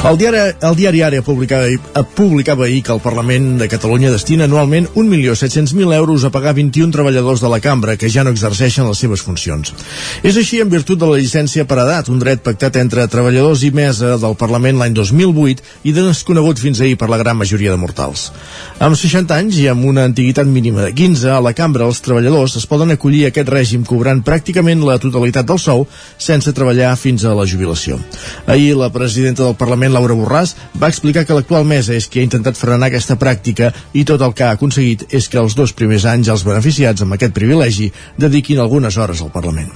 El diari, el diari Ara publicava, publicava ahir que el Parlament de Catalunya destina anualment 1.700.000 euros a pagar 21 treballadors de la cambra que ja no exerceixen les seves funcions. És així en virtut de la llicència per edat, un dret pactat entre treballadors i mesa del Parlament l'any 2008 i desconegut fins ahir per la gran majoria de mortals. Amb 60 anys i amb una antiguitat mínima de 15, a la cambra els treballadors es poden acollir a aquest règim cobrant pràcticament la totalitat del sou sense treballar fins a la jubilació. Ahir la presidenta del Parlament Parlament, Laura Borràs, va explicar que l'actual mesa és qui ha intentat frenar aquesta pràctica i tot el que ha aconseguit és que els dos primers anys els beneficiats amb aquest privilegi dediquin algunes hores al Parlament.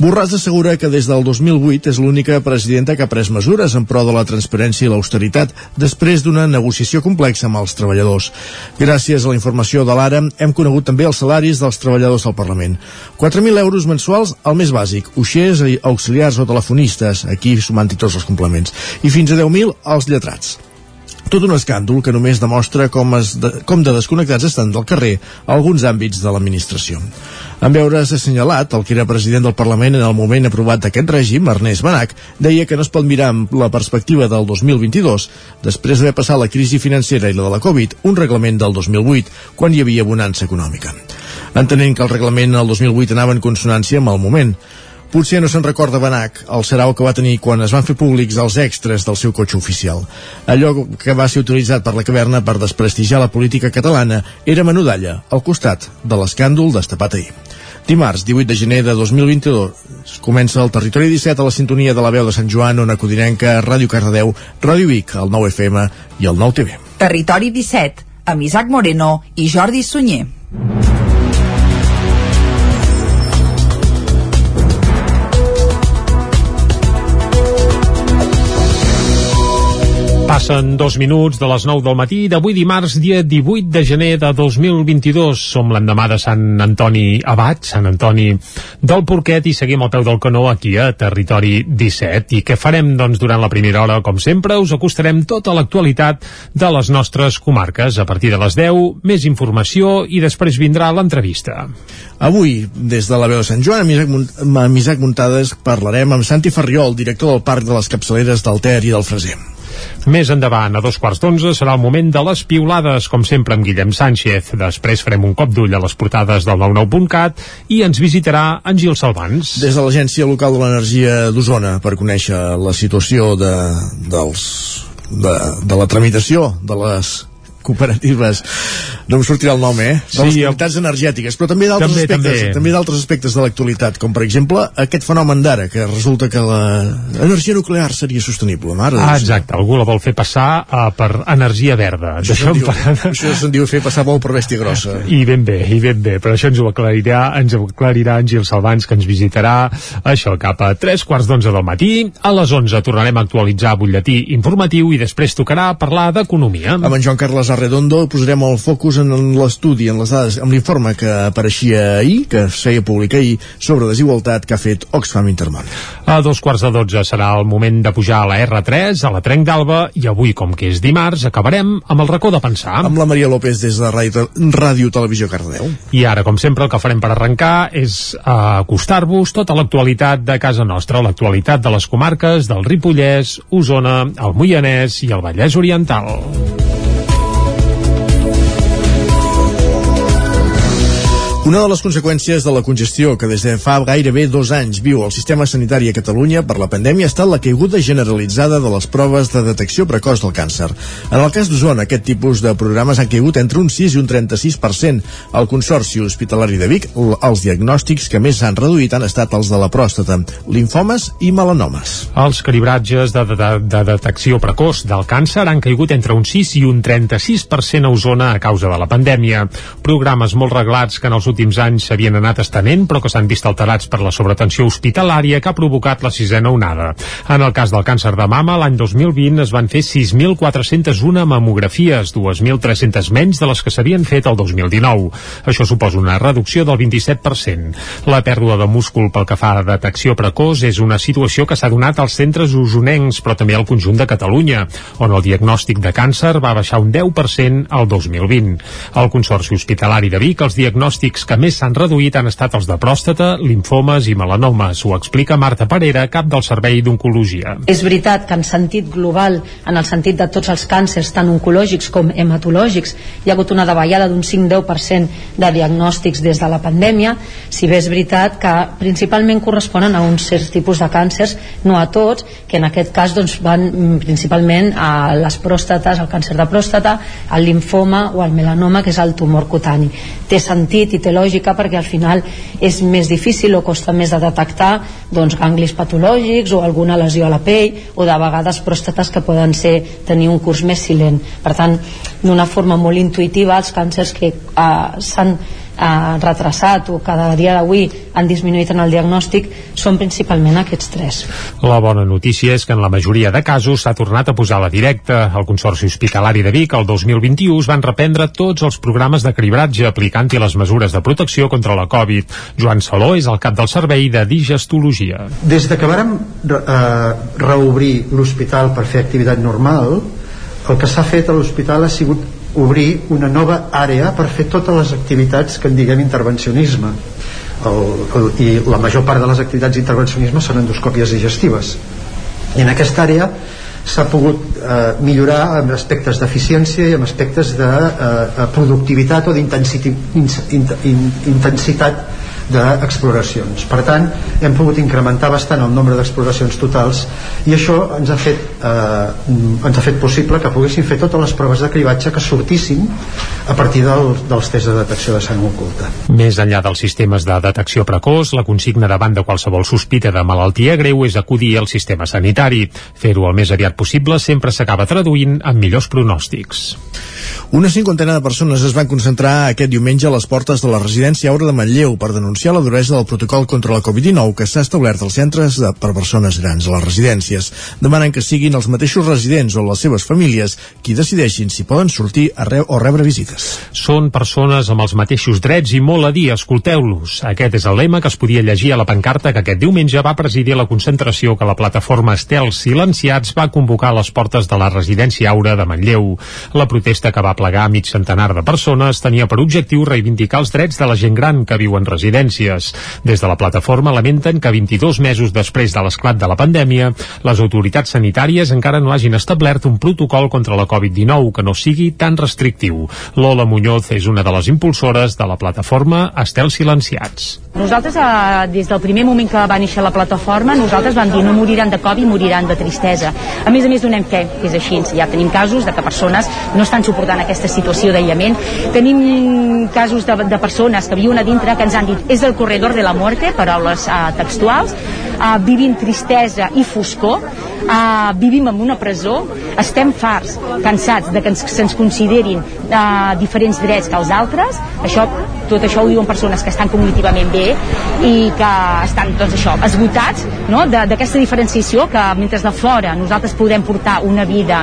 Borràs assegura que des del 2008 és l'única presidenta que ha pres mesures en pro de la transparència i l'austeritat després d'una negociació complexa amb els treballadors. Gràcies a la informació de l'ARA hem conegut també els salaris dels treballadors del Parlament. 4.000 euros mensuals al més bàsic, uixers, auxiliars o telefonistes, aquí sumant-hi tots els complements, i fins a 10.000 als lletrats. Tot un escàndol que només demostra com, es de, com de desconnectats estan del carrer alguns àmbits de l'administració. En veure's assenyalat, el que era president del Parlament en el moment aprovat d'aquest règim, Ernest Benac, deia que no es pot mirar amb la perspectiva del 2022, després d'haver passat la crisi financera i la de la Covid, un reglament del 2008, quan hi havia bonança econòmica. Entenent que el reglament el 2008 anava en consonància amb el moment, Potser no se'n recorda Benac el serau que va tenir quan es van fer públics els extras del seu cotxe oficial. Allò que va ser utilitzat per la caverna per desprestigiar la política catalana era menudalla, al costat de l'escàndol destapat ahir. Dimarts, 18 de gener de 2022, comença el Territori 17 a la sintonia de la veu de Sant Joan, on Codinenca, Ràdio Cardedeu, Ràdio Vic, el 9 FM i el 9 TV. Territori 17, amb Isaac Moreno i Jordi Sunyer. Passen dos minuts de les 9 del matí d'avui dimarts, dia 18 de gener de 2022. Som l'endemà de Sant Antoni Abat, Sant Antoni del Porquet, i seguim al peu del canó aquí a Territori 17. I què farem, doncs, durant la primera hora? Com sempre, us acostarem tota l'actualitat de les nostres comarques. A partir de les 10, més informació i després vindrà l'entrevista. Avui, des de la veu de Sant Joan, amb Isaac, Muntades, parlarem amb Santi Ferriol, director del Parc de les Capçaleres del Ter i del Freser. Més endavant, a dos quarts d'onze, serà el moment de les piulades, com sempre amb Guillem Sánchez. Després farem un cop d'ull a les portades del 99.cat i ens visitarà en Gil Salvans. Des de l'Agència Local de l'Energia d'Osona, per conèixer la situació de, dels, de, de la tramitació de les cooperatives no em sortirà el nom, eh? De sí, les comunitats energètiques, però també d'altres aspectes, també. també d'altres aspectes de l'actualitat, com per exemple aquest fenomen d'ara, que resulta que l'energia nuclear seria sostenible. Mare ah, exacte, algú la vol fer passar uh, per energia verda. Això se'n diu, per... això se'n diu fer passar molt per bèstia grossa. I ben bé, i ben bé, però això ens ho aclarirà, ens ho aclarirà en Gil Salvans, que ens visitarà això cap a tres quarts d'onze del matí. A les onze tornarem a actualitzar butlletí informatiu i després tocarà parlar d'economia. Amb en Joan Carles Arredondo posarem el focus en l'estudi, en les dades, amb l'informe que apareixia ahir, que es feia públic ahir, sobre desigualtat que ha fet Oxfam Intermón. A dos quarts de dotze serà el moment de pujar a la R3, a la Trenc d'Alba, i avui, com que és dimarts, acabarem amb el racó de pensar. Amb la Maria López des de Ràdio, Ràdio Televisió Cardeu. I ara, com sempre, el que farem per arrencar és acostar-vos tota l'actualitat de casa nostra, l'actualitat de les comarques del Ripollès, Osona, el Moianès i el Vallès Oriental. Una de les conseqüències de la congestió que des de fa gairebé dos anys viu el sistema sanitari a Catalunya per la pandèmia ha estat la caiguda generalitzada de les proves de detecció precoç del càncer. En el cas d'Osona, aquest tipus de programes han caigut entre un 6 i un 36%. Al Consorci Hospitalari de Vic, els diagnòstics que més s'han reduït han estat els de la pròstata, linfomes i melanomes. Els calibratges de, de, de detecció precoç del càncer han caigut entre un 6 i un 36% a Osona a causa de la pandèmia. Programes molt reglats que en els últims anys s'havien anat estenent però que s'han vist alterats per la sobretensió hospitalària que ha provocat la sisena onada. En el cas del càncer de mama, l'any 2020 es van fer 6.401 mamografies, 2.300 menys de les que s'havien fet el 2019. Això suposa una reducció del 27%. La pèrdua de múscul pel que fa a detecció precoç és una situació que s'ha donat als centres usonencs, però també al conjunt de Catalunya, on el diagnòstic de càncer va baixar un 10% al 2020. Al Consorci Hospitalari de Vic, els diagnòstics que més s'han reduït han estat els de pròstata, linfomes i melanomes. Ho explica Marta Parera, cap del Servei d'Oncologia. És veritat que en sentit global, en el sentit de tots els càncers, tant oncològics com hematològics, hi ha hagut una davallada d'un 5-10% de diagnòstics des de la pandèmia, si bé és veritat que principalment corresponen a uns certs tipus de càncers, no a tots, que en aquest cas doncs, van mm, principalment a les pròstates, al càncer de pròstata, al linfoma o al melanoma, que és el tumor cutani. Té sentit i té lògica perquè al final és més difícil o costa més de detectar doncs, ganglis patològics o alguna lesió a la pell o de vegades pròstates que poden ser tenir un curs més silent. Per tant, d'una forma molt intuïtiva, els càncers que eh, s'han eh, retrasat o cada dia d'avui han disminuït en el diagnòstic són principalment aquests tres. La bona notícia és que en la majoria de casos s'ha tornat a posar la directa. El Consorci Hospitalari de Vic el 2021 es van reprendre tots els programes de cribratge aplicant-hi les mesures de protecció contra la Covid. Joan Saló és el cap del servei de digestologia. Des de que vàrem eh, reobrir l'hospital per fer activitat normal, el que s'ha fet a l'hospital ha sigut obrir una nova àrea per fer totes les activitats que en diguem intervencionisme. El, el, i la major part de les activitats d'intervencionisme són endoscòpies digestives. I en aquesta àrea s'ha pogut eh, millorar amb aspectes d'eficiència i amb aspectes de eh, productivitat o d'intensitat d'exploracions. Per tant, hem pogut incrementar bastant el nombre d'exploracions totals i això ens ha fet eh, ens ha fet possible que poguéssim fer totes les proves de cribatge que sortissin a partir del, dels tests de detecció de sang oculta. Més enllà dels sistemes de detecció precoç, la consigna davant de qualsevol sospita de malaltia greu és acudir al sistema sanitari. Fer-ho el més aviat possible sempre s'acaba traduint en millors pronòstics. Una cinquantena de persones es van concentrar aquest diumenge a les portes de la residència Aura de Manlleu per denunciar la duresa del protocol contra la Covid-19 que s'ha establert als centres de, per persones grans a les residències. Demanen que siguin els mateixos residents o les seves famílies qui decideixin si poden sortir a re o rebre visites. Són persones amb els mateixos drets i molt a dir, escolteu-los. Aquest és el lema que es podia llegir a la pancarta que aquest diumenge va presidir la concentració que la plataforma Estel Silenciats va convocar a les portes de la residència Aura de Manlleu. La protesta que va plegar mig centenar de persones tenia per objectiu reivindicar els drets de la gent gran que viu en residències. Des de la plataforma lamenten que 22 mesos després de l'esclat de la pandèmia, les autoritats sanitàries encara no hagin establert un protocol contra la Covid-19 que no sigui tan restrictiu. Lola Muñoz és una de les impulsores de la plataforma Estel Silenciats. Nosaltres, eh, des del primer moment que va néixer la plataforma, nosaltres vam dir no moriran de Covid, moriran de tristesa. A més a més, donem fe, que és així. Ja tenim casos de que persones no estan suportant aquesta situació d'aïllament. Tenim casos de, de persones que viuen a dintre que ens han dit és el corredor de la muerte, paraules uh, textuals, uh, vivim tristesa i foscor, uh, vivim en una presó, estem farts, cansats de que ens, se'ns considerin uh, diferents drets que els altres, això, tot això ho diuen persones que estan cognitivament bé i que estan, doncs això, esgotats no? d'aquesta diferenciació que mentre de fora nosaltres podem portar una vida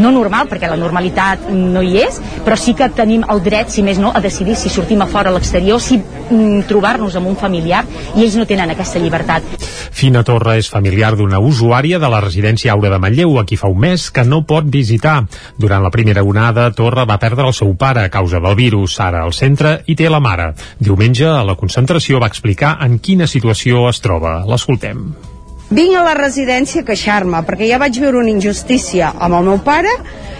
no normal, perquè la normalitat no hi és, però sí que tenim el dret, si més no, a decidir si sortim a fora a l'exterior, si mm, trobar-nos amb un familiar, i ells no tenen aquesta llibertat. Fina Torra és familiar d'una usuària de la residència Aura de Manlleu, a qui fa un mes que no pot visitar. Durant la primera onada, Torra va perdre el seu pare a causa del virus. Ara al centre i té la mare. Diumenge, a la concentració, va explicar en quina situació es troba. L'escoltem. Vinc a la residència a queixar-me, perquè ja vaig veure una injustícia amb el meu pare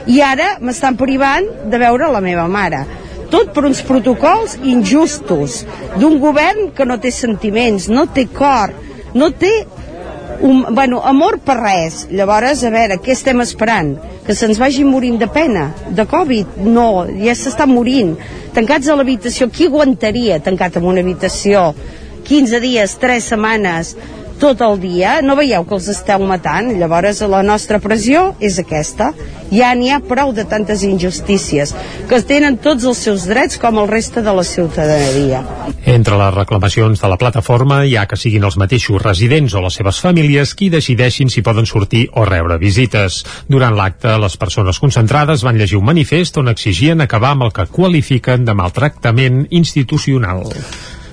i ara m'estan privant de veure la meva mare. Tot per uns protocols injustos d'un govern que no té sentiments, no té cor, no té un, bueno, amor per res. Llavors, a veure, què estem esperant? Que se'ns vagi morint de pena? De Covid? No, ja s'està morint. Tancats a l'habitació, qui aguantaria tancat en una habitació 15 dies, 3 setmanes, tot el dia, no veieu que els esteu matant? Llavors la nostra pressió és aquesta. Ja n'hi ha prou de tantes injustícies, que tenen tots els seus drets com el reste de la ciutadania. Entre les reclamacions de la plataforma hi ha que siguin els mateixos residents o les seves famílies qui decideixin si poden sortir o rebre visites. Durant l'acte, les persones concentrades van llegir un manifest on exigien acabar amb el que qualifiquen de maltractament institucional.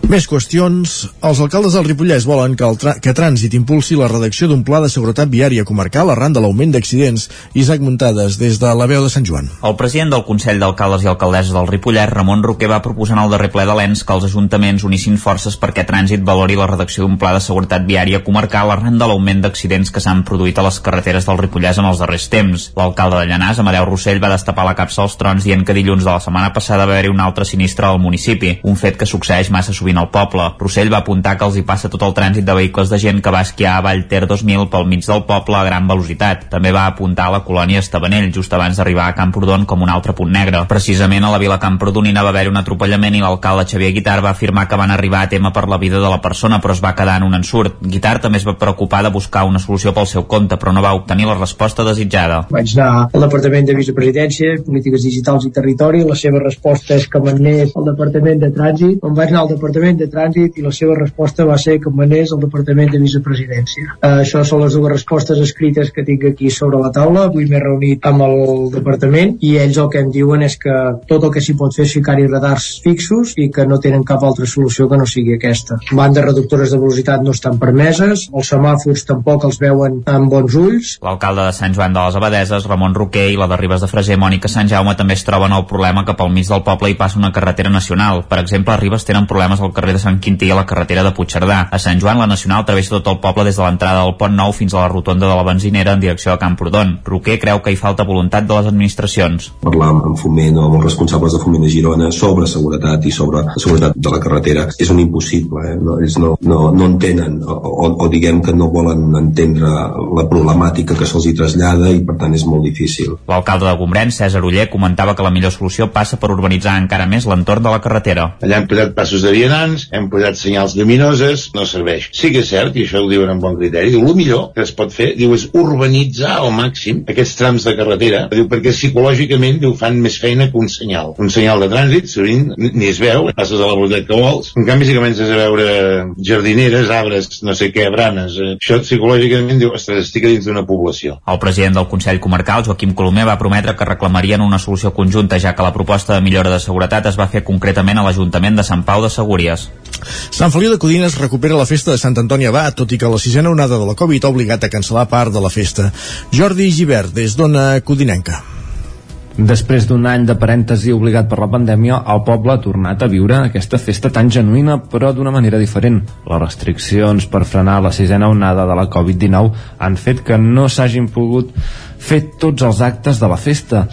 Més qüestions. Els alcaldes del Ripollès volen que, el que Trànsit impulsi la redacció d'un pla de seguretat viària comarcal arran de l'augment d'accidents. Isaac Muntades, des de la veu de Sant Joan. El president del Consell d'Alcaldes i Alcaldesses del Ripollès, Ramon Roquer, va proposar en el darrer ple de l'ENS que els ajuntaments unissin forces perquè Trànsit valori la redacció d'un pla de seguretat viària comarcal arran de l'augment d'accidents que s'han produït a les carreteres del Ripollès en els darrers temps. L'alcalde de Llanàs, Amadeu Rossell, va destapar la capsa als trons dient que dilluns de la setmana passada va haver-hi un altre sinistre al municipi, un fet que succeeix massa sovint sovint al poble. Rossell va apuntar que els hi passa tot el trànsit de vehicles de gent que va esquiar a Vallter 2000 pel mig del poble a gran velocitat. També va apuntar la colònia Estabanell just abans d'arribar a Camprodon com un altre punt negre. Precisament a la vila camprodonina va haver un atropellament i l'alcalde Xavier Guitar va afirmar que van arribar a tema per la vida de la persona però es va quedar en un ensurt. Guitar també es va preocupar de buscar una solució pel seu compte però no va obtenir la resposta desitjada. Vaig anar al Departament de Vicepresidència, Polítiques Digitals i Territori, la seva resposta és que m'anés al Departament de Trànsit, on vaig anar al Departament de Trànsit i la seva resposta va ser que manés al Departament de Vicepresidència. Uh, això són les dues respostes escrites que tinc aquí sobre la taula. Avui m'he reunit amb el Departament i ells el que em diuen és que tot el que s'hi pot fer és ficar-hi radars fixos i que no tenen cap altra solució que no sigui aquesta. Bandes reductores de velocitat no estan permeses, els semàfors tampoc els veuen amb bons ulls. L'alcalde de Sant Joan de les Abadeses, Ramon Roquer, i la de Ribes de Freser, Mònica Sant Jaume, també es troben el problema que pel mig del poble hi passa una carretera nacional. Per exemple, a Ribes tenen problemes al carrer de Sant Quintí a la carretera de Puigcerdà. A Sant Joan, la Nacional travessa tot el poble des de l'entrada del Pont Nou fins a la rotonda de la benzinera en direcció a Camprodon. Roquer creu que hi falta voluntat de les administracions. Parlar amb Foment o amb els responsables de Foment de Girona sobre seguretat i sobre seguretat de la carretera és un impossible. Eh? No, és, no, no, no entenen o, o, o diguem que no volen entendre la problemàtica que se'ls hi trasllada i per tant és molt difícil. L'alcalde de Gombrèn, César Uller, comentava que la millor solució passa per urbanitzar encara més l'entorn de la carretera. Allà hem posat passos de vianants, hem posat senyals lluminoses, no serveix. Sí que és cert, i això ho diuen amb bon criteri, diu, el millor que es pot fer, diu, és urbanitzar al màxim aquests trams de carretera, diu, perquè psicològicament, diu, fan més feina que un senyal. Un senyal de trànsit, sovint, ni es veu, passes a la velocitat que vols. En canvi, si comences a veure jardineres, arbres, no sé què, branes, eh, això psicològicament, diu, ostres, estic dins d'una població. El president del Consell Comarcal, Joaquim Colomer, va prometre que reclamarien una solució conjunta, ja que la proposta de millora de seguretat es va fer concretament a l'Ajuntament de Sant Pau de Segúries. Sant Feliu de Codines recupera la festa de Sant Antoni Abat, tot i que la sisena onada de la Covid ha obligat a cancel·lar part de la festa. Jordi Givert, des d'Ona Codinenca. Després d'un any de parèntesi obligat per la pandèmia, el poble ha tornat a viure aquesta festa tan genuïna, però d'una manera diferent. Les restriccions per frenar la sisena onada de la Covid-19 han fet que no s'hagin pogut fer tots els actes de la festa.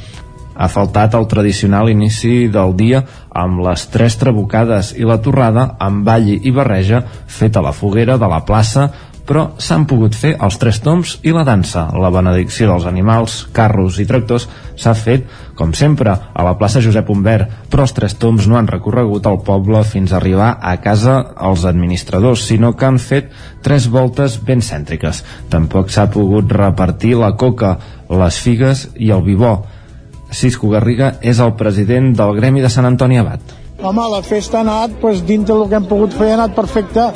Ha faltat el tradicional inici del dia amb les tres trabucades i la torrada amb ball i barreja feta a la foguera de la plaça però s'han pogut fer els tres toms i la dansa. La benedicció dels animals, carros i tractors s'ha fet, com sempre, a la plaça Josep Humbert, però els tres toms no han recorregut el poble fins a arribar a casa els administradors, sinó que han fet tres voltes ben cèntriques. Tampoc s'ha pogut repartir la coca, les figues i el vivó. Cisco Garriga és el president del Gremi de Sant Antoni Abat. Home, la festa ha anat, doncs, dintre del que hem pogut fer, ha anat perfecte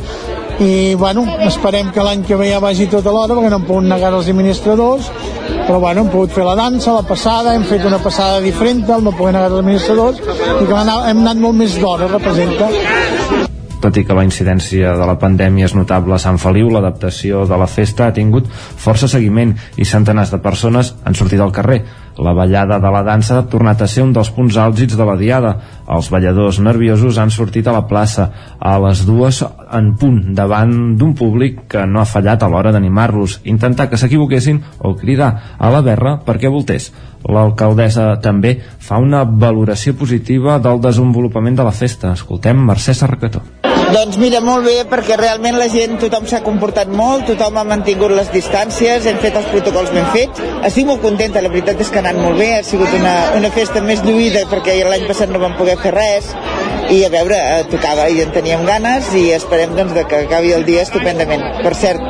i bueno, esperem que l'any que ve ja vagi tot a l'hora perquè no hem pogut negar els administradors però bueno, hem pogut fer la dansa, la passada hem fet una passada diferent, el no poder negar els administradors i que hem anat molt més d'hora representa tot i que la incidència de la pandèmia és notable a Sant Feliu, l'adaptació de la festa ha tingut força seguiment i centenars de persones han sortit al carrer. La ballada de la dansa ha tornat a ser un dels punts àlgids de la diada. Els balladors nerviosos han sortit a la plaça a les dues en punt davant d'un públic que no ha fallat a l'hora d'animar-los, intentar que s'equivoquessin o cridar a la berra perquè voltés. L'alcaldessa també fa una valoració positiva del desenvolupament de la festa. Escoltem Mercè Sarracató. Doncs mira, molt bé, perquè realment la gent, tothom s'ha comportat molt, tothom ha mantingut les distàncies, hem fet els protocols ben fets. Estic molt contenta, la veritat és que ha anat molt bé, ha sigut una, una festa més lluïda perquè l'any passat no vam poder fer res i a veure, eh, tocava i en teníem ganes i esperem doncs, que acabi el dia estupendament. Per cert,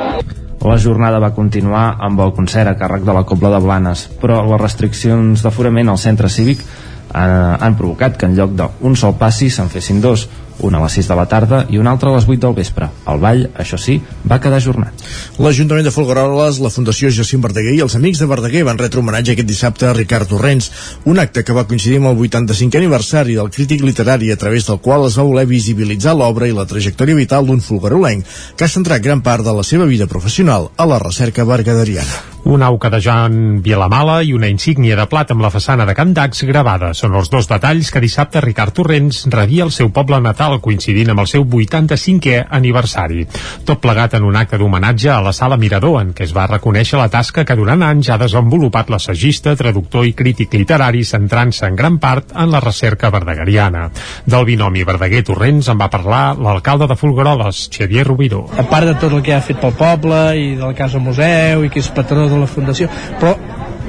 la jornada va continuar amb el concert a càrrec de la Cobla de Blanes, però les restriccions d'aforament al centre cívic han, han provocat que en lloc d'un sol passi se'n fessin dos, un a les 6 de la tarda i un altre a les 8 del vespre. El ball, això sí, va quedar ajornat. L'Ajuntament de Folgueroles, la Fundació Jacint Verdaguer i els Amics de Verdaguer van retre homenatge aquest dissabte a Ricard Torrents, un acte que va coincidir amb el 85è aniversari del crític literari a través del qual es va voler visibilitzar l'obra i la trajectòria vital d'un folguerolenc que ha centrat gran part de la seva vida professional a la recerca bergaderiana. Un auca de Joan Vilamala i una insígnia de plat amb la façana de Can Dax gravada. Són els dos detalls que dissabte Ricard Torrents rebia el seu poble natal coincidint amb el seu 85è aniversari. Tot plegat en un acte d'homenatge a la sala Mirador en què es va reconèixer la tasca que durant anys ha desenvolupat l'assagista, traductor i crític literari centrant-se en gran part en la recerca verdegariana. Del binomi Verdaguer-Torrents en va parlar l'alcalde de Folgueroles, Xavier Rubiró. A part de tot el que ha fet pel poble i del cas al museu i que és patró la Fundació, però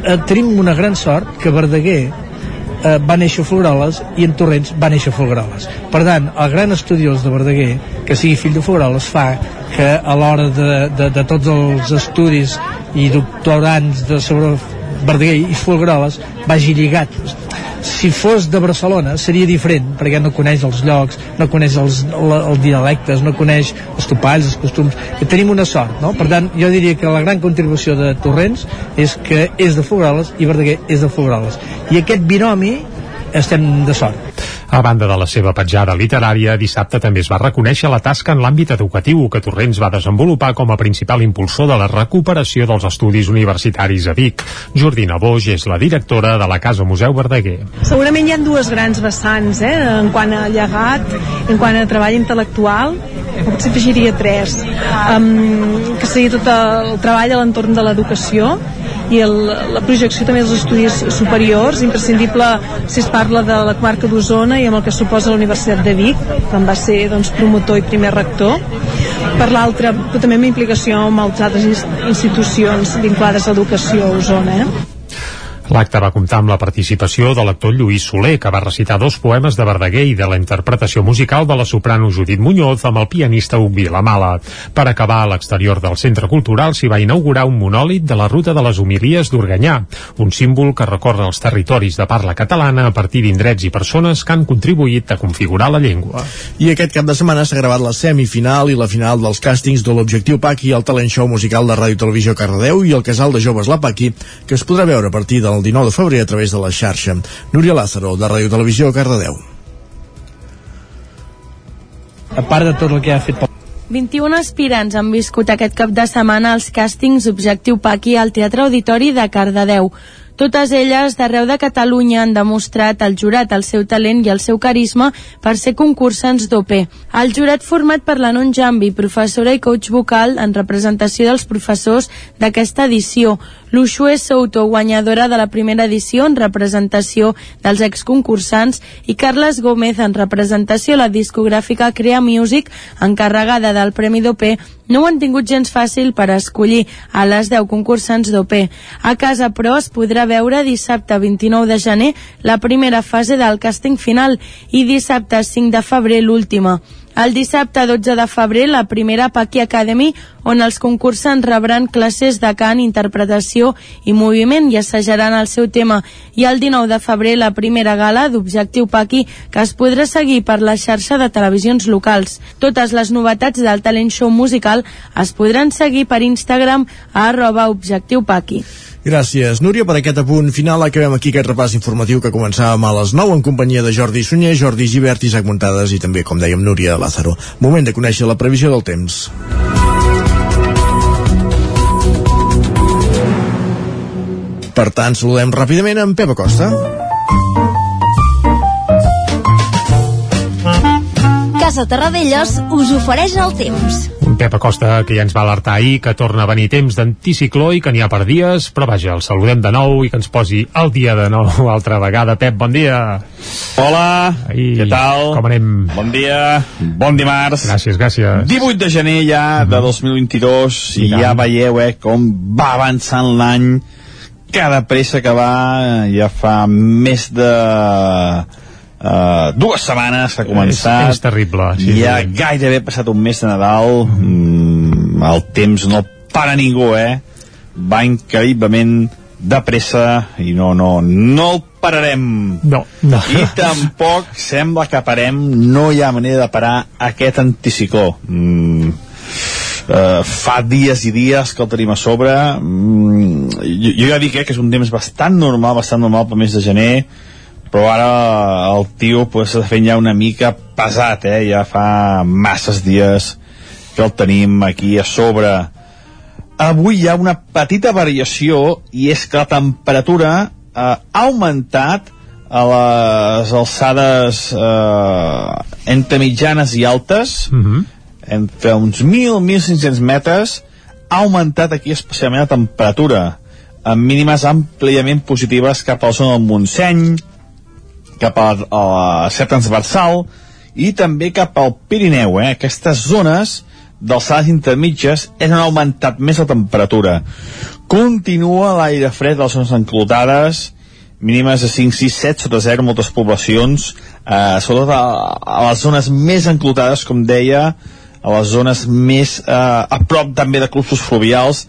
eh, tenim una gran sort que Verdaguer eh, va néixer a Floreroles i en Torrents va néixer a Floreroles. Per tant, el gran estudiós de Verdaguer, que sigui fill de Floreroles, fa que a l'hora de, de, de tots els estudis i doctorants de sobre Verdaguer i Folgueroles vagi lligat. Si fos de Barcelona seria diferent perquè no coneix els llocs no coneix els, els dialectes no coneix els topalls, els costums. I tenim una sort, no? Per tant, jo diria que la gran contribució de Torrents és que és de Folgueroles i Verdaguer és de Folgueroles. I aquest binomi estem de sort a banda de la seva petjada literària, dissabte també es va reconèixer la tasca en l'àmbit educatiu que Torrents va desenvolupar com a principal impulsor de la recuperació dels estudis universitaris a Vic. Jordina Boix és la directora de la Casa Museu Verdaguer. Segurament hi ha dues grans vessants, eh, en quant a llegat, en quant a treball intel·lectual, potser afegiria tres, um, que seria tot el treball a l'entorn de l'educació, i el, la projecció també dels estudis superiors, imprescindible si es parla de la comarca d'Osona i amb el que suposa la Universitat de Vic, que en va ser doncs, promotor i primer rector. Per l'altra, també amb implicació amb altres institucions vinculades a l'educació a Osona. Eh? L'acte va comptar amb la participació de l'actor Lluís Soler, que va recitar dos poemes de Verdaguer i de la interpretació musical de la soprano Judit Muñoz amb el pianista Huc Vilamala. Per acabar, a l'exterior del Centre Cultural s'hi va inaugurar un monòlit de la ruta de les homilies d'Organyà, un símbol que recorre els territoris de parla catalana a partir d'indrets i persones que han contribuït a configurar la llengua. I aquest cap de setmana s'ha gravat la semifinal i la final dels càstings de l'Objectiu Paqui, el talent show musical de Ràdio Televisió Cardedeu i el Casal de Joves La Paqui, que es podrà veure a partir del el 19 de febrer a través de la xarxa. Núria Lázaro, de Ràdio Televisió, Cardedeu. A part de tot el que ha fet 21 aspirants han viscut aquest cap de setmana els càstings Objectiu Paqui al Teatre Auditori de Cardedeu. Totes elles d'arreu de Catalunya han demostrat al jurat el seu talent i el seu carisma per ser concursants d'OP. El jurat format per la Non Jambi, professora i coach vocal en representació dels professors d'aquesta edició, l'Uxue Souto, guanyadora de la primera edició en representació dels exconcursants, i Carles Gómez en representació a la discogràfica Crea Music, encarregada del Premi d'OP, no ho han tingut gens fàcil per escollir a les 10 concursants d'OP. A casa, però, es podrà veure dissabte 29 de gener la primera fase del càsting final i dissabte 5 de febrer l'última. El dissabte 12 de febrer, la primera Paqui Academy, on els concursants rebran classes de cant, interpretació i moviment i assajaran el seu tema. I el 19 de febrer, la primera gala d'Objectiu Paqui, que es podrà seguir per la xarxa de televisions locals. Totes les novetats del talent show musical es podran seguir per Instagram a arroba Objectiu Paqui. Gràcies, Núria, per aquest apunt final. Acabem aquí aquest repàs informatiu que començàvem a les 9 en companyia de Jordi Sunyer, Jordi Givert, Isaac Muntades i també, com dèiem, Núria Lázaro. Moment de conèixer la previsió del temps. Per tant, saludem ràpidament en Pep Acosta. Casa Terradellos us ofereix el temps. Un Pep Acosta que ja ens va alertar ahir que torna a venir temps d'anticicló i que n'hi ha per dies, però vaja, el saludem de nou i que ens posi el dia de nou altra vegada. Pep, bon dia. Hola, I què tal? Com anem? Bon dia, bon dimarts. Gràcies, gràcies. 18 de gener ja de 2022 i, I tant. ja veieu eh, com va avançant l'any cada pressa que va ja fa més de Uh, dues setmanes que ha començat. És, és terrible. Sí, ja sí. gairebé ha passat un mes de Nadal. Mm, el temps no para ningú eh? Va increïblement de pressa i no, no, no el pararem. No, no. i tampoc sembla que parem. No hi ha manera de parar aquest anticicló. Mm, uh, fa dies i dies que el tenim a sobre. Mm, jo, jo ja dic eh, que és un temps bastant normal bastant normal pel mes de gener però ara el tio pues, està fent ja una mica pesat, eh? ja fa masses dies que el tenim aquí a sobre. Avui hi ha una petita variació i és que la temperatura eh, ha augmentat a les alçades eh, entre mitjanes i altes, Mm -hmm. entre uns 1.000-1.500 metres, ha augmentat aquí especialment la temperatura, amb mínimes àmpliament positives cap a la zona del Montseny, cap a, la Ser Transversal i també cap al Pirineu. Eh? Aquestes zones d'alçades intermitges és on ha augmentat més la temperatura. Continua l'aire fred a les zones enclotades, mínimes de 5, 6, 7 sota 0 moltes poblacions, eh, sobretot a, a les zones més enclotades, com deia, a les zones més eh, a prop també de clubs fluvials,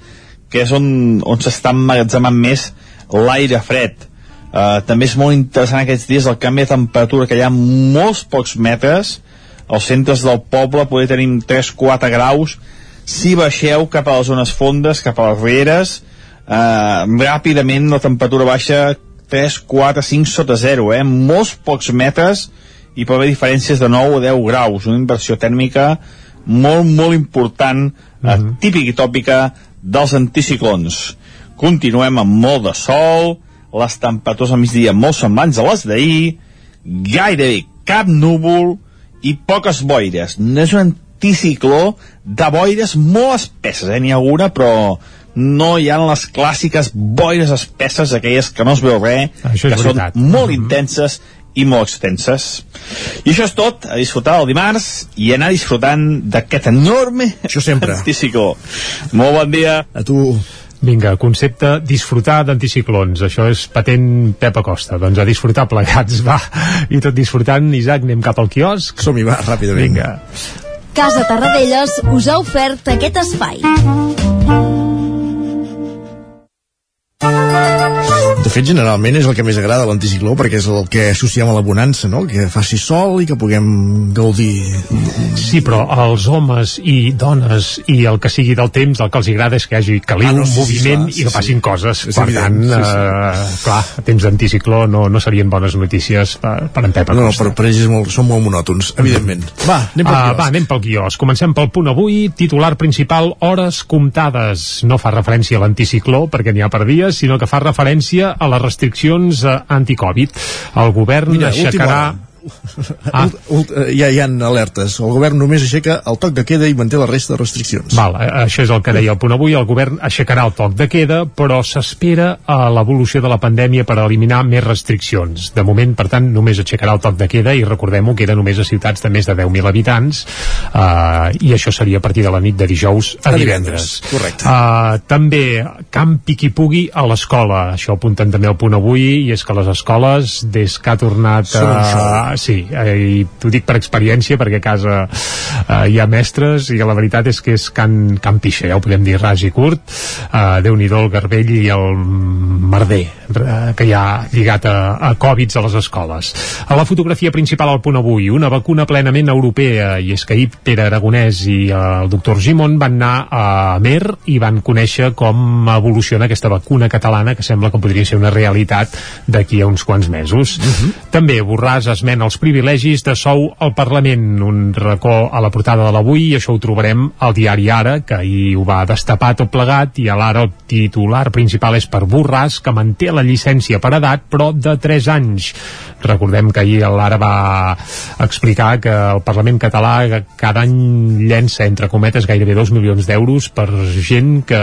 que és on, on s'està emmagatzemant més l'aire fred. Uh, també és molt interessant aquests dies el canvi de temperatura que hi ha molts pocs metres. Als centres del poble poder tenim 3-4 graus. Si baixeu cap a les zones fondes cap a les rieres uh, ràpidament la temperatura baixa 3, 4, 5 sota 0 eh? molts pocs metres i pot haver diferències de 9 o 10 graus. Una inversió tèrmica molt molt important uh, uh, típica i tòpica dels anticiclons. Continuem amb molt de sol les temperatures al migdia molt semblants a les d'ahir, gairebé cap núvol i poques boires. No és un anticicló de boires molt espesses, eh? N'hi ha alguna, però no hi ha les clàssiques boires espesses, aquelles que no es veu res, Això que veritat. són molt intenses i molt extenses. I això és tot, a disfrutar el dimarts i anar disfrutant d'aquest enorme Això sempre. anticicló. Molt bon dia. A tu. Vinga, concepte disfrutar d'anticiclons. Això és patent Pep Acosta. Doncs a disfrutar plegats, va. I tot disfrutant, Isaac, anem cap al quiosc. Som-hi, va, ràpidament. Vinga. Casa Tarradellas us ha ofert aquest espai. De fet, generalment és el que més agrada l'anticicló perquè és el que associem a la bonança, no? Que faci sol i que puguem gaudir. Sí, però els homes i dones i el que sigui del temps, el que els agrada és que hi hagi caliu, Ah, no, sí, sí, moviment clar, sí, i que passin sí. coses. És per evident, tant, sí, sí. eh, clar, a temps d'anticicló no, no serien bones notícies per, per en Pep No, no, Acosta. per, ells és molt, són molt monòtons, evidentment. Va, anem pel Ah, quiosc. va, anem pel quiosc. Comencem pel punt avui. Titular principal, hores comptades. No fa referència a l'anticicló, perquè n'hi ha per dies, sinó que fa referència a les restriccions eh, anticovid. El govern Mira, aixecarà... Ah. Ult, ult, eh, ja hi ha alertes. El govern només aixeca el toc de queda i manté la resta de restriccions. Val, eh, això és el que deia el punt avui. El govern aixecarà el toc de queda, però s'espera a l'evolució de la pandèmia per eliminar més restriccions. De moment, per tant, només aixecarà el toc de queda i recordem-ho, queda només a ciutats de més de 10.000 habitants eh, i això seria a partir de la nit de dijous a, A divendres. divendres, correcte. Uh, també campi qui pugui a l'escola. Això apunten també al punt avui, i és que les escoles, des que ha tornat a... show. Sí, eh, i t'ho dic per experiència, perquè a casa eh, hi ha mestres, i la veritat és que és can, can pixa, ja ho podem dir ras i curt. Uh, Déu-n'hi-do el garbell i el merder eh, que hi ha lligat a, a Covid a les escoles. A la fotografia principal al punt avui, una vacuna plenament europea, i és que ahir Pere Aragonès i el doctor Gimon van anar a Mer i van conèixer com evoluciona aquesta vacuna catalana que sembla que podria ser una realitat d'aquí a uns quants mesos. També Borràs esmena els privilegis de sou al Parlament, un racó a la portada de l'avui, i això ho trobarem al diari Ara, que ahir ho va destapar tot plegat, i a l'Ara el titular principal és per Borràs, que manté la llicència per edat, però de 3 anys. Recordem que ahir l'Ara va explicar que el Parlament català cada any llença, entre cometes, gairebé 2 milions d'euros per gent que,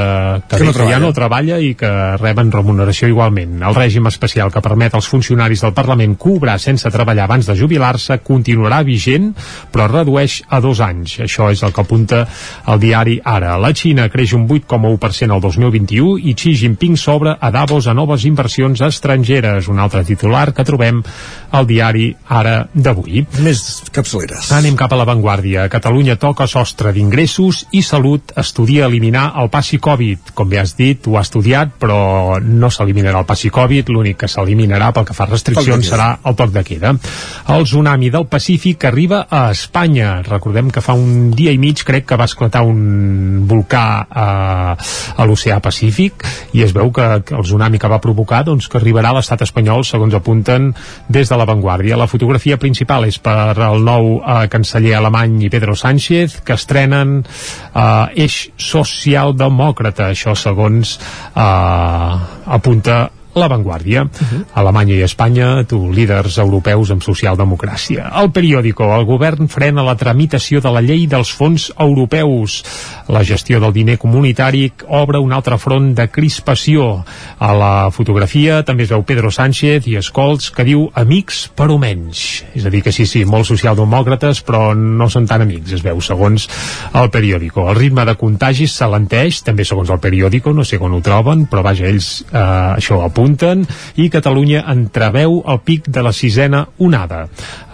que, Que no que ja treballa. no treballa i que reben remuneració igualment. El règim especial que permet als funcionaris del Parlament cobrar sense treballar abans de jubilar-se continuarà vigent, però redueix a dos anys. Això és el que apunta el diari Ara. La Xina creix un 8,1% el 2021 i Xi Jinping s'obre a Davos a noves inversions estrangeres. Un altre titular que trobem al diari Ara d'avui. Més capçaleres. Anem cap a l'avantguàrdia. Catalunya toca sostre d'ingressos i Salut estudia eliminar el passi Covid. Com bé has dit, ho ha estudiat, però no s'eliminarà el passi Covid. L'únic que s'eliminarà pel que fa a restriccions serà el toc de queda. El tsunami del Pacífic arriba a Espanya. Recordem que fa un dia i mig crec que va esclatar un volcà a, a l'oceà Pacífic i es veu que, que el tsunami que va provocar doncs, que arribarà a l'estat espanyol segons apunten des de l'avantguàrdia. La fotografia principal és per el nou eh, canceller alemany i Pedro Sánchez que estrenen eh, eix socialdemòcrata, això segons eh, apunta l'avantguàrdia. Uh -huh. Alemanya i Espanya, tu, líders europeus amb socialdemocràcia. El periòdico, el govern frena la tramitació de la llei dels fons europeus. La gestió del diner comunitari obre un altre front de crispació. A la fotografia també es veu Pedro Sánchez i Escolts que diu amics però menys. És a dir, que sí, sí, molts socialdemòcrates però no són tan amics, es veu, segons el periòdico. El ritme de contagis s'alenteix, també segons el periòdico, no sé on ho troben, però vaja, ells eh, això apunten apunten i Catalunya entreveu el pic de la sisena onada.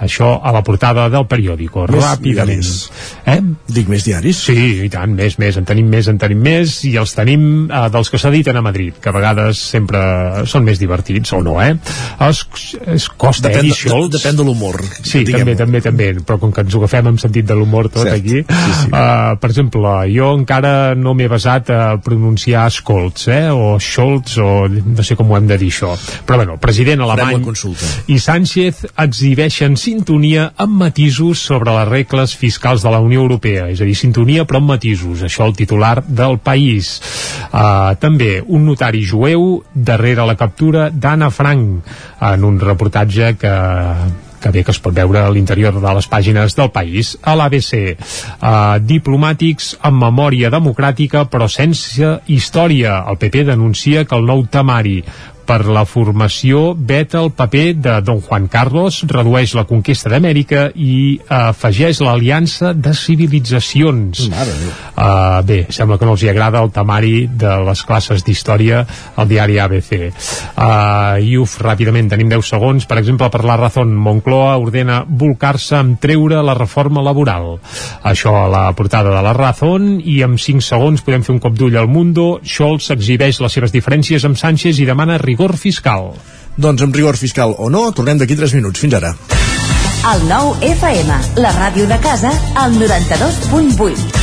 Això a la portada del periòdico. Més Ràpidament. diaris. Eh? Dic més diaris? Sí, i tant, més, més. En tenim més, en tenim més i els tenim eh, dels que s'editen a Madrid, que a vegades sempre són més divertits, o no, eh? Es, es costa, Depèn eh, de- depèn de l'humor, Sí, també, també, també, però com que ens ho agafem amb sentit de l'humor tot Cert. aquí, Sí, sí. Uh, per exemple, jo encara no m'he basat a pronunciar Scholz, eh, o Scholz, o no sé com ho hem de dir això. Però bueno, el president alemany i Sánchez exhibeixen sintonia amb matisos sobre les regles fiscals de la Unió Europea, és a dir, sintonia però amb matisos, això el titular del país. Uh, també un notari jueu darrere la captura d'Anna Frank en un reportatge que que bé que es pot veure a l'interior de les pàgines del país. A l'ABC, uh, diplomàtics amb memòria democràtica però sense història. El PP denuncia que el nou temari per la formació veta el paper de Don Juan Carlos, redueix la conquesta d'Amèrica i eh, afegeix l'aliança de civilitzacions. Uh, bé, sembla que no els hi agrada el temari de les classes d'història al diari ABC. Uh, I uf, ràpidament, tenim 10 segons. Per exemple, per la Razón, Moncloa ordena volcar-se amb treure la reforma laboral. Això a la portada de la Razón i en 5 segons podem fer un cop d'ull al Mundo. Scholz exhibeix les seves diferències amb Sánchez i demana rigor fiscal. Doncs amb rigor fiscal o no, tornem d'aquí 3 minuts. Fins ara. El nou FM, la ràdio de casa, al 92.8.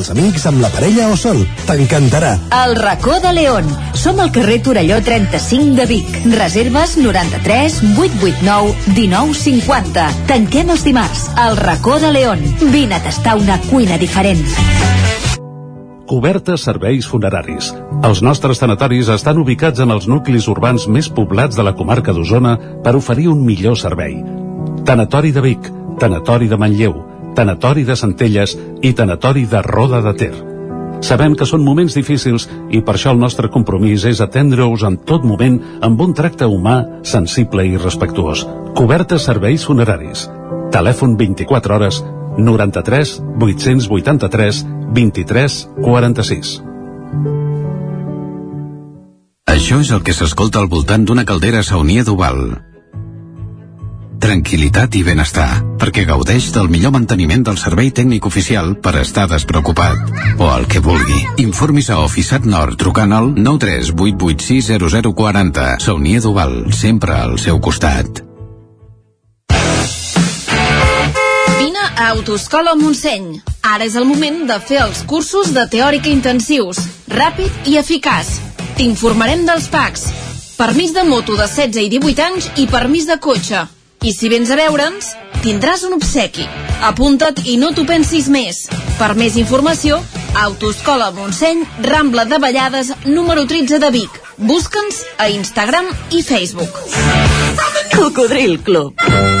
els amics, amb la parella o sol. T'encantarà. El racó de León. Som al carrer Torelló 35 de Vic. Reserves 93 889 1950. Tanquem els dimarts. El racó de León. Vine a tastar una cuina diferent. Cobertes serveis funeraris. Els nostres tanatoris estan ubicats en els nuclis urbans més poblats de la comarca d'Osona per oferir un millor servei. Tanatori de Vic, Tanatori de Manlleu, Tanatori de Centelles i Tanatori de Roda de Ter. Sabem que són moments difícils i per això el nostre compromís és atendre-us en tot moment amb un tracte humà, sensible i respectuós. Cobertes serveis funeraris. Telèfon 24 hores 93 883 23 46. Això és el que s'escolta al voltant d'una caldera saunia d'Oval. Tranquilitat i benestar, perquè gaudeix del millor manteniment del servei tècnic oficial per estar despreocupat. O el que vulgui. Informis a Oficiat Nord trucant al 938860040. Saunia d'Oval, sempre al seu costat. Vine a Autoscola Montseny. Ara és el moment de fer els cursos de teòrica intensius, ràpid i eficaç. T'informarem dels PACs, permís de moto de 16 i 18 anys i permís de cotxe. I si vens a veure'ns, tindràs un obsequi. Apunta't i no t'ho pensis més. Per més informació, Autoscola Montseny, Rambla de Vallades, número 13 de Vic. Busca'ns a Instagram i Facebook. Cocodril Club.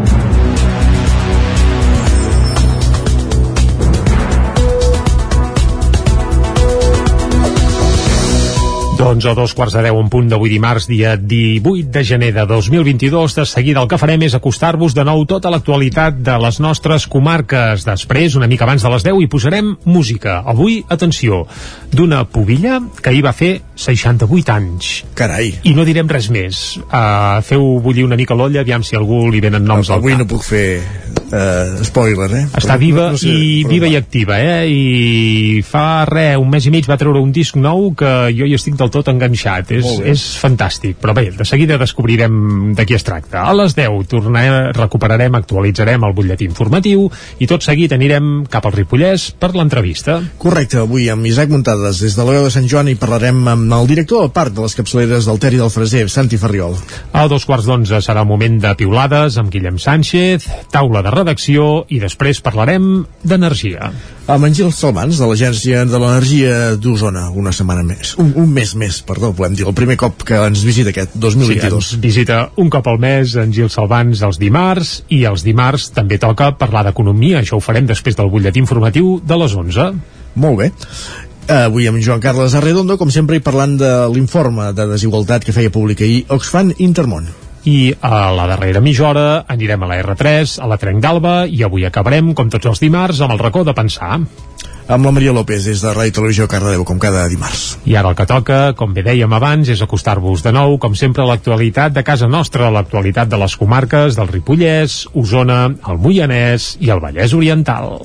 Doncs a dos quarts de deu en punt d'avui dimarts, dia 18 de gener de 2022. De seguida el que farem és acostar-vos de nou tota l'actualitat de les nostres comarques. Després, una mica abans de les 10, hi posarem música. Avui, atenció, d'una pubilla que ahir va fer 68 anys. Carai. I no direm res més. Uh, feu bullir una mica l'olla, aviam si algú li venen noms al Avui cap. no puc fer uh, spoiler, eh? Està Però viva no sé, i viva va. i activa, eh? I fa res, un mes i mig va treure un disc nou que jo hi estic del tot enganxat. És, és fantàstic. Però bé, de seguida descobrirem de qui es tracta. A les 10 tornarem, recuperarem, actualitzarem el butlletí informatiu i tot seguit anirem cap al Ripollès per l'entrevista. Correcte, avui amb Isaac Muntades des de la veu de Sant Joan i parlarem amb el director del parc de les capçaleres del Ter i del Freser, Santi Ferriol. A dos quarts d'onze serà un moment de piulades amb Guillem Sánchez, taula de redacció i després parlarem d'energia. Amb en Gil Salvans, de l'Agència de l'Energia d'Osona, una setmana més. Un, un mes més, perdó, podem dir, el primer cop que ens visita aquest 2022. Sí, visita un cop al mes en Gil Salvans els dimarts i els dimarts també toca parlar d'economia. Això ho farem després del butlletí informatiu de les 11. Molt bé. Avui amb Joan Carles Arredondo, com sempre, i parlant de l'informe de desigualtat que feia públic ahir Oxfam Intermón. I a la darrera mitja hora anirem a la R3, a la Trenc d'Alba i avui acabarem, com tots els dimarts, amb el racó de pensar. Amb la Maria López des de Ràdio Televisió Cardedeu, com cada dimarts. I ara el que toca, com bé dèiem abans, és acostar-vos de nou, com sempre, a l'actualitat de casa nostra, a l'actualitat de les comarques del Ripollès, Osona, el Moianès i el Vallès Oriental.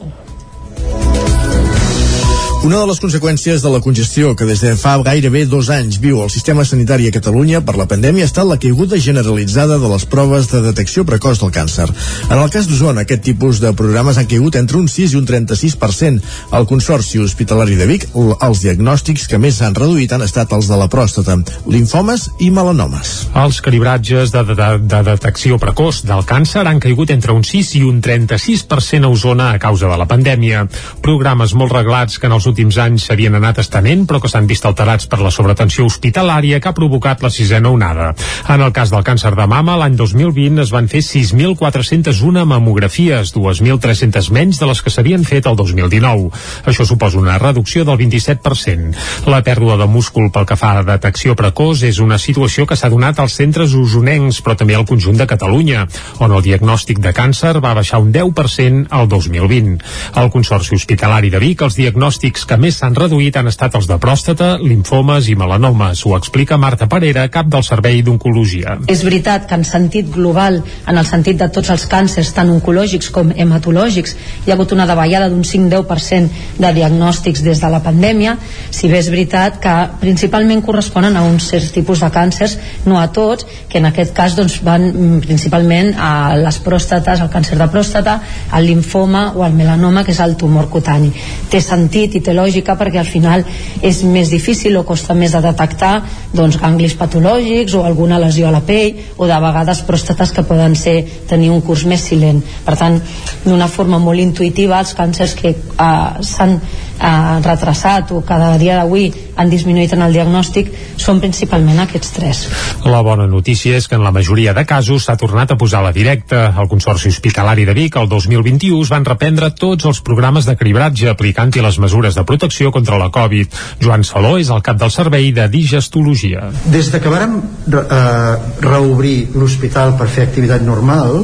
Una de les conseqüències de la congestió que des de fa gairebé dos anys viu el sistema sanitari a Catalunya per la pandèmia ha estat la caiguda generalitzada de les proves de detecció precoç del càncer. En el cas d'Osona, aquest tipus de programes han caigut entre un 6 i un 36%. Al Consorci Hospitalari de Vic, els diagnòstics que més s'han reduït han estat els de la pròstata, linfomes i melanomes. Els calibratges de, de, de detecció precoç del càncer han caigut entre un 6 i un 36% a Osona a causa de la pandèmia. Programes molt reglats que en els últims anys s'havien anat estenent però que s'han vist alterats per la sobretensió hospitalària que ha provocat la sisena onada. En el cas del càncer de mama, l'any 2020 es van fer 6.401 mamografies, 2.300 menys de les que s'havien fet el 2019. Això suposa una reducció del 27%. La pèrdua de múscul pel que fa a detecció precoç és una situació que s'ha donat als centres usonencs, però també al conjunt de Catalunya, on el diagnòstic de càncer va baixar un 10% al 2020. Al Consorci Hospitalari de Vic, els diagnòstics que més s'han reduït han estat els de pròstata, linfomes i melanomes. Ho explica Marta Parera, cap del Servei d'Oncologia. És veritat que en sentit global, en el sentit de tots els càncers, tant oncològics com hematològics, hi ha hagut una davallada d'un 5-10% de diagnòstics des de la pandèmia, si bé és veritat que principalment corresponen a uns certs tipus de càncers, no a tots, que en aquest cas doncs, van mm, principalment a les pròstates, el càncer de pròstata, el linfoma o el melanoma, que és el tumor cutani. Té sentit i té lògica perquè al final és més difícil o costa més de detectar doncs, ganglis patològics o alguna lesió a la pell o de vegades pròstates que poden ser tenir un curs més silent. Per tant, d'una forma molt intuïtiva, els càncers que eh, s'han eh, retrasat o cada dia d'avui han disminuït en el diagnòstic són principalment aquests tres. La bona notícia és que en la majoria de casos s'ha tornat a posar la directa. Al Consorci Hospitalari de Vic, el 2021, es van reprendre tots els programes de cribratge aplicant-hi les mesures de protecció contra la Covid. Joan Saló és el cap del servei de digestologia. Des de que vàrem eh, reobrir l'hospital per fer activitat normal,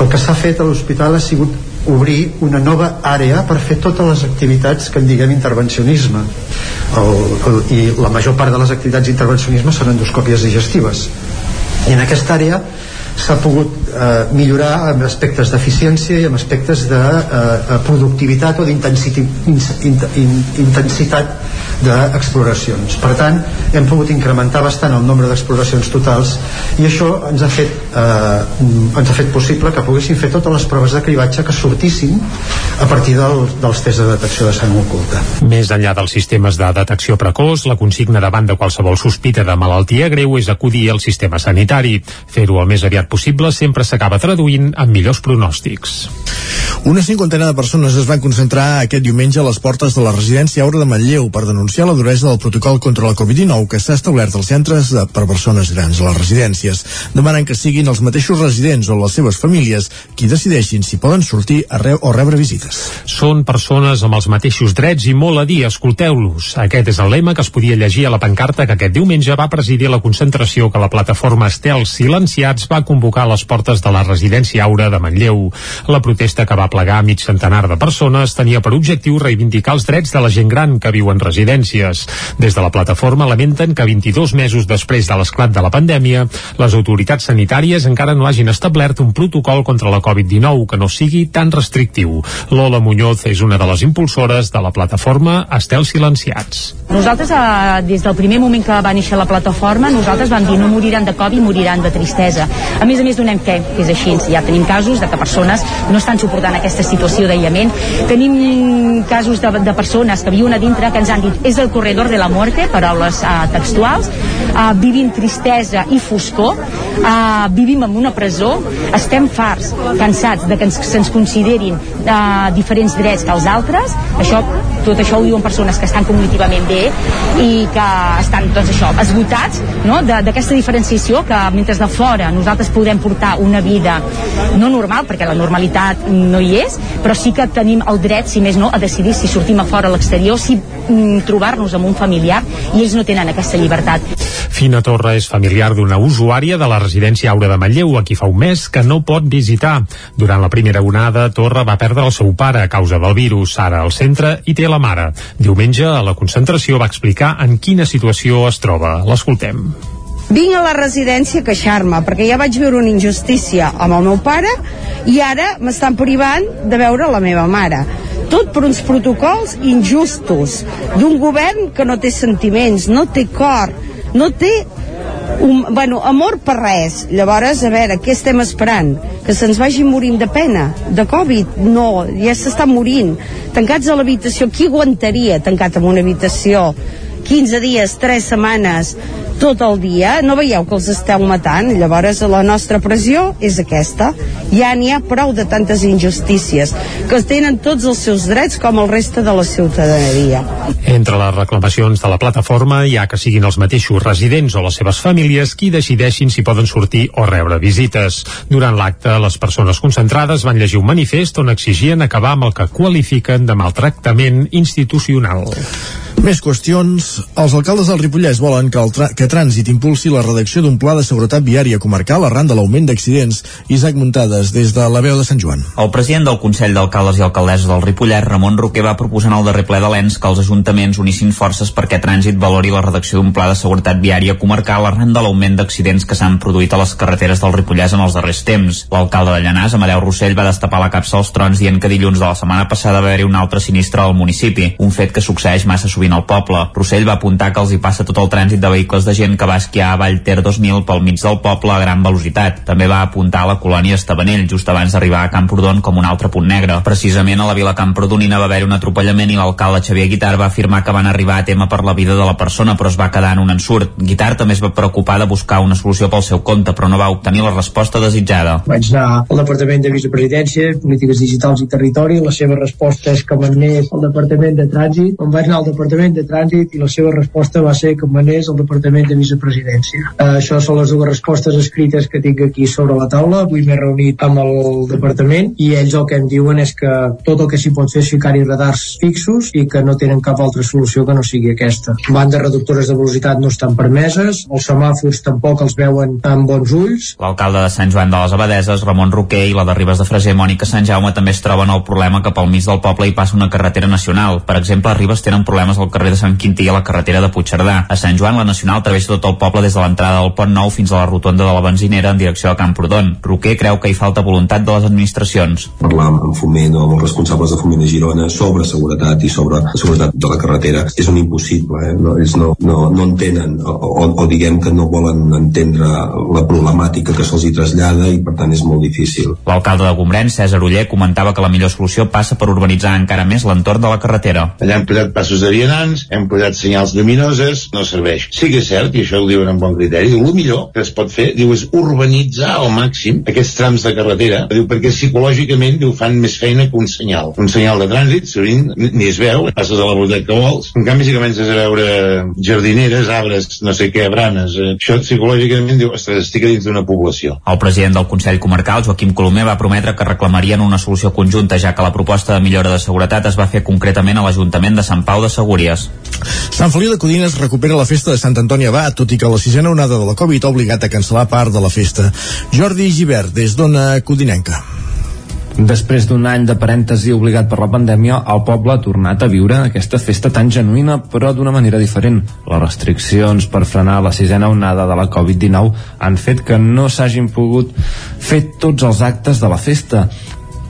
el que s'ha fet a l'hospital ha sigut obrir una nova àrea per fer totes les activitats que en diguem intervencionisme el, el, i la major part de les activitats d'intervencionisme són endoscòpies digestives i en aquesta àrea s'ha pogut eh, millorar en aspectes d'eficiència i en aspectes de eh, productivitat o d'intensitat d'exploracions. Per tant, hem pogut incrementar bastant el nombre d'exploracions totals i això ens ha fet eh, ens ha fet possible que poguéssim fer totes les proves de cribatge que sortissin a partir del, dels tests de detecció de sang oculta. Més enllà dels sistemes de detecció precoç, la consigna davant de qualsevol sospita de malaltia greu és acudir al sistema sanitari. Fer-ho el més aviat possible sempre s'acaba traduint en millors pronòstics. Una cinquantena de persones es van concentrar aquest diumenge a les portes de la residència Aura de Manlleu per denunciar la duresa del protocol contra la Covid-19 que s'ha establert als centres de, per persones grans a les residències. Demanen que siguin els mateixos residents o les seves famílies qui decideixin si poden sortir a re o rebre visites. Són persones amb els mateixos drets i molt a dir, escolteu-los. Aquest és el lema que es podia llegir a la pancarta que aquest diumenge va presidir la concentració que la plataforma Estel Silenciats va convocar a les portes de la residència Aura de Manlleu. La protesta que va plegar mig centenar de persones tenia per objectiu reivindicar els drets de la gent gran que viu en residències. Des de la plataforma lamenten que 22 mesos després de l'esclat de la pandèmia, les autoritats sanitàries encara no hagin establert un protocol contra la Covid-19 que no sigui tan restrictiu. Lola Muñoz és una de les impulsores de la plataforma Estel Silenciats. Nosaltres, eh, des del primer moment que va néixer la plataforma, nosaltres vam dir no moriran de Covid, moriran de tristesa. A més a més, donem que és així. Ja tenim casos de que persones no estan suportant aquesta situació d'aïllament. Tenim casos de, de persones que viuen a dintre que ens han dit és el corredor de la muerte, paraules uh, textuals, uh, vivim tristesa i foscor, uh, vivim en una presó, estem farts, cansats de que ens, se'ns considerin uh, diferents drets que els altres, això, tot això ho diuen persones que estan cognitivament bé i que estan, doncs això, esgotats no? d'aquesta diferenciació que mentre de fora nosaltres podem portar una vida no normal, perquè la normalitat no hi és, però sí que tenim el dret, si més no, a decidir si sortim a fora a l'exterior, si mm, trobar-nos amb un familiar i ells no tenen aquesta llibertat. Fina Torra és familiar d'una usuària de la residència Aura de Manlleu, a qui fa un mes que no pot visitar. Durant la primera onada, Torra va perdre el seu pare a causa del virus. Ara al centre i té la mare. Diumenge, a la concentració, va explicar en quina situació es troba. L'escoltem. Vinc a la residència a queixar-me perquè ja vaig veure una injustícia amb el meu pare i ara m'estan privant de veure la meva mare. Tot per uns protocols injustos d'un govern que no té sentiments, no té cor, no té un, bueno, amor per res. Llavors, a veure, què estem esperant? Que se'ns vagi morint de pena? De Covid? No, ja s'està morint. Tancats a l'habitació, qui aguantaria tancat en una habitació 15 dies, 3 setmanes, tot el dia, no veieu que els esteu matant? Llavors la nostra pressió és aquesta. Ja n'hi ha prou de tantes injustícies, que tenen tots els seus drets com el reste de la ciutadania. Entre les reclamacions de la plataforma hi ha que siguin els mateixos residents o les seves famílies qui decideixin si poden sortir o rebre visites. Durant l'acte, les persones concentrades van llegir un manifest on exigien acabar amb el que qualifiquen de maltractament institucional. Més qüestions. Els alcaldes del Ripollès volen que, el que Trànsit impulsi la redacció d'un pla de seguretat viària comarcal arran de l'augment d'accidents. Isaac Muntades, des de la veu de Sant Joan. El president del Consell d'Alcaldes i Alcaldesses del Ripollès, Ramon Roquer, va proposar en el darrer ple de l'ENS que els ajuntaments unissin forces perquè Trànsit valori la redacció d'un pla de seguretat viària comarcal arran de l'augment d'accidents que s'han produït a les carreteres del Ripollès en els darrers temps. L'alcalde de Llanàs, Amadeu Rossell, va destapar la capsa als trons dient que dilluns de la setmana passada va haver-hi un altre sinistre al municipi, un fet que succeeix massa sovint al poble. Rossell va apuntar que els hi passa tot el trànsit de vehicles de gent que va esquiar a Vallter 2000 pel mig del poble a gran velocitat. També va apuntar a la colònia Estavanell just abans d'arribar a Camprodon com un altre punt negre. Precisament a la vila Camprodonina va haver un atropellament i l'alcalde Xavier Guitar va afirmar que van arribar a tema per la vida de la persona però es va quedar en un ensurt. Guitar també es va preocupar de buscar una solució pel seu compte però no va obtenir la resposta desitjada. Vaig anar al Departament de Vicepresidència, Polítiques Digitals i Territori, la seva resposta és que m'anés al Departament de Trànsit, on vaig anar al Departament Departament de Trànsit i la seva resposta va ser que manés el Departament de Vicepresidència. Uh, això són les dues respostes escrites que tinc aquí sobre la taula. Avui m'he reunit amb el Departament i ells el que em diuen és que tot el que s'hi pot fer és ficar-hi radars fixos i que no tenen cap altra solució que no sigui aquesta. Bandes reductores de velocitat no estan permeses, els semàfors tampoc els veuen amb bons ulls. L'alcalde de Sant Joan de les Abadeses, Ramon Roquer, i la de Ribes de Freser, Mònica Sant Jaume, també es troben el problema que pel mig del poble hi passa una carretera nacional. Per exemple, a Ribes tenen problemes al carrer de Sant Quintí a la carretera de Puigcerdà. A Sant Joan, la nacional travessa tot el poble des de l'entrada del Pont Nou fins a la rotonda de la benzinera en direcció a Camprodon. Roquer creu que hi falta voluntat de les administracions. Parlar amb Foment o amb els responsables de Foment de Girona sobre seguretat i sobre seguretat de la carretera és un impossible, eh? no, és, no, no, no entenen o, o, o diguem que no volen entendre la problemàtica que se'ls hi trasllada i per tant és molt difícil. L'alcalde de Gombrèn, César Uller, comentava que la millor solució passa per urbanitzar encara més l'entorn de la carretera. Allà hem posat passos de vianants, hem posat senyals lluminoses, no serveix. Sí que és cert, i això ho diuen amb bon criteri, diu, el millor que es pot fer, diu, és urbanitzar al màxim aquests trams de carretera, diu, perquè psicològicament, diu, fan més feina que un senyal. Un senyal de trànsit, sovint ni es veu, passes a la velocitat que vols, en canvi si comences a veure jardineres, arbres, no sé què, branes, eh, això psicològicament diu, ostres, estic dins d'una població. El president del Consell Comarcal, Joaquim Colomer, va prometre que reclamarien una solució conjunta, ja que la proposta de millora de seguretat es va fer concretament a l'Ajuntament de Sant Pau de Segúries. Sant Feliu de Codines recupera la festa de Sant Antoni Abat, tot i que la sisena onada de la Covid ha obligat a cancel·lar part de la festa. Jordi Givert, des d'Ona Codinenca. Després d'un any de parèntesi obligat per la pandèmia, el poble ha tornat a viure aquesta festa tan genuïna, però d'una manera diferent. Les restriccions per frenar la sisena onada de la Covid-19 han fet que no s'hagin pogut fer tots els actes de la festa.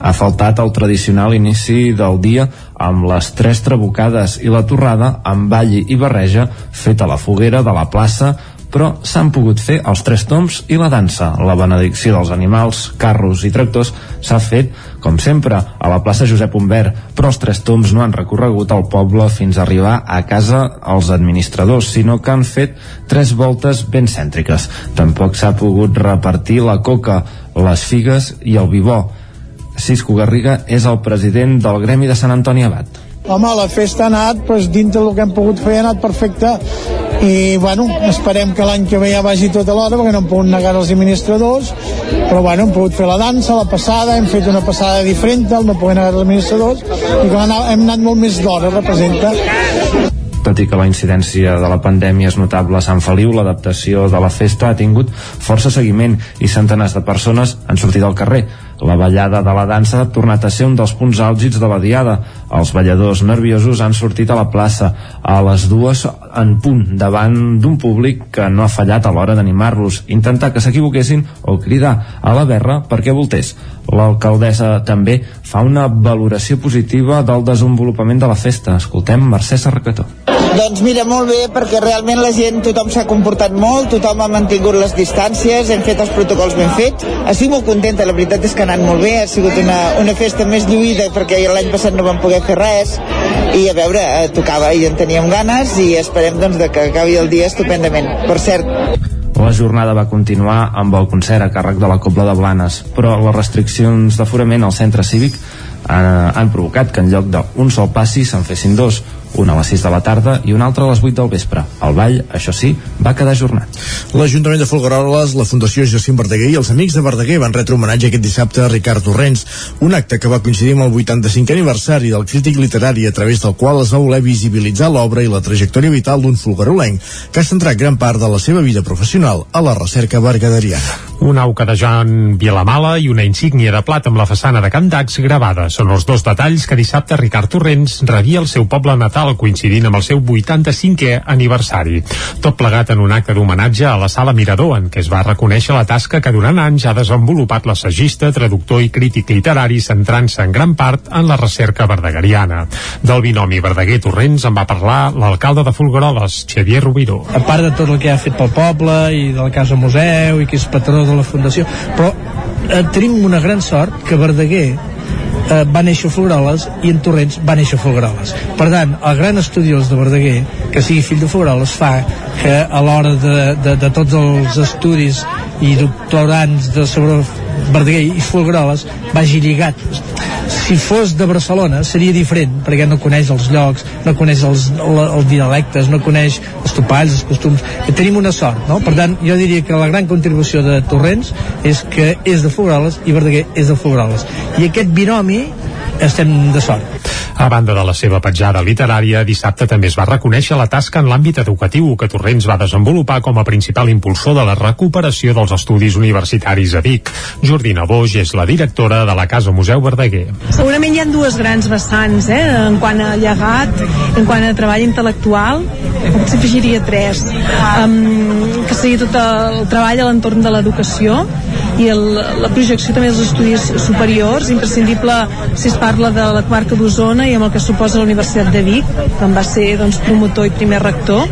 Ha faltat el tradicional inici del dia amb les tres trabucades i la torrada amb ball i barreja feta a la foguera de la plaça però s'han pogut fer els tres toms i la dansa. La benedicció dels animals, carros i tractors s'ha fet, com sempre, a la plaça Josep Humbert, però els tres toms no han recorregut el poble fins a arribar a casa els administradors, sinó que han fet tres voltes ben cèntriques. Tampoc s'ha pogut repartir la coca, les figues i el vivó. Cisco Garriga és el president del Gremi de Sant Antoni Abat. Home, la festa ha anat, doncs, dintre del que hem pogut fer, ha anat perfecte i, bueno, esperem que l'any que ve ja vagi tot a l'hora, perquè no hem pogut negar els administradors, però, bueno, hem pogut fer la dansa, la passada, hem fet una passada diferent, el no poder negar els administradors, i que hem anat molt més d'hora, representa tot i que la incidència de la pandèmia és notable a Sant Feliu, l'adaptació de la festa ha tingut força seguiment i centenars de persones han sortit al carrer. La ballada de la dansa ha tornat a ser un dels punts àlgids de la diada. Els balladors nerviosos han sortit a la plaça a les dues en punt davant d'un públic que no ha fallat a l'hora d'animar-los, intentar que s'equivoquessin o cridar a la berra perquè voltés. L'alcaldessa també fa una valoració positiva del desenvolupament de la festa. Escoltem Mercè Sarracató. Doncs mira, molt bé, perquè realment la gent, tothom s'ha comportat molt, tothom ha mantingut les distàncies, hem fet els protocols ben fets. Estic molt contenta, la veritat és que ha anat molt bé, ha sigut una, una festa més lluïda perquè l'any passat no vam poder fer res i a veure, eh, tocava i en teníem ganes i esperem doncs de que acabi el dia estupendament. Per cert, la jornada va continuar amb el concert a càrrec de la Cobla de Blanes, però les restriccions d'aforament al centre cívic han, han provocat que en lloc d'un sol passi se'n fessin dos una a les 6 de la tarda i una altra a les 8 del vespre. El ball, això sí, va quedar ajornat. L'Ajuntament de Folgueroles, la Fundació Jacint Verdaguer i els Amics de Verdaguer van retre homenatge aquest dissabte a Ricard Torrents, un acte que va coincidir amb el 85è aniversari del crític literari a través del qual es va voler visibilitzar l'obra i la trajectòria vital d'un folguerolenc que ha centrat gran part de la seva vida professional a la recerca bergaderiana. Un auca de Joan Vilamala i una insígnia de plat amb la façana de Can Dax gravada són els dos detalls que dissabte Ricard Torrents rebia el seu poble natal coincidint amb el seu 85è aniversari. Tot plegat en un acte d'homenatge a la Sala Mirador, en què es va reconèixer la tasca que durant anys ha desenvolupat l'assagista, traductor i crític literari, centrant-se en gran part en la recerca verdegariana. Del binomi Verdaguer-Torrents en va parlar l'alcalde de Folgueroles, Xavier Rubiró. A part de tot el que ha fet pel poble i de la Casa Museu i que és patró de la Fundació, però eh, tenim una gran sort que Verdaguer eh, va néixer Folgueroles i en Torrents va néixer Folgueroles. Per tant, el gran estudiós de Verdaguer, que sigui fill de Folgueroles, fa que a l'hora de, de, de tots els estudis i doctorants de sobre Verdaguer i Folgueroles vagi lligat. Si fos de Barcelona seria diferent perquè no coneix els llocs no coneix els, els dialectes no coneix els topalls, els costums. Que tenim una sort, no? per tant jo diria que la gran contribució de Torrents és que és de Fogroles i Verdaguer és de Fogroles i aquest binomi estem de sort a banda de la seva petjada literària, dissabte també es va reconèixer la tasca en l'àmbit educatiu que Torrents va desenvolupar com a principal impulsor de la recuperació dels estudis universitaris a Vic. Jordina Boix és la directora de la Casa Museu Verdaguer. Segurament hi ha dues grans vessants, eh? en quant a llegat, en quant a treball intel·lectual, potser afegiria tres, um, que seria tot el treball a l'entorn de l'educació i el, la projecció també dels estudis superiors, imprescindible si es parla de la quarta d'Osona i amb el que suposa la Universitat de Vic, que en va ser doncs, promotor i primer rector.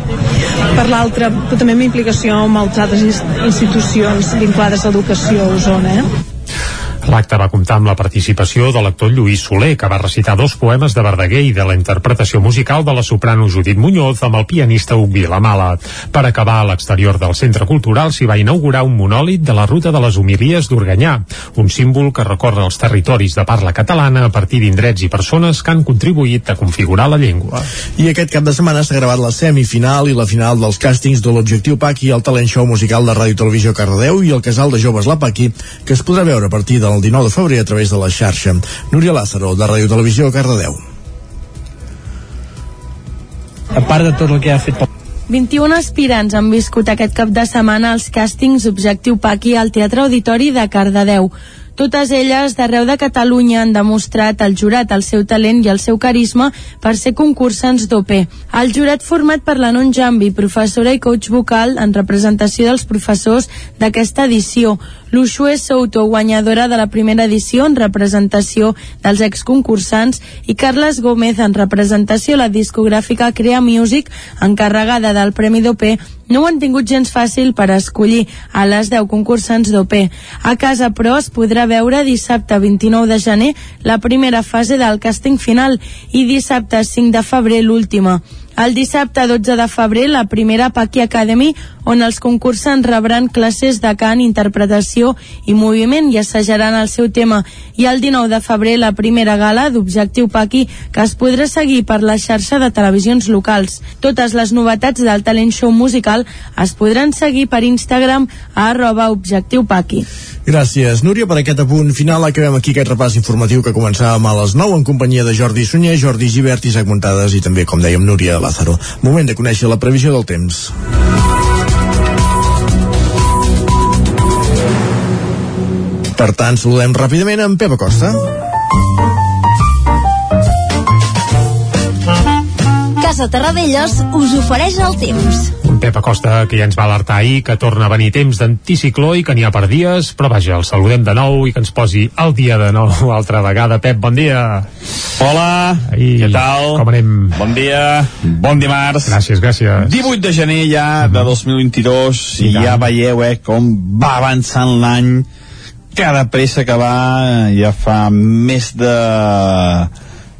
Per l'altra, també amb implicació amb altres institucions vinculades a l'educació a Osona. Eh? L'acte va comptar amb la participació de l'actor Lluís Soler, que va recitar dos poemes de Verdaguer i de la interpretació musical de la soprano Judit Muñoz amb el pianista Huc Vilamala. Per acabar, a l'exterior del Centre Cultural s'hi va inaugurar un monòlit de la ruta de les homilies d'Organyà, un símbol que recorre els territoris de parla catalana a partir d'indrets i persones que han contribuït a configurar la llengua. I aquest cap de setmana s'ha gravat la semifinal i la final dels càstings de l'Objectiu Paqui, el talent show musical de Ràdio Televisió Cardedeu i el Casal de Joves La Paqui, que es podrà veure a partir del 19 de febrer a través de la xarxa. Núria Lázaro, de Ràdio Televisió, Cardedeu. A part de tot el que ha fet 21 aspirants han viscut aquest cap de setmana els càstings Objectiu Paqui al Teatre Auditori de Cardedeu. Totes elles d'arreu de Catalunya han demostrat al jurat el seu talent i el seu carisma per ser concursants d'OP. El jurat format per la Non Jambi, professora i coach vocal en representació dels professors d'aquesta edició, L'Uxue Souto, guanyadora de la primera edició en representació dels exconcursants, i Carles Gómez en representació la discogràfica Crea Music, encarregada del Premi d'OP, no ho han tingut gens fàcil per escollir a les 10 concursants d'OP. A casa, però, es podrà veure dissabte 29 de gener la primera fase del càsting final i dissabte 5 de febrer l'última. El dissabte 12 de febrer, la primera Paqui Academy, on els concursants rebran classes de cant, interpretació i moviment i assajaran el seu tema. I el 19 de febrer, la primera gala d'Objectiu Paqui, que es podrà seguir per la xarxa de televisions locals. Totes les novetats del talent show musical es podran seguir per Instagram a arroba Objectiu. Gràcies, Núria, per aquest apunt final. Acabem aquí aquest repàs informatiu que començàvem a les 9 en companyia de Jordi Sunyer, Jordi Givert, Isaac Montades i també, com dèiem, Núria Lázaro. Moment de conèixer la previsió del temps. Per tant, saludem ràpidament amb Pep Acosta. Casa Terradellos us ofereix el temps. Un Pep Acosta que ja ens va alertar ahir que torna a venir temps d'anticicló i que n'hi ha per dies, però vaja, el saludem de nou i que ens posi el dia de nou altra vegada. Pep, bon dia. Hola, I què tal? Com anem? Bon dia, bon dimarts. Gràcies, gràcies. 18 de gener ja de 2022 i, I ja veieu eh, com va avançant l'any cada pressa que va ja fa més de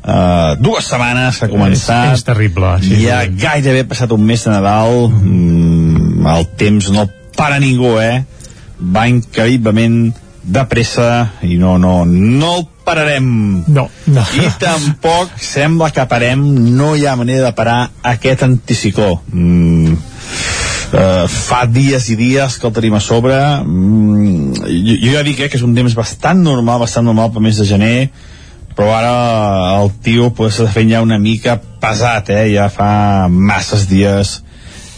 uh, dues setmanes que ha començat. És, és terrible. Sí, ja sí. gairebé ha passat un mes de Nadal. Mm, el temps no para ningú eh? Va increïblement de pressa i no, no, no el pararem. No, no. i tampoc sembla que parem. No hi ha manera de parar aquest anticicló. Mm, Uh, fa dies i dies que el tenim a sobre. Mm, jo, jo ja dic eh, que és un temps bastant normal bastant normal per mes de gener però ara el tio pues, està fent ja una mica pesat eh? ja fa masses dies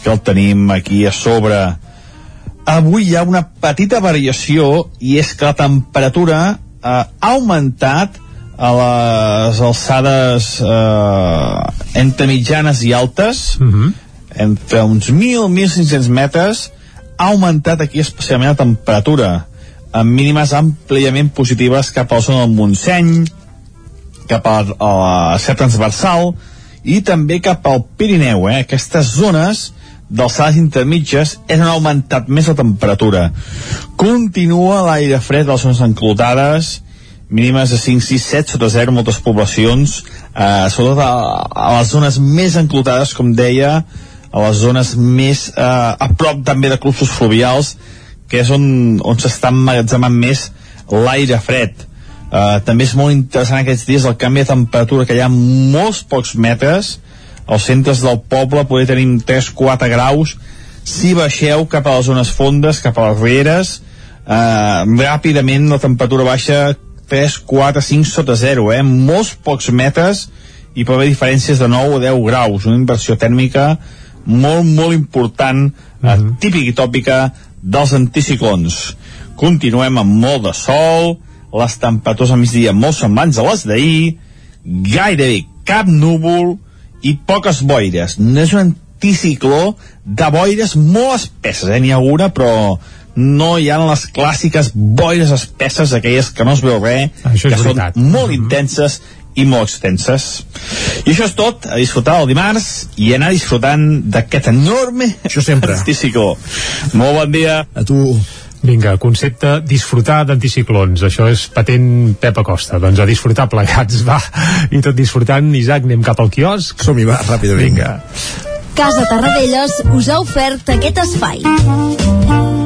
que el tenim aquí a sobre avui hi ha una petita variació i és que la temperatura eh, ha augmentat a les alçades eh, entre mitjanes i altes Uh -huh. entre uns 1.000-1.500 metres ha augmentat aquí especialment la temperatura amb mínimes àmpliament positives cap a la zona del Montseny cap a, la Ser Transversal i també cap al Pirineu eh? aquestes zones d'alçades intermitges és on ha augmentat més la temperatura continua l'aire fred a les zones enclotades mínimes de 5, 6, 7 sota 0 moltes poblacions eh, sobretot a, a les zones més enclotades com deia a les zones més eh, a prop també de clubs fluvials que és on, on s'està emmagatzemant més l'aire fred Uh, també és molt interessant aquests dies el canvi de temperatura que hi ha molts pocs metres. Als centres del poble poder tenir 3-4 graus. Si baixeu cap a les zones fondes cap a les rieres uh, ràpidament la temperatura baixa 3, 4, 5 sota 0 eh? molts pocs metres i pot haver diferències de 9 o 10 graus. Una inversió tèrmica molt molt important uh, uh, típica i tòpica dels anticiclons. Continuem amb molt de sol les temperatures al migdia molt semblants a les d'ahir, gairebé cap núvol i poques boires. No és un anticicló de boires molt espesses, eh? N'hi ha una, però no hi ha les clàssiques boires espesses, aquelles que no es veu res, Això és que veritat. són molt intenses i molt extenses. I això és tot, a disfrutar el dimarts i anar disfrutant d'aquest enorme Això sempre. anticicló. Molt bon dia. A tu. Vinga, concepte disfrutar d'anticiclons. Això és patent Pep Acosta. Doncs a disfrutar plegats, va. I tot disfrutant, Isaac, anem cap al quiosc. Som-hi, va, ràpidament. Vinga. Casa Tarradellas us ha ofert aquest espai.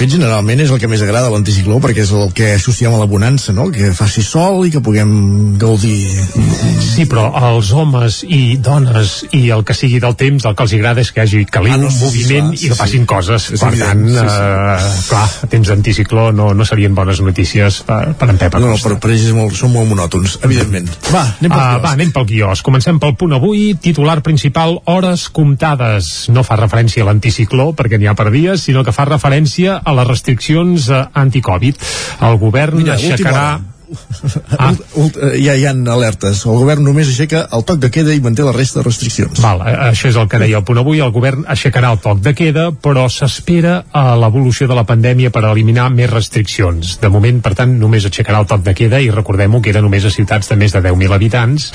Fet, generalment és el que més agrada a l'anticicló perquè és el que associem a la bonança, no? Que faci sol i que puguem gaudir. Sí, però els homes i dones i el que sigui del temps, el que els agrada és que hi hagi caliu, Ah, no, sí, moviment clar, sí, i que sí. passin coses. És per evident, tant, sí, sí. eh, clar, temps d'anticicló no, no serien bones notícies per, per en Pep No, no, Acosta. per, ells molt, són molt monòtons, evidentment. Va, anem pel quiosc. va, anem pel quiosc. Comencem pel punt avui. Titular principal, hores comptades. No fa referència a l'anticicló, perquè n'hi ha per dies, sinó que fa referència a les restriccions eh, anti-Covid. El govern Mira, aixecarà... Ah. Eh, ja hi ha alertes. El govern només aixeca el toc de queda i manté la resta de restriccions. Val, eh, això és el que deia el punt avui. El govern aixecarà el toc de queda, però s'espera a l'evolució de la pandèmia per eliminar més restriccions. De moment, per tant, només aixecarà el toc de queda i recordem-ho, queda només a ciutats de més de 10.000 habitants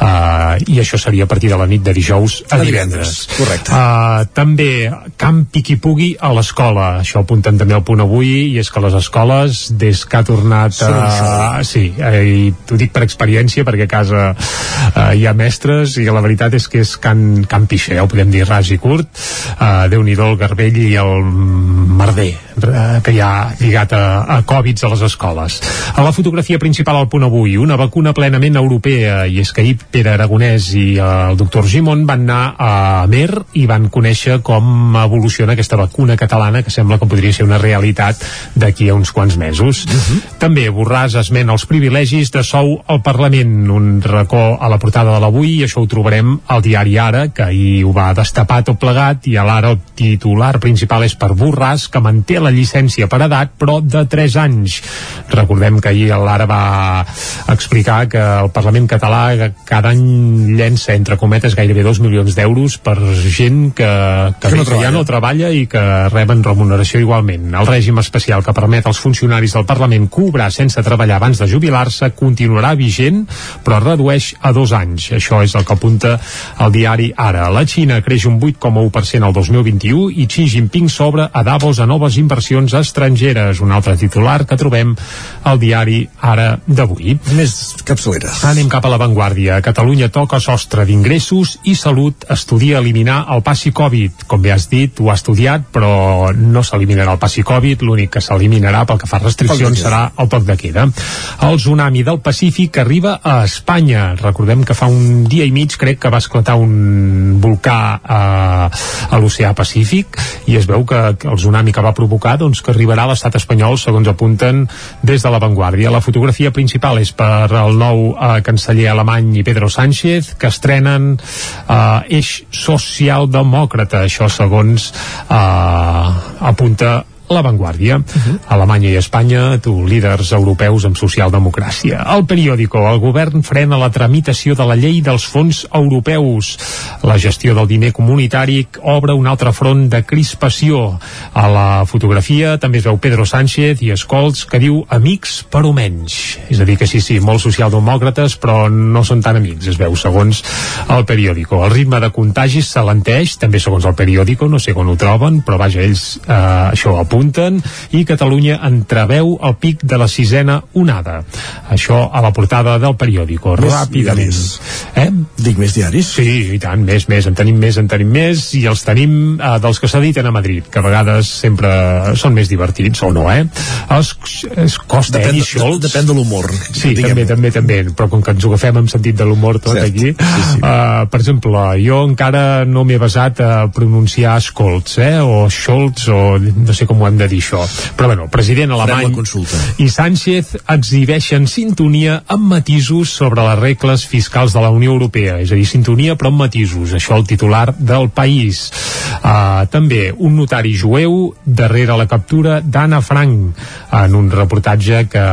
eh, i això seria a partir de la nit de dijous a A divendres. divendres, correcte. Uh, també campi qui pugui a l'escola. Això apunten també al punt avui i és que les escoles, des que ha tornat Són un a... Sí, eh, i t'ho dic per experiència perquè a casa uh, hi ha mestres i la veritat és que és can, can pixer, ja ho podem dir ras i curt. Uh, Déu-n'hi-do el garbell i el merder eh, que hi ha lligat a, a Covid a les escoles. A la fotografia principal al punt avui, una vacuna plenament europea i és que ahir Pere Aragonès i eh, el doctor Gimon van anar a Mer i van conèixer com evoluciona aquesta vacuna catalana que sembla que podria ser una realitat d'aquí a uns quants mesos. També Borràs esmena els privilegis de sou al Parlament, un racó a la portada de l'avui i això ho trobarem al diari Ara, que ahir ho va destapar tot plegat i a l'Ara el titular principal és per Borràs, que manté la llicència per edat però de 3 anys. Recordem que ahir l'Ara va explicar que el Parlament català cada any llença entre cometes gairebé 2 milions d'euros per gent que, que, Que no treballa. no treballa i que reben remuneració igualment. El règim especial que permet als funcionaris del Parlament cobrar sense treballar abans de jubilar-se continuarà vigent, però es redueix a dos anys. Això és el que apunta el diari Ara. La Xina creix un 8,1% al 2021 i Xi Jinping s'obre a Davos a noves inversions estrangeres. Un altre titular que trobem al diari Ara d'avui. Més capçaleres. Anem cap a l'avantguàrdia. Catalunya toca sostre d'ingressos i Salut estudia eliminar el passi Covid. Com bé has dit, ho ha estudiat, però no s'eliminarà el passi Covid. L'únic que s'eliminarà pel que fa a restriccions serà el toc de queda. El tsunami del Pacífic arriba a Espanya. Recordem que fa un dia i mig crec que va esclatar un volcà a, a l'oceà Pacífic i es veu que el tsunami que va provocar doncs, que arribarà a l'estat espanyol segons apunten des de l'avantguàrdia. La fotografia principal és per el nou eh, canceller alemany i Pedro Sánchez que estrenen eh, eix socialdemòcrata, això segons eh, apunta l'avantguàrdia. Alemanya i Espanya, tu, líders europeus amb socialdemocràcia. El periòdico, el govern frena la tramitació de la llei dels fons europeus. La gestió del diner comunitari obre un altre front de crispació. A la fotografia també es veu Pedro Sánchez i Escolts que diu amics però menys. És a dir, que sí, sí, molt socialdemòcrates però no són tan amics, es veu, segons el periòdico. El ritme de contagis s'alenteix, també segons el periòdico, no sé on ho troben, però vaja, ells eh, això apunten apunten, i Catalunya entreveu el pic de la sisena onada. Això a la portada del periòdico. Més Ràpidament. diaris. Eh? Dic més diaris? Sí, i tant, més, més. En tenim més, en tenim més, i els tenim eh, dels que s'editen a Madrid, que a vegades sempre són més divertits, o no, eh? Es, es costa, Depèn, eh, Scholz? depèn de l'humor. Sí, diguem. també, també, també, però com que ens ho agafem amb sentit de l'humor tot Cert. aquí, Sí, sí. Uh, per exemple, jo encara no m'he basat a pronunciar Scholz, eh, o Scholz, o no sé com ho hem de dir això. Però bueno, president Farem alemany i Sánchez exhibeixen sintonia amb matisos sobre les regles fiscals de la Unió Europea, és a dir, sintonia però amb matisos, això el titular del país. Uh, també un notari jueu darrere la captura d'Anna Frank en un reportatge que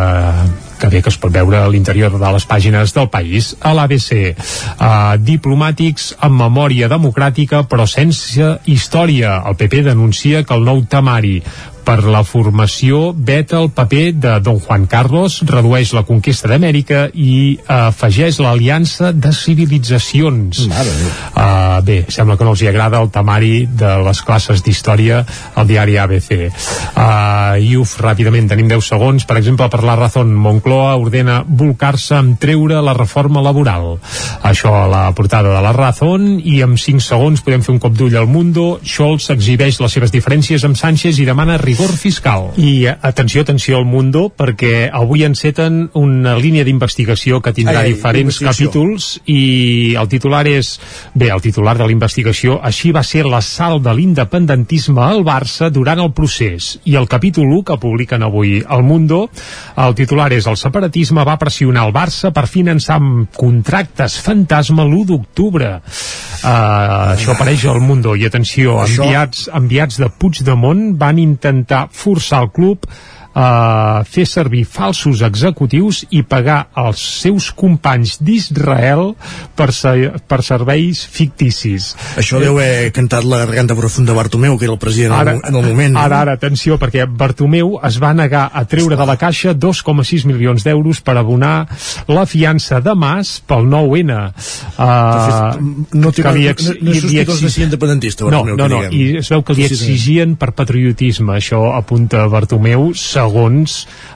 que bé que es pot veure a l'interior de les pàgines del país. A l'ABC, uh, diplomàtics amb memòria democràtica però sense història. El PP denuncia que el nou temari per la formació veta el paper de Don Juan Carlos, redueix la conquesta d'Amèrica i afegeix l'aliança de civilitzacions. Uh, bé, sembla que no els hi agrada el temari de les classes d'història al diari ABC. Uh, I uf, ràpidament, tenim 10 segons. Per exemple, per la Razón, Moncloa ordena volcar-se amb treure la reforma laboral. Això a la portada de la Razón i en 5 segons podem fer un cop d'ull al Mundo. Scholz exhibeix les seves diferències amb Sánchez i demana rigor fiscal. I atenció, atenció al Mundo, perquè avui enceten una línia d'investigació que tindrà Ai, ai, diferents capítols i el titular és, bé, el titular de la investigació, així va ser l'assalt de l'independentisme al Barça durant el procés. I el capítol 1 que publiquen avui al Mundo, el titular és el separatisme va pressionar el Barça per finançar amb contractes fantasma l'1 d'octubre. Uh, això apareix al Mundo. I atenció, enviats, enviats de Puigdemont van intentar forçar el club a fer servir falsos executius i pagar als seus companys d'Israel per, se per serveis ficticis. Això deu haver cantat la garganta profunda Bartomeu, que era el president ara, en el moment. no? Ara, ara, atenció, perquè Bartomeu es va negar a treure de la caixa 2,6 milions d'euros per abonar la fiança de Mas pel 9-N. Uh, no, té, que no, li no, ex- no és li- de ser independentista, no, Bartomeu, no, que no, diguem. i es veu que li exigien per patriotisme, això apunta Bartomeu, segons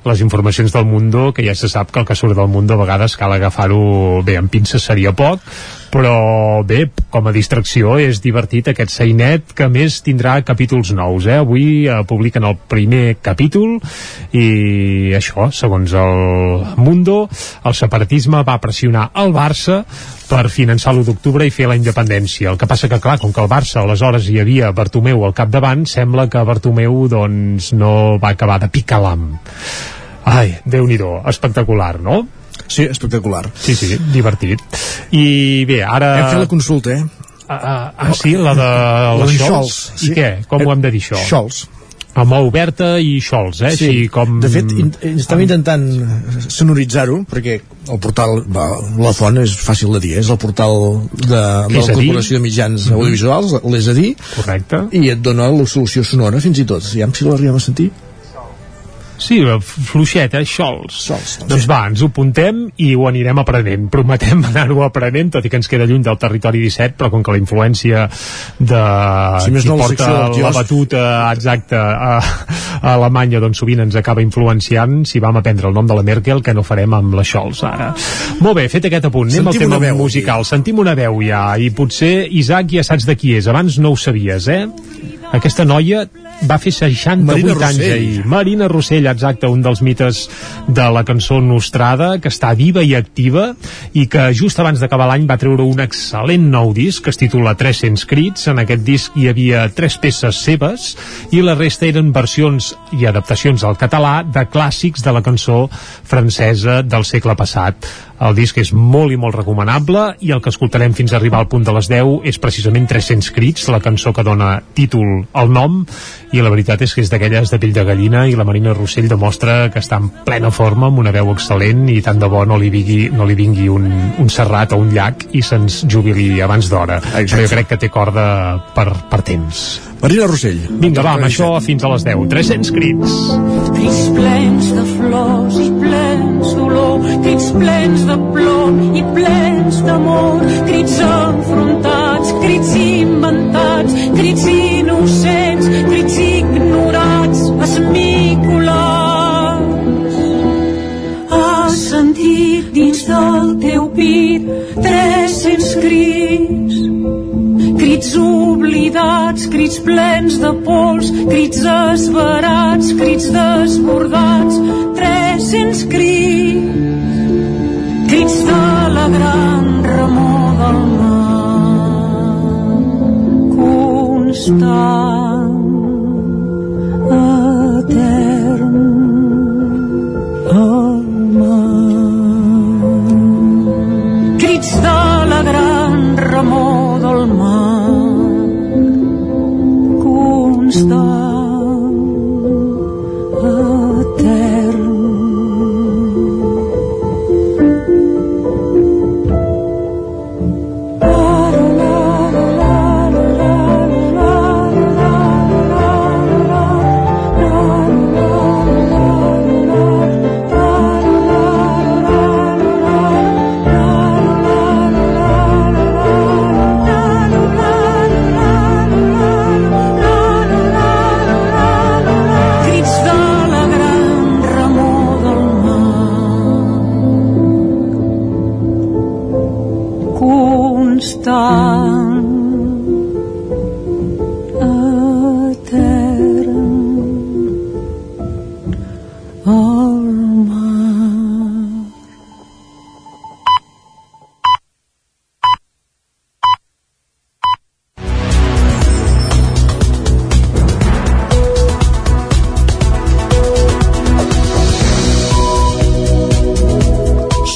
les informacions del Mundo, que ja se sap que el que surt del Mundo a vegades cal agafar-ho bé, amb pinces seria poc, però bé, com a distracció és divertit aquest seinet que més tindrà capítols nous eh? avui eh, publiquen el primer capítol i això, segons el Mundo el separatisme va pressionar el Barça per finançar l'1 d'octubre i fer la independència. El que passa que, clar, com que el Barça aleshores hi havia Bartomeu al capdavant, sembla que Bartomeu doncs no va acabar de picar l'am. Ai, déu nhi espectacular, no? Sí, espectacular. Sí, sí, divertit. I bé, ara... Hem fet la consulta, eh? Ah, ah, ah, sí, la de La la de Scholz. I sí. què? Com ho hem de dir, això? Scholz. Amb O oberta i Scholz, eh? Sí. Així com... De fet, in, estem intentant sonoritzar-ho, perquè el portal, va, la font és fàcil de dir, és el portal de, de la a? Corporació de Mitjans Mhm. Audiovisuals, l'és a dir, Correcte. i et dona la solució sonora fins i tot. Ja si l'arribem a sentir. Sí, fluixet, eh? Scholz. Scholz. Doncs va, ens ho apuntem i ho anirem aprenent. Prometem anar-ho aprenent, tot i que ens queda lluny del territori 17, però com que la influència de Si més qui no, la porta la quiosc. batuta exacta a, a Alemanya, doncs sovint ens acaba influenciant si vam aprendre el nom de la Merkel, que no farem amb la Scholz ara. Molt bé, fet aquest apunt, anem Sentim al tema veu, musical. Sentim una veu ja, i potser, Isaac, ja saps de qui és. Abans no ho sabies, eh? Aquesta noia va fer 68 Marina anys Rossell. ahir. Marina Rossell, exacte, un dels mites de la cançó Nostrada, que està viva i activa i que just abans d'acabar l'any va treure un excel·lent nou disc que es titula 300 crits. En aquest disc hi havia tres peces seves i la resta eren versions i adaptacions al català de clàssics de la cançó francesa del segle passat. El disc és molt i molt recomanable i el que escoltarem fins a arribar al punt de les 10 és precisament 300 crits, la cançó que dona títol al nom i la veritat és que és d'aquelles de pell de gallina i la Marina Rossell demostra que està en plena forma amb una veu excel·lent i tant de bo no li vingui, no li vingui un, un serrat o un llac i se'ns jubili abans d'hora. Però jo crec que té corda per, per temps. Marina Rossell. Vinga, va, amb això fins a les 10 300 crits. Crits plens de flors i plens de plom i plens d'amor, crits enfrontats, crits inventats, crits innocents, crits ignorats, esmicolats. Has sentit dins del teu pit 300 crits, crits oblidats, crits plens de pols, crits esverats, crits desbordats, 300 crits crits de la gran remor del mar, constant,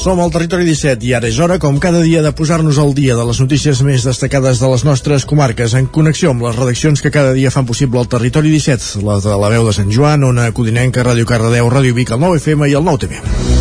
Som al Territori 17 i ara és hora, com cada dia, de posar-nos al dia de les notícies més destacades de les nostres comarques, en connexió amb les redaccions que cada dia fan possible el Territori 17, la de la veu de Sant Joan, Ona Codinenca, Ràdio Cardedeu, Ràdio Vic, el 9 FM i el 9 TV.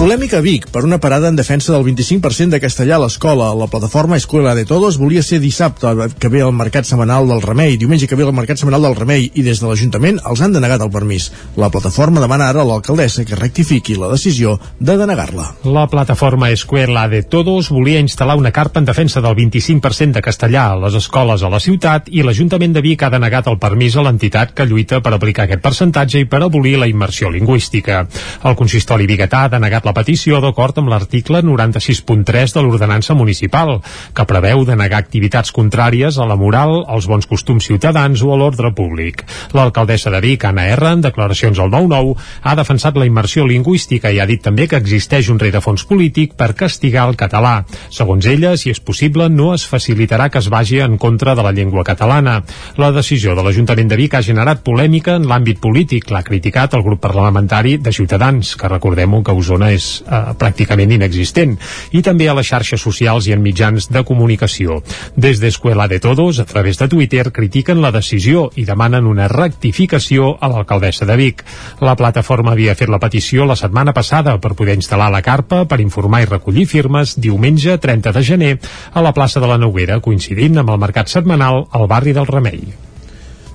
Polèmica a Vic per una parada en defensa del 25% de castellà a l'escola. La plataforma Escuela de Todos volia ser dissabte que ve el mercat setmanal del Remei, diumenge que ve el mercat setmanal del Remei i des de l'Ajuntament els han denegat el permís. La plataforma demana ara a l'alcaldessa que rectifiqui la decisió de denegar-la. La plataforma Escuela de Todos volia instal·lar una carpa en defensa del 25% de castellà a les escoles a la ciutat i l'Ajuntament de Vic ha denegat el permís a l'entitat que lluita per aplicar aquest percentatge i per abolir la immersió lingüística. El consistori biguetà ha denegat la petició d'acord amb l'article 96.3 de l'ordenança municipal, que preveu denegar activitats contràries a la moral, als bons costums ciutadans o a l'ordre públic. L'alcaldessa de Vic, Anna R, en declaracions al 9-9, ha defensat la immersió lingüística i ha dit també que existeix un rerefons polític per castigar el català. Segons ella, si és possible, no es facilitarà que es vagi en contra de la llengua catalana. La decisió de l'Ajuntament de Vic ha generat polèmica en l'àmbit polític. L'ha criticat el grup parlamentari de Ciutadans, que recordem que Osona és eh, pràcticament inexistent, i també a les xarxes socials i en mitjans de comunicació. Des d'Escuela de Todos, a través de Twitter, critiquen la decisió i demanen una rectificació a l'alcaldessa de Vic. La plataforma havia fet la petició la setmana passada per poder instal·lar la carpa per informar i recollir firmes diumenge 30 de gener a la plaça de la Noguera, coincidint amb el mercat setmanal al barri del Remei.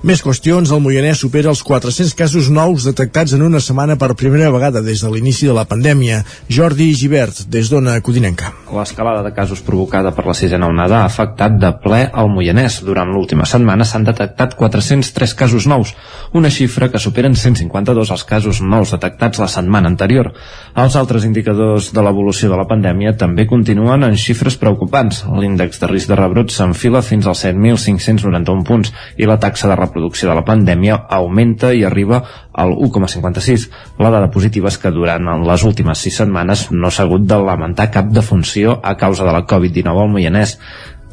Més qüestions, el Moianès supera els 400 casos nous detectats en una setmana per primera vegada des de l'inici de la pandèmia. Jordi Givert, des d'Ona Codinenca. L'escalada de casos provocada per la sisena onada ha afectat de ple al Moianès. Durant l'última setmana s'han detectat 403 casos nous, una xifra que superen 152 els casos nous detectats la setmana anterior. Els altres indicadors de l'evolució de la pandèmia també continuen en xifres preocupants. L'índex de risc de rebrot s'enfila fins als 7.591 punts i la taxa de reproducció de la pandèmia augmenta i arriba al 1,56. La dada positiva és que durant les últimes sis setmanes no s'ha hagut de lamentar cap defunció a causa de la Covid-19 al Moianès.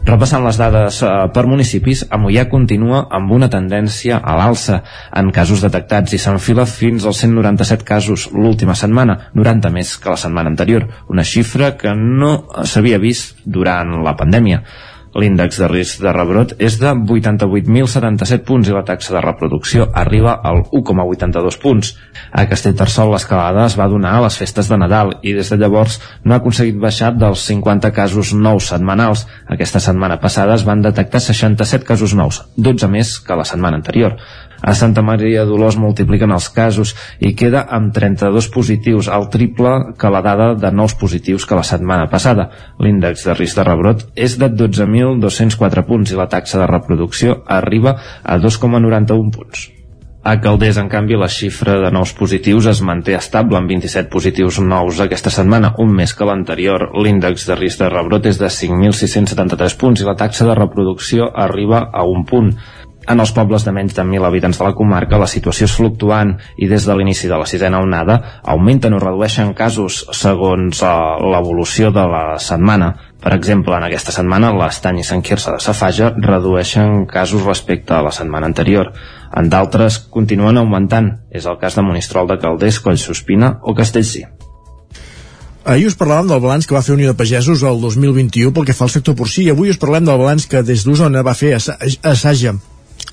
Repassant les dades eh, per municipis, a Mollà continua amb una tendència a l'alça en casos detectats i s'enfila fins als 197 casos l'última setmana, 90 més que la setmana anterior, una xifra que no s'havia vist durant la pandèmia. L'índex de risc de rebrot és de 88.077 punts i la taxa de reproducció arriba al 1,82 punts. A Castellterçol l'escalada es va donar a les festes de Nadal i des de llavors no ha aconseguit baixar dels 50 casos nous setmanals. Aquesta setmana passada es van detectar 67 casos nous, 12 més que la setmana anterior. A Santa Maria d'Olors multipliquen els casos i queda amb 32 positius, el triple que la dada de nous positius que la setmana passada. L'índex de risc de rebrot és de 12.204 punts i la taxa de reproducció arriba a 2,91 punts. A Calders, en canvi, la xifra de nous positius es manté estable amb 27 positius nous aquesta setmana, un més que l'anterior. L'índex de risc de rebrot és de 5.673 punts i la taxa de reproducció arriba a un punt. En els pobles de menys de 1.000 habitants de la comarca la situació és fluctuant i des de l'inici de la sisena onada augmenten o redueixen casos segons uh, l'evolució de la setmana. Per exemple, en aquesta setmana l'Estany i Sant Quirze de Safaja redueixen casos respecte a la setmana anterior. En d'altres continuen augmentant. És el cas de Monistrol de Calders, Collsospina o Castellcí. Ahir us parlàvem del balanç que va fer Unió de Pagesos el 2021 pel que fa al sector porcí i avui us parlem del balanç que des d'Osona va fer Assaja,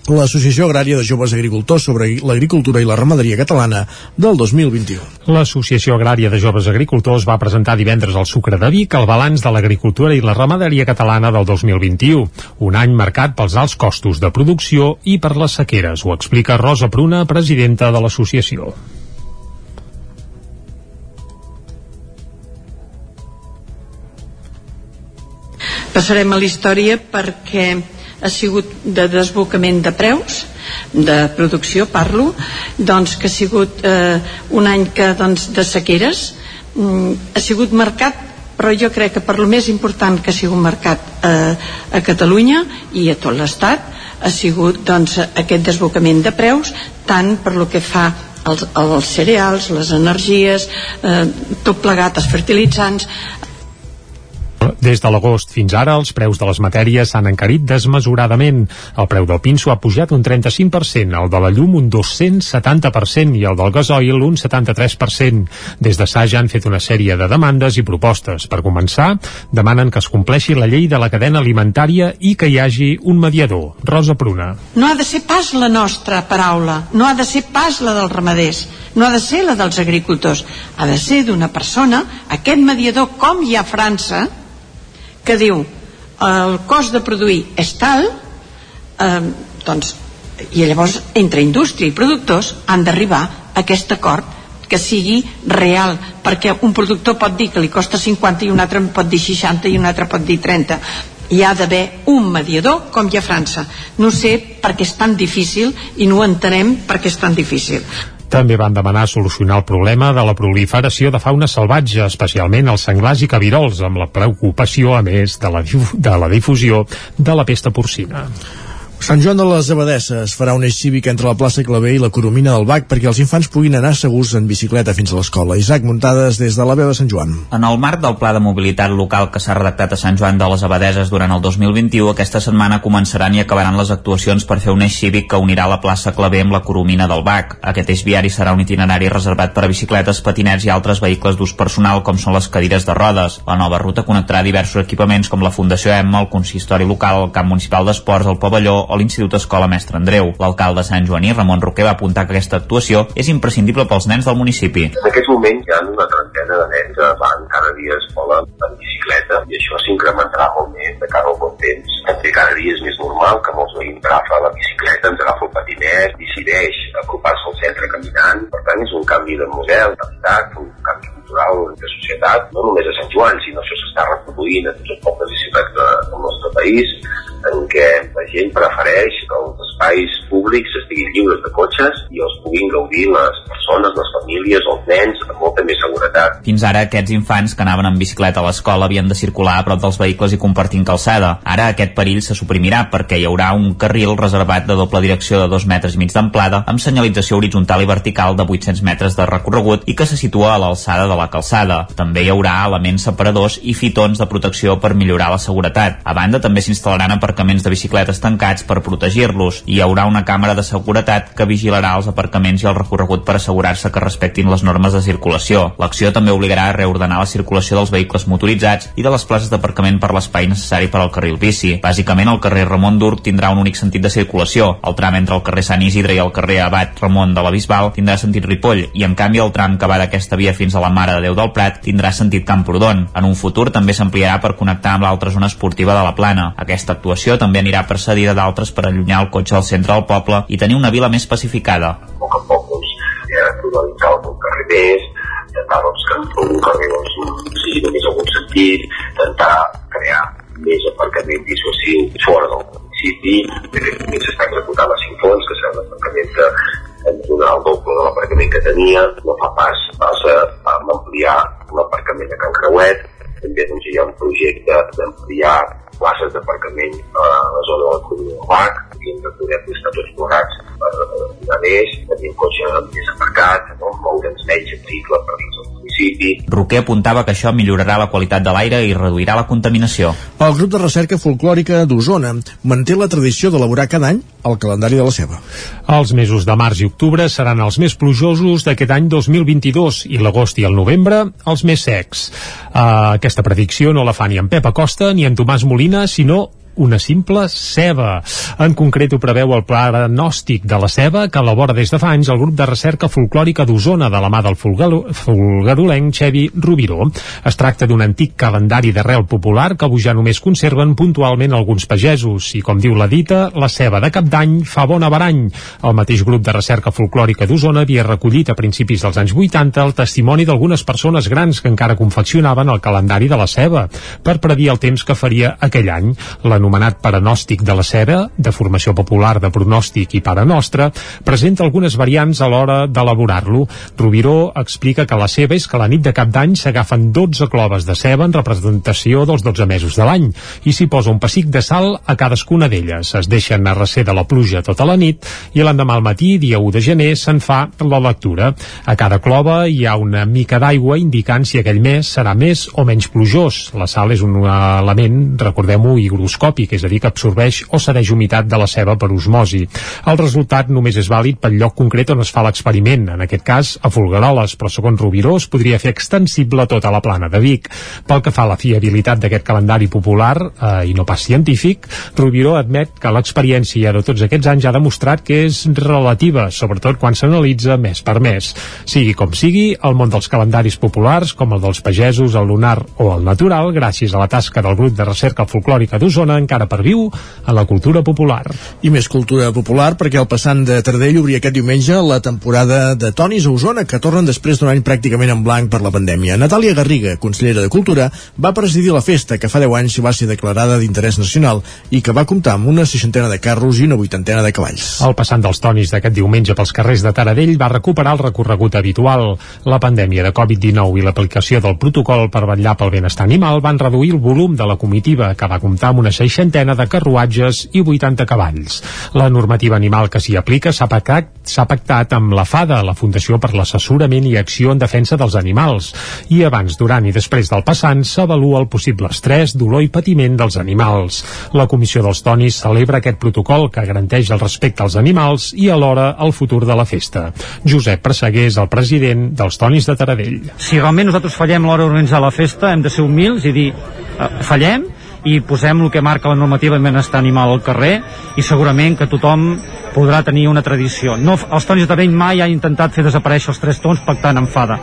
l'Associació Agrària de Joves Agricultors sobre l'Agricultura i la Ramaderia Catalana del 2021. L'Associació Agrària de Joves Agricultors va presentar divendres al Sucre de Vic el balanç de l'agricultura i la ramaderia catalana del 2021, un any marcat pels alts costos de producció i per les sequeres, ho explica Rosa Pruna, presidenta de l'associació. Passarem a la història perquè ha sigut de desbocament de preus de producció parlo doncs que ha sigut eh, un any que doncs, de sequeres. Mm, ha sigut marcat però jo crec que per lo més important que ha sigut marcat eh, a Catalunya i a tot l'Estat ha sigut doncs, aquest desbocament de preus tant per lo que fa als, als cereals, les energies, eh, tot plegat, els fertilitzants, des de l'agost fins ara, els preus de les matèries s'han encarit desmesuradament. El preu del pinso ha pujat un 35%, el de la llum un 270% i el del gasoil un 73%. Des de Saja han fet una sèrie de demandes i propostes. Per començar, demanen que es compleixi la llei de la cadena alimentària i que hi hagi un mediador. Rosa Pruna. No ha de ser pas la nostra paraula, no ha de ser pas la dels ramaders, no ha de ser la dels agricultors, ha de ser d'una persona, aquest mediador, com hi ha a França, que diu el cost de produir és tal eh, doncs i llavors entre indústria i productors han d'arribar a aquest acord que sigui real perquè un productor pot dir que li costa 50 i un altre pot dir 60 i un altre pot dir 30 hi ha d'haver un mediador com hi ha a França. No sé per què és tan difícil i no ho entenem per què és tan difícil també van demanar solucionar el problema de la proliferació de fauna salvatge, especialment els senglars i cabirols, amb la preocupació, a més, de la, de la difusió de la pesta porcina. Sant Joan de les Abadesses farà un eix cívic entre la plaça Clavé i la Coromina del Bac perquè els infants puguin anar segurs en bicicleta fins a l'escola. Isaac Muntades des de la veu de Sant Joan. En el marc del Pla de Mobilitat Local que s'ha redactat a Sant Joan de les Abadeses durant el 2021, aquesta setmana començaran i acabaran les actuacions per fer un eix cívic que unirà la plaça Clavé amb la Coromina del Bac. Aquest eix viari serà un itinerari reservat per a bicicletes, patinets i altres vehicles d'ús personal com són les cadires de rodes. La nova ruta connectarà diversos equipaments com la Fundació Emma, el Consistori Local, el Camp Municipal d'Esports, el Pavelló o l'Institut Escola Mestre Andreu. L'alcalde Sant Joaní, Ramon Roquer, va apuntar que aquesta actuació és imprescindible pels nens del municipi. En aquest moment hi ha una trentena de nens que van cada dia a escola en bicicleta i això s'incrementarà molt més de cara al bon temps. També cada dia és més normal que molts veïns agafa la bicicleta, ens agafa el patinet, decideix apropar-se al centre caminant. Per tant, és un canvi de model, d'habitat, un canvi cultural de societat, no només a Sant Joan, sinó això s'està reproduint a tots els pobles i ciutats de, del nostre país en què la gent prefereix que els espais públics estiguin lliures de cotxes i els puguin gaudir les persones, les famílies, els nens, amb molta més seguretat. Fins ara aquests infants que anaven en bicicleta a l'escola havien de circular a prop dels vehicles i compartint calçada. Ara aquest perill se suprimirà perquè hi haurà un carril reservat de doble direcció de 2 metres i mig d'amplada amb senyalització horitzontal i vertical de 800 metres de recorregut i que se situa a l'alçada de la calçada. També hi haurà elements separadors i fitons de protecció per millorar la seguretat. A banda, també s'instal·laran aparcaments de bicicletes tancats per protegir-los hi haurà una càmera de seguretat que vigilarà els aparcaments i el recorregut per assegurar-se que respectin les normes de circulació. L'acció també obligarà a reordenar la circulació dels vehicles motoritzats i de les places d'aparcament per l'espai necessari per al carril bici. Bàsicament, el carrer Ramon Durc tindrà un únic sentit de circulació. El tram entre el carrer Sant Isidre i el carrer Abat Ramon de la Bisbal tindrà sentit Ripoll i, en canvi, el tram que va d'aquesta via fins a la Mare de Déu del Prat tindrà sentit Camprodon. En un futur també s'ampliarà per connectar amb l'altra zona esportiva de la Plana. Aquesta actuació també anirà precedida d'altres per allunyar el cotxe del centre del poble i tenir una vila més pacificada. Poc a poc doncs, ja actualitzar algun carrer més, intentar doncs, que un carrer doncs, sigui només en un sentit, intentar crear més aparcament dissuasiu fora del municipi, també s'està executant les cinc fonts, que seran l'aparcament de hem el doble de l'aparcament que tenia, no fa pas, passa a ampliar l'aparcament a Can Creuet, també doncs, hi ha un projecte d'ampliar places d'aparcament a la zona de l'economia del BAC, i hem de poder estar tots plegats per més, tenir un cotxe més aparcat, no? moure'ns menys en cicle per dins del municipi. Roquer apuntava que això millorarà la qualitat de l'aire i reduirà la contaminació. El grup de recerca folclòrica d'Osona manté la tradició d'elaborar cada any el calendari de la ceba. Els mesos de març i octubre seran els més plujosos d'aquest any 2022 i l'agost i el novembre els més secs. Uh, aquesta predicció no la fa ni en Pep Acosta ni en Tomàs Molina, sinó una simple ceba. En concret ho preveu el pla diagnòstic de la ceba que elabora des de fa anys el grup de recerca folclòrica d'Osona de la mà del folgarolenc Xevi Rubiró. Es tracta d'un antic calendari d'arrel popular que avui ja només conserven puntualment alguns pagesos i, com diu la dita, la ceba de cap d'any fa bon averany. El mateix grup de recerca folclòrica d'Osona havia recollit a principis dels anys 80 el testimoni d'algunes persones grans que encara confeccionaven el calendari de la ceba per predir el temps que faria aquell any. L'anomenat paranòstic de la ceba, de formació popular de pronòstic i pare nostre, presenta algunes variants a l'hora d'elaborar-lo. Rubiró explica que la ceba és que la nit de cap d'any s'agafen 12 cloves de ceba en representació dels 12 mesos de l'any i s'hi posa un pessic de sal a cadascuna d'elles. Es deixen a recer de la pluja tota la nit i l'endemà al matí, dia 1 de gener, se'n fa la lectura. A cada clova hi ha una mica d'aigua indicant si aquell mes serà més o menys plujós. La sal és un element, recordem-ho, higroscòpic, és a dir, que absorbeix o cedeix humitat de la ceba per osmosi. El resultat només és vàlid pel lloc concret on es fa l'experiment, en aquest cas a Folgueroles, però segons Rubiró es podria fer extensible tota la plana de Vic. Pel que fa a la fiabilitat d'aquest calendari popular eh, i no pas científic, Rubiró admet que l'experiència de tots aquests anys ha demostrat que és relativa, sobretot quan s'analitza mes per mes. Sigui com sigui, el món dels calendaris populars, com el dels pagesos, el lunar o el natural, gràcies a la tasca del grup de recerca folclòrica d'Osona, encara perviu en la cultura popular. I més cultura popular perquè el passant de Tardell obria aquest diumenge la temporada de Tonis a Osona, que tornen després d'un any pràcticament en blanc per la pandèmia. Natàlia Garriga, consellera de Cultura, va presidir la festa que fa 10 anys va ser declarada d'interès nacional i que va comptar amb una seixantena de carros i una vuitantena de cavalls. El passant dels Tonis d'aquest diumenge pels carrers de Taradell va recuperar el recorregut habitual. La pandèmia de Covid-19 i l'aplicació del protocol per vetllar pel benestar animal van reduir el volum de la comitiva, que va comptar amb una seixantena de carruatges i 80 cavalls. La normativa animal que s'hi aplica s'ha pactat, pactat amb la FADA, la Fundació per l'Assessorament i Acció en Defensa dels Animals, i abans, durant i després del passant s'avalua el possible estrès, dolor i patiment dels animals. La Comissió dels Tonis celebra aquest protocol que garanteix el respecte als animals i alhora el futur de la festa. Josep Presseguer és el president dels Tonis de Taradell. Si realment nosaltres fallem l'hora d'organitzar la festa, hem de ser humils i dir eh, fallem, i posem el que marca la normativa de benestar animal al carrer i segurament que tothom podrà tenir una tradició. No, els tonis de Taradell mai han intentat fer desaparèixer els tres tons pactant amb fada.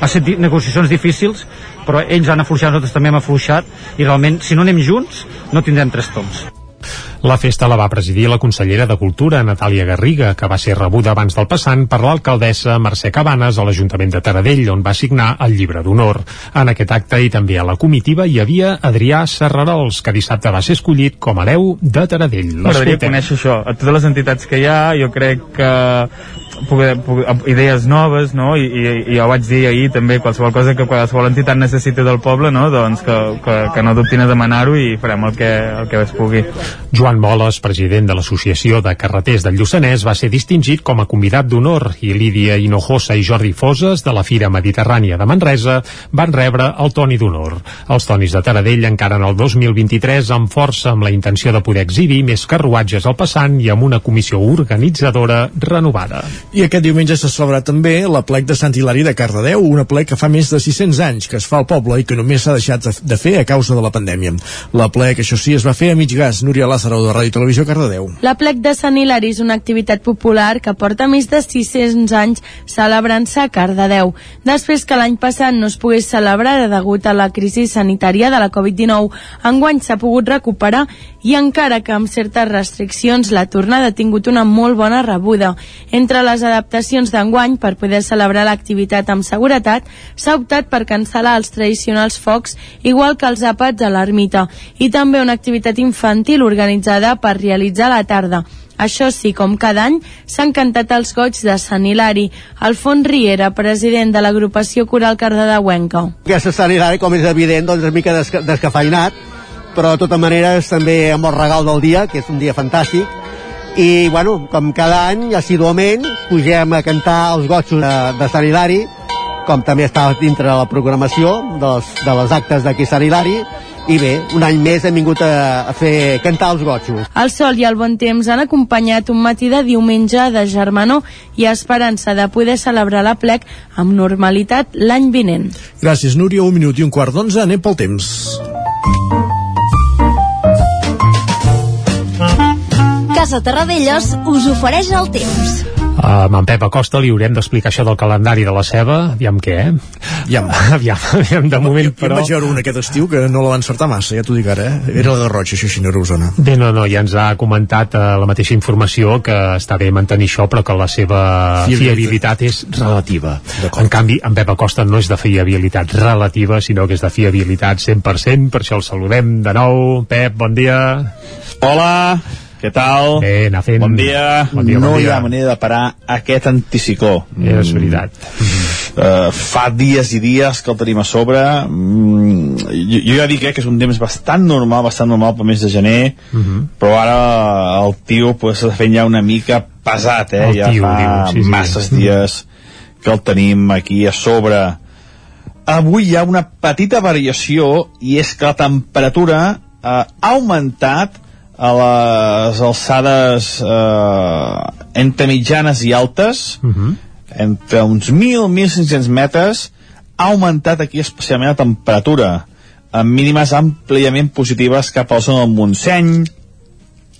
Ha estat negociacions difícils, però ells han afluixat, nosaltres també hem afluixat, i realment, si no anem junts, no tindrem tres tons. La festa la va presidir la consellera de Cultura, Natàlia Garriga, que va ser rebuda abans del passant per l'alcaldessa Mercè Cabanes a l'Ajuntament de Taradell, on va signar el llibre d'honor. En aquest acte i també a la comitiva hi havia Adrià Serrarols, que dissabte va ser escollit com a hereu de Taradell. M'agradaria conèixer això, a totes les entitats que hi ha, jo crec que poder, poder, idees noves, no? I, i, i jo vaig dir ahir també qualsevol cosa que qualsevol entitat necessita del poble, no? Doncs que, que, que no dubtin a demanar-ho i farem el que, el que es pugui. Joan Moles, president de l'Associació de Carreters del Lluçanès, va ser distingit com a convidat d'honor i Lídia Hinojosa i Jordi Foses, de la Fira Mediterrània de Manresa, van rebre el Toni d'honor. Els Tonis de Taradell encara en el 2023 amb força amb la intenció de poder exhibir més carruatges al passant i amb una comissió organitzadora renovada. I aquest diumenge s'ha celebrat també la plec de Sant Hilari de Cardedeu, una plec que fa més de 600 anys que es fa al poble i que només s'ha deixat de fer a causa de la pandèmia. La plec, això sí, es va fer a mig gas. Núria Lázaro, de Ràdio Televisió Cardedeu. La plec de Sant Hilari és una activitat popular que porta més de 600 anys celebrant-se a Cardedeu. Després que l'any passat no es pogués celebrar degut a la crisi sanitària de la Covid-19, enguany s'ha pogut recuperar i encara que amb certes restriccions la tornada ha tingut una molt bona rebuda. Entre les adaptacions d'enguany per poder celebrar l'activitat amb seguretat, s'ha optat per cancel·lar els tradicionals focs, igual que els àpats a l'ermita, i també una activitat infantil organitzada per realitzar la tarda. Això sí, com cada any, s'han cantat els goig de Sant Hilari. Alfons Riera, president de l'agrupació coral cardedeuenca. Aquesta Sant Hilari, com és evident, doncs una mica desca descafeinat, però de totes maneres també amb el regal del dia, que és un dia fantàstic, i bueno, com cada any, assiduament, pugem a cantar els gotxos de, de Sant Hilari, com també està dintre de la programació dels, de les actes d'aquí Sant Hilari, i bé, un any més hem vingut a, a fer cantar els gotxos. El sol i el bon temps han acompanyat un matí de diumenge de germanor i esperança de poder celebrar la plec amb normalitat l'any vinent. Gràcies, Núria. Un minut i un quart d'onze. Anem pel temps. Casa Terradellos us ofereix el temps. Uh, amb en Pep Acosta li haurem d'explicar això del calendari de la ceba, aviam què, eh? Aviam. aviam, aviam de moment, jo, però... Jo vaig veure un aquest estiu que no la va encertar massa, ja t'ho dic ara, eh? Era la Garrotxa, això així no era Osona. Bé, no, no, ja ens ha comentat uh, la mateixa informació que està bé mantenir això, però que la seva fiabilitat, fiabilitat és relativa. En canvi, en Pep Acosta no és de fiabilitat relativa, sinó que és de fiabilitat 100%, per això el saludem de nou. Pep, bon dia. Hola, què tal? Bé, anar fent... Bon dia. Bon dia, no bon dia. hi ha manera de parar aquest anticicló. És veritat. Uh, fa dies i dies que el tenim a sobre. Mm, jo, jo ja dic eh, que és un temps bastant normal, bastant normal pel mes de gener, Uh -huh. però ara el tio pues, està fent ja una mica pesat, eh? El ja tio, fa diu, sí, sí. masses dies que el tenim aquí a sobre. Avui hi ha una petita variació i és que la temperatura eh, ha augmentat a les alçades eh, entre mitjanes i altes, Uh -huh. entre uns 1.000-1.500 metres, ha augmentat aquí especialment la temperatura, amb mínimes àmpliament positives cap a la zona del Montseny,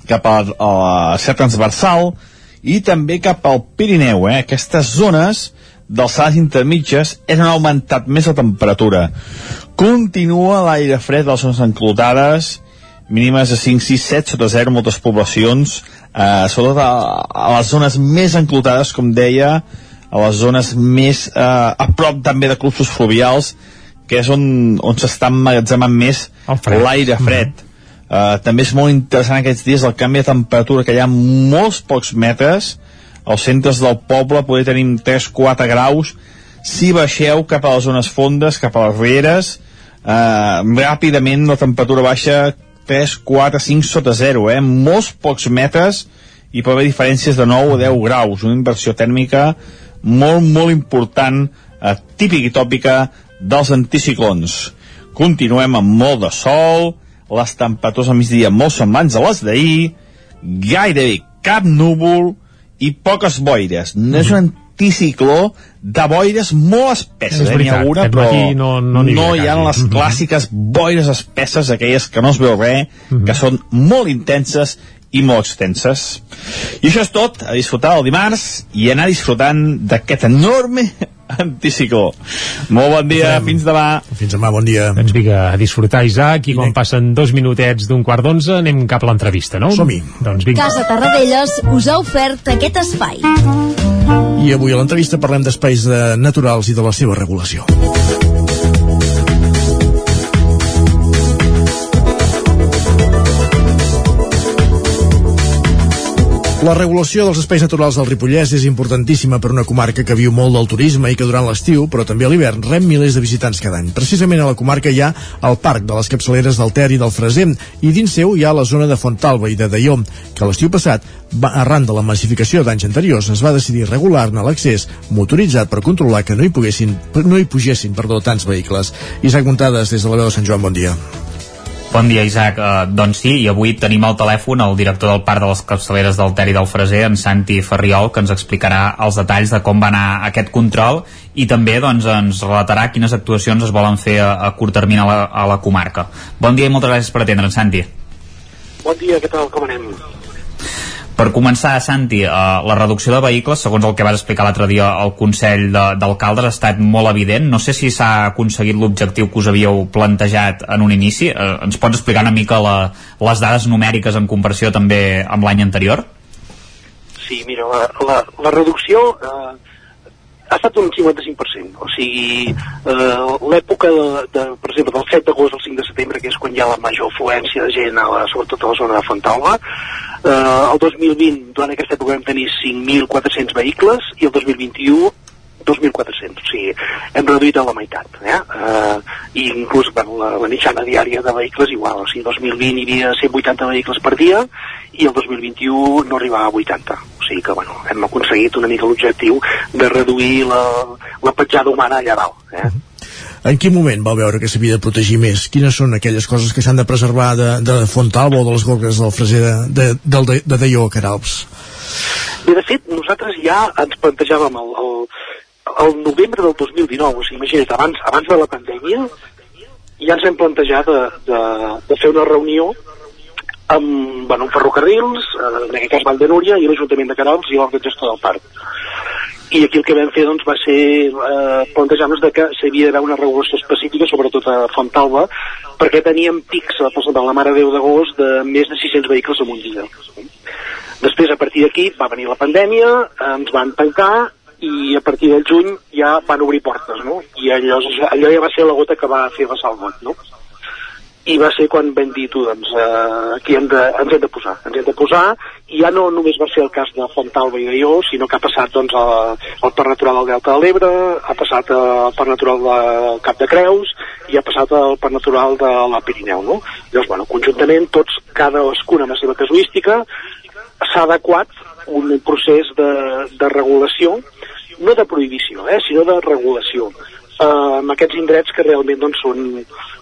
cap a, la Serra Transversal i també cap al Pirineu. Eh? Aquestes zones d'alçades intermitges és on ha augmentat més la temperatura. Continua l'aire fred de les zones enclotades, mínimes de 5, 6, 7 sota 0 moltes poblacions, eh, sobretot a, a les zones més enclotades, com deia, a les zones més eh, a prop també de clubs fluvials, que és on, on s'està emmagatzemant més l'aire fred. Mm -hmm. Uh, també és molt interessant aquests dies el canvi de temperatura que hi ha molts pocs metres als centres del poble poder tenir 3-4 graus si baixeu cap a les zones fondes cap a les rieres uh, ràpidament la temperatura baixa 3, 4, 5 sota 0 eh? molts pocs metres i pot haver diferències de 9 o 10 graus una inversió tèrmica molt molt important uh, típica i tòpica dels anticiclons continuem amb molt de sol les temperatures al migdia molt semblants a les d'ahir, gairebé cap núvol i poques boires. No és un anticicló de boires molt espesses, És eh? N'hi ha veritat, alguna, però matí no- no n'hi havia hi ha les clàssiques boires espesses, aquelles que no es veu res, que són molt intenses i molt extenses. I això és tot, a disfrutar el dimarts i anar disfrutant d'aquest enorme anticicló. Molt bon dia, fins demà. Fins demà, bon dia. Doncs vinga, a disfrutar, Isaac, i quan passen dos minutets d'un quart d'onze anem cap a l'entrevista, no? Som-hi. Doncs vinga. Casa Tarradellas us ha ofert aquest espai. I avui a l'entrevista parlem d'espais naturals i de la seva regulació. La regulació dels espais naturals del Ripollès és importantíssima per una comarca que viu molt del turisme i que durant l'estiu, però també a l'hivern, rep milers de visitants cada any. Precisament a la comarca hi ha el Parc de les Capçaleres del Ter i del Freser i dins seu hi ha la zona de Fontalba i de Deió, que l'estiu passat, arran de la massificació d'anys anteriors, es va decidir regular-ne l'accés motoritzat per controlar que no hi, poguessin, no hi pugessin perdó, tants vehicles. Isaac Muntades, des de la veu de Sant Joan, bon dia. Bon dia, Isaac. Uh, doncs sí, i avui tenim al telèfon el director del Parc de les Capçaleres del Ter i del Freser, en Santi Ferriol, que ens explicarà els detalls de com va anar aquest control i també doncs, ens relatarà quines actuacions es volen fer a, a curt termini a la, a la comarca. Bon dia i moltes gràcies per atendre'ns, Santi. Bon dia, què tal, com anem? Per començar, Santi, eh, la reducció de vehicles, segons el que vas explicar l'altre dia al Consell de- d'Alcaldes, ha estat molt evident. No sé si s'ha aconseguit l'objectiu que us havíeu plantejat en un inici. Eh, ens pots explicar una mica la, les dades numèriques en comparació també amb l'any anterior? Sí, mira, la, la, la reducció eh, ha estat un 55%. O sigui, eh, l'època, de, de, per exemple, del 7 d'agost al 5 de setembre, que és quan hi ha la major afluència de gent, a la, sobretot a la zona de Fontalba, Eh, el 2020, durant aquesta època vam tenir 5.400 vehicles i el 2021 2.400, o sigui, hem reduït a la meitat, eh? Uh, i inclús bueno, la, la mitjana diària de vehicles igual, o sigui, 2020 hi havia 180 vehicles per dia i el 2021 no arribava a 80, o sigui que, bueno, hem aconseguit una mica l'objectiu de reduir la, la petjada humana allà dalt, eh? En quin moment vau veure que s'havia de protegir més? Quines són aquelles coses que s'han de preservar de, de Fontalba o de les gorgues del freser de, de, de, de, de Deió, Caralps? Bé, de fet, nosaltres ja ens plantejàvem el, el, el novembre del 2019, o sigui, imagina't, abans, abans de la pandèmia, ja ens hem plantejat de, de, de fer una reunió amb, bueno, amb ferrocarrils, eh, en aquest cas Vall de Núria, i l'Ajuntament de Carals i l'òrgan gestor del parc. I aquí el que vam fer doncs, va ser eh, plantejar-nos que s'havia d'haver una regulació específica, sobretot a Fontalba, perquè teníem pics, per exemple, la Mare Déu d'agost, de més de 600 vehicles en un dia. Després, a partir d'aquí, va venir la pandèmia, ens van tancar i a partir del juny ja van obrir portes, no? I allò, allò ja va ser la gota que va fer vessar el no? I va ser quan vam dir tu, doncs, eh, aquí hem de, ens hem de posar, ens hem de posar, i ja no només va ser el cas de Fontalba i d'Ió, sinó que ha passat, doncs, al, al Parc Natural del Delta de l'Ebre, ha passat al Parc Natural del Cap de Creus, i ha passat al Parc Natural de la Pirineu, no? Llavors, bueno, conjuntament, tots, cadascuna amb la seva casuística, s'ha adequat un procés de, de regulació no de prohibició, eh, sinó de regulació eh, amb aquests indrets que realment doncs, són,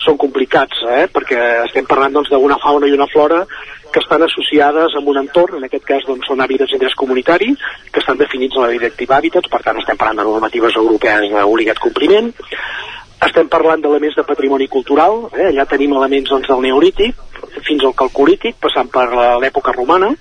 són complicats, eh, perquè estem parlant doncs, d'una doncs, fauna i una flora que estan associades amb un entorn, en aquest cas doncs, són hàbitats d'interès comunitari, que estan definits a la directiva Hàbitats, per tant estem parlant de normatives europees d'obligat compliment, estem parlant d'elements de patrimoni cultural, eh, allà tenim elements doncs, del neolític fins al calcolític, passant per l'època romana,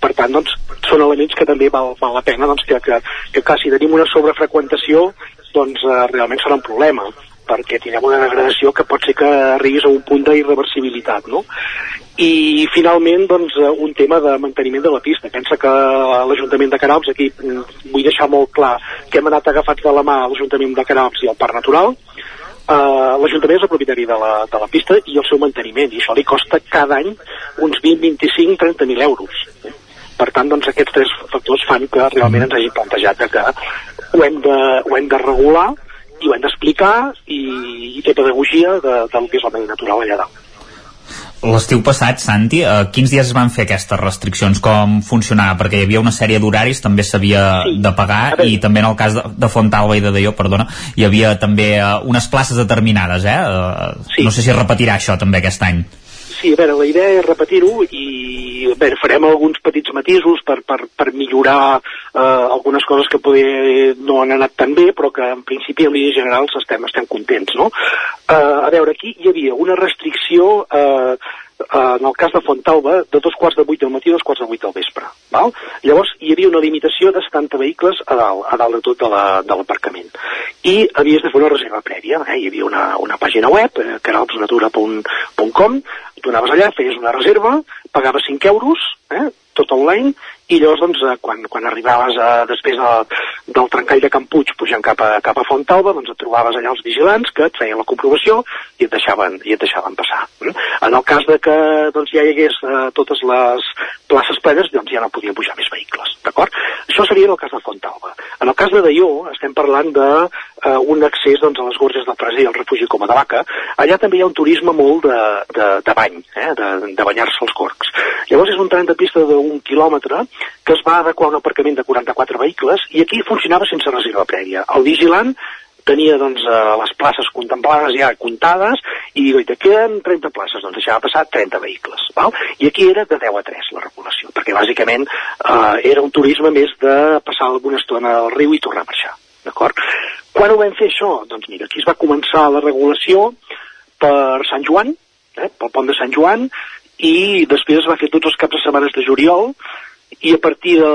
per tant, doncs, són elements que també val, val la pena doncs, que, que, que clar, si tenim una sobrefreqüentació doncs eh, realment serà un problema perquè tindrem una degradació que pot ser que arribis a un punt d'irreversibilitat, no? I finalment, doncs, eh, un tema de manteniment de la pista. Pensa que l'Ajuntament de Caralps, aquí mm, vull deixar molt clar que hem anat agafats de la mà l'Ajuntament de Caralps i el Parc Natural, Uh, l'Ajuntament és el propietari de la, de la pista i el seu manteniment, i això li costa cada any uns 20, 25, 30.000 euros. Per tant, doncs, aquests tres factors fan que realment ens hagi plantejat que ho hem de, ho hem de regular i ho hem d'explicar i, i fer pedagogia de, del que és el medi natural allà dalt. L'estiu passat, Santi, eh, quins dies es van fer aquestes restriccions? Com funcionava? Perquè hi havia una sèrie d'horaris, també s'havia sí. de pagar, i també en el cas de, de Fontalba i de Deió, perdona, hi havia també eh, unes places determinades, eh? eh sí. No sé si repetirà això també aquest any. Sí, a veure, la idea és repetir-ho i a veure, farem alguns petits matisos per, per, per millorar eh, algunes coses que poder no han anat tan bé, però que en principi en línies generals estem, estem contents, no? Eh, a veure, aquí hi havia una restricció eh, en el cas de Fontalba, de dos quarts de vuit del matí a dos quarts de vuit del vespre. Val? Llavors, hi havia una limitació de 70 vehicles a dalt, a dalt de tot de l'aparcament. I havies de fer una reserva prèvia. Eh? Hi havia una, una pàgina web, eh, que era alpsnatura.com, tu anaves allà, feies una reserva, pagaves 5 euros, eh? tot online, i llavors doncs, eh, quan, quan arribaves a, després de, del trencall de Can Puig pujant cap a, cap a Fontalba doncs et trobaves allà els vigilants que et feien la comprovació i et deixaven, i et deixaven passar mm? en el cas de que doncs, ja hi hagués eh, totes les places plenes doncs ja no podien pujar més vehicles d'acord? Això seria en el cas de Fontalba en el cas de Daió estem parlant de eh, un accés doncs, a les gorges del Freser i al refugi Coma de Vaca allà també hi ha un turisme molt de, de, de bany eh? de, de banyar-se als corcs llavors és un tren de pista d'un quilòmetre que es va adequar un aparcament de 44 vehicles i aquí funcionava sense reserva prèvia. El vigilant tenia doncs, eh, les places contemplades ja comptades i te queden 30 places, doncs deixava passar 30 vehicles. Val? I aquí era de 10 a 3 la regulació, perquè bàsicament eh, era un turisme més de passar alguna estona al riu i tornar a marxar. D'acord? Quan ho vam fer això? Doncs mira, aquí es va començar la regulació per Sant Joan, eh, pel pont de Sant Joan, i després es va fer tots els caps de setmanes de juliol i a partir de,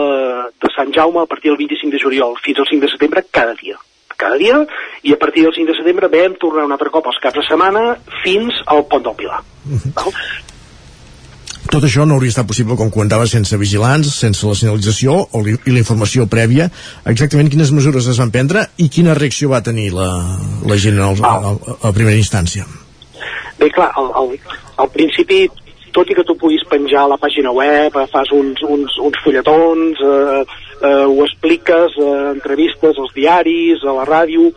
de Sant Jaume, a partir del 25 de juliol fins al 5 de setembre, cada dia cada dia, i a partir del 5 de setembre vam tornar un altre cop als caps de setmana fins al Pont del Pilar. Uh mhm. -huh. Tot això no hauria estat possible, com comentava, sense vigilants, sense la senyalització o i la informació prèvia. Exactament quines mesures es van prendre i quina reacció va tenir la, la gent al, al, a primera instància? Bé, clar, al, al, al principi tot i que tu puguis penjar a la pàgina web, eh, fas uns, uns, uns fulletons, eh, eh, ho expliques, eh, entrevistes als diaris, a la ràdio,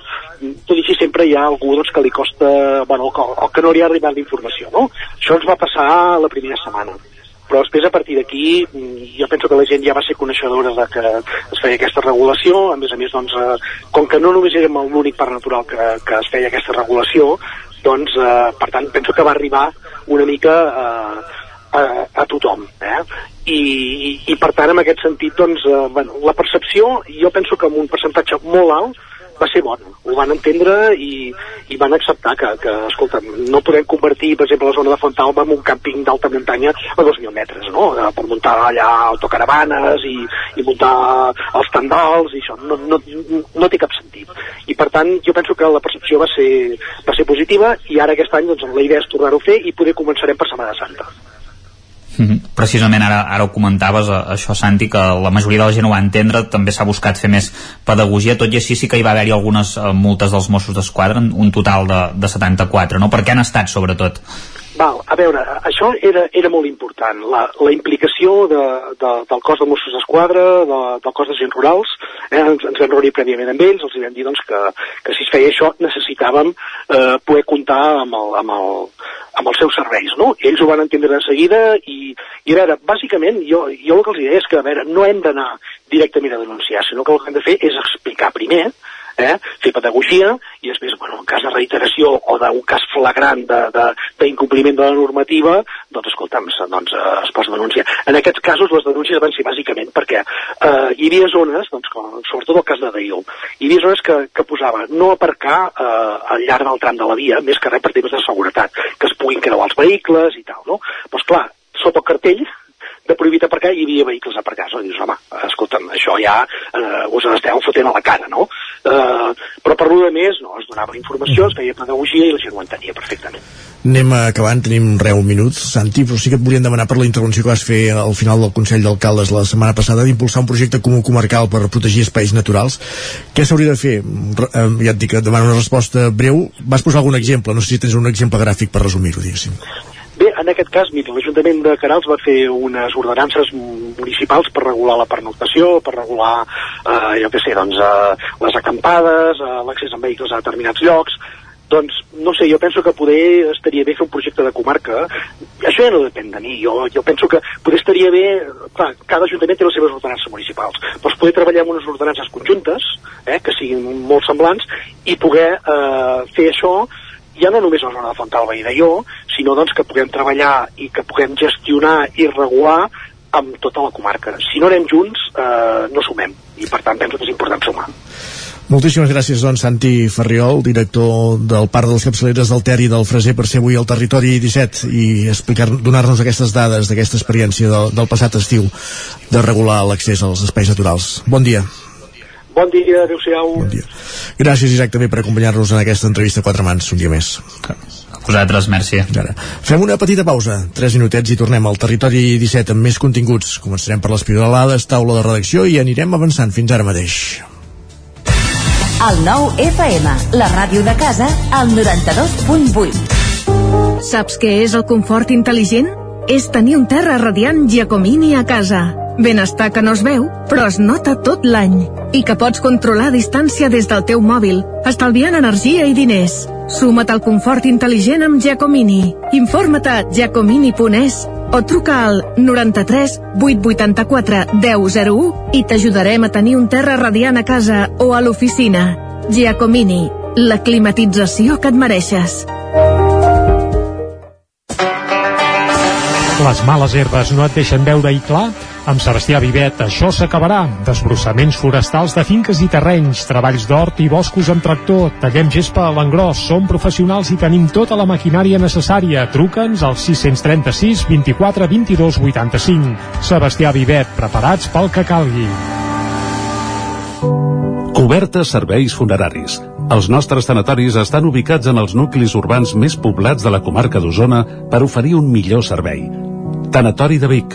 tot i així sempre hi ha algú doncs, que li costa, bueno, o, o que no li ha arribat l'informació, no? Això ens va passar la primera setmana però després a partir d'aquí mm, jo penso que la gent ja va ser coneixedora de que es feia aquesta regulació, a més a més doncs, eh, com que no només érem l'únic parc natural que, que es feia aquesta regulació doncs eh, per tant penso que va arribar una mica eh, a, a tothom eh? I, i, i per tant en aquest sentit doncs, eh, bueno, la percepció jo penso que amb un percentatge molt alt va ser bona, ho van entendre i, i van acceptar que, que, escolta, no podem convertir, per exemple, la zona de Fontalba en un càmping d'alta muntanya a 2.000 metres, no? Eh, per muntar allà autocaravanes i, i muntar els tendals i això, no, no, no té cap sentit. I per tant, jo penso que la percepció va ser, va ser positiva i ara aquest any doncs, la idea és tornar-ho a fer i poder començarem per Setmana Santa. Mm -hmm. Precisament ara, ara ho comentaves, eh, això Santi, que la majoria de la gent ho va entendre, també s'ha buscat fer més pedagogia, tot i així sí que hi va haver-hi algunes eh, multes dels Mossos d'Esquadra, un total de, de 74, no? Per què han estat, sobretot? Val, a veure, això era, era molt important, la, la implicació de, de, del cos de Mossos d'Esquadra, de, del cos de gent rurals, eh, ens, ens vam reunir prèviament amb ells, els vam dir doncs, que, que si es feia això necessitàvem eh, poder comptar amb, el, amb, el, amb els seus serveis, no? Ells ho van entendre de seguida i, i a veure, bàsicament jo, jo el que els diré és que, a veure, no hem d'anar directament a denunciar, sinó que el que hem de fer és explicar primer eh, fer pedagogia i després, bueno, en cas de reiteració o d'un cas flagrant d'incompliment de, de, de la normativa, doncs escolta'm, doncs, eh, es posa denúncia. En aquests casos les denúncies van ser bàsicament perquè eh, hi havia zones, doncs, com, sobretot el cas de Dail, hi havia zones que, que posava no aparcar eh, al llarg del tram de la via, més que res per temes de seguretat, que es puguin creuar els vehicles i tal, no? Però, doncs, clar, sota el cartell de prohibit aparcar hi havia vehicles aparcats. No? dius, home, escolta'm, això ja eh, us esteu fotent a la cara, no? Eh, però per de més, no, es donava informació, es feia pedagogia i la gent ho entenia perfectament. Anem acabant, tenim re un minut, Santi, però sí que et volíem demanar per la intervenció que vas fer al final del Consell d'Alcaldes la setmana passada d'impulsar un projecte comú comarcal per protegir espais naturals. Què s'hauria de fer? Eh, ja et dic demano una resposta breu. Vas posar algun exemple, no sé si tens un exemple gràfic per resumir-ho, diguéssim. Bé, en aquest cas, mira, l'Ajuntament de Canals va fer unes ordenances municipals per regular la pernoctació, per regular, eh, jo què sé, doncs, eh, les acampades, eh, l'accés amb vehicles a determinats llocs, doncs, no sé, jo penso que poder estaria bé fer un projecte de comarca. Això ja no depèn de mi. Jo, jo penso que poder estaria bé... Clar, cada ajuntament té les seves ordenances municipals. Doncs poder treballar amb unes ordenances conjuntes, eh, que siguin molt semblants, i poder eh, fer això ja no només a la zona de Fontalba i d'Aió, sinó doncs, que puguem treballar i que puguem gestionar i regular amb tota la comarca. Si no anem junts, eh, no sumem, i per tant penso que és important sumar. Moltíssimes gràcies, doncs, Santi Ferriol, director del Parc de les Capçaleres del Ter i del Freser, per ser avui al Territori 17 i explicar donar-nos aquestes dades d'aquesta experiència del, del passat estiu de regular l'accés als espais naturals. Bon dia. Bon dia, adeu-siau. Bon dia. Gràcies, Isaac, també per acompanyar-nos en aquesta entrevista a quatre mans, un dia més. A vosaltres, merci. Ara. Fem una petita pausa, tres minutets i tornem al territori 17 amb més continguts. Començarem per les piolades, taula de redacció i anirem avançant fins ara mateix. El nou FM, la ràdio de casa, al 92.8. Saps què és el confort intel·ligent? És tenir un terra radiant Giacomini a casa. Benestar que no es veu, però es nota tot l'any. I que pots controlar a distància des del teu mòbil, estalviant energia i diners. Suma't al confort intel·ligent amb Giacomini. Informa't a giacomini.es o truca al 93 884 1001 i t'ajudarem a tenir un terra radiant a casa o a l'oficina. Giacomini, la climatització que et mereixes. Les males herbes no et deixen veure-hi clar? Amb Sebastià Vivet això s'acabarà. Desbrossaments forestals de finques i terrenys, treballs d'hort i boscos amb tractor, tallem gespa a l'engròs, som professionals i tenim tota la maquinària necessària. Truca'ns al 636 24 22 85. Sebastià Vivet, preparats pel que calgui. Cobertes serveis funeraris. Els nostres tanatoris estan ubicats en els nuclis urbans més poblats de la comarca d'Osona per oferir un millor servei. Tanatori de Vic,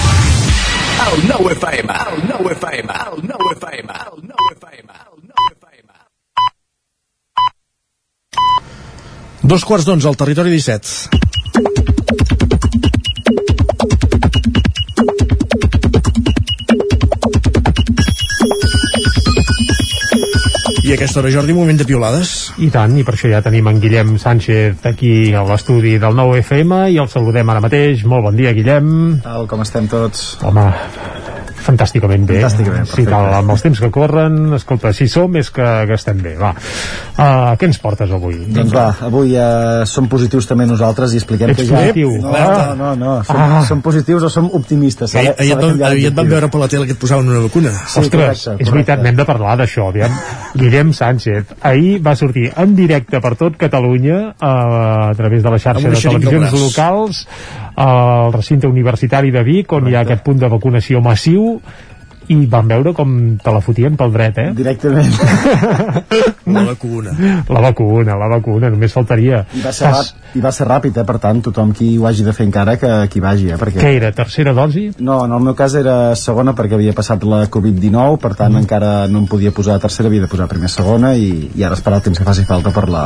El nou FM. El nou FM. El nou FM. El nou FM. El nou FM. Dos quarts d'onze al territori 17. I a aquesta hora, Jordi, moment de piolades. I tant, i per això ja tenim en Guillem Sánchez aquí a l'estudi del nou FM i el saludem ara mateix. Molt bon dia, Guillem. Tal, com estem tots? Home, fantàsticament bé. Fantàsticament, Sí, tal, amb els temps que corren, escolta, si som és que, que estem bé, va. Uh, què ens portes avui? Doncs va, avui eh, som positius també nosaltres i expliquem Ets que ja... positiu? No, Ah. no, no, no, som, Ah. som positius o som optimistes. de- Ahir, ahir, s'ha et van, canviar ahir et van l'objectiu. veure per la tele que et posaven una vacuna. Sí, Ostres, correcte, és correcte. veritat, n'hem de parlar d'això, aviam. Guillem Sánchez, ahir va sortir en directe per tot Catalunya eh, a través de la xarxa de televisions locals al recinte universitari de Vic, on hi ha aquest punt de vacunació massiu i van veure com te la fotien pel dret, eh? Directament. La vacuna. La vacuna, la vacuna, només faltaria. I va, ser Fas- ràpid, I va ser ràpid, eh? per tant, tothom qui ho hagi de fer encara que, hi vagi. Eh? Perquè... Què era, tercera dosi? No, en el meu cas era segona perquè havia passat la Covid-19, per tant Mm. encara no em podia posar tercera, havia de posar primer segona i, i ara esperar el temps que faci falta per la,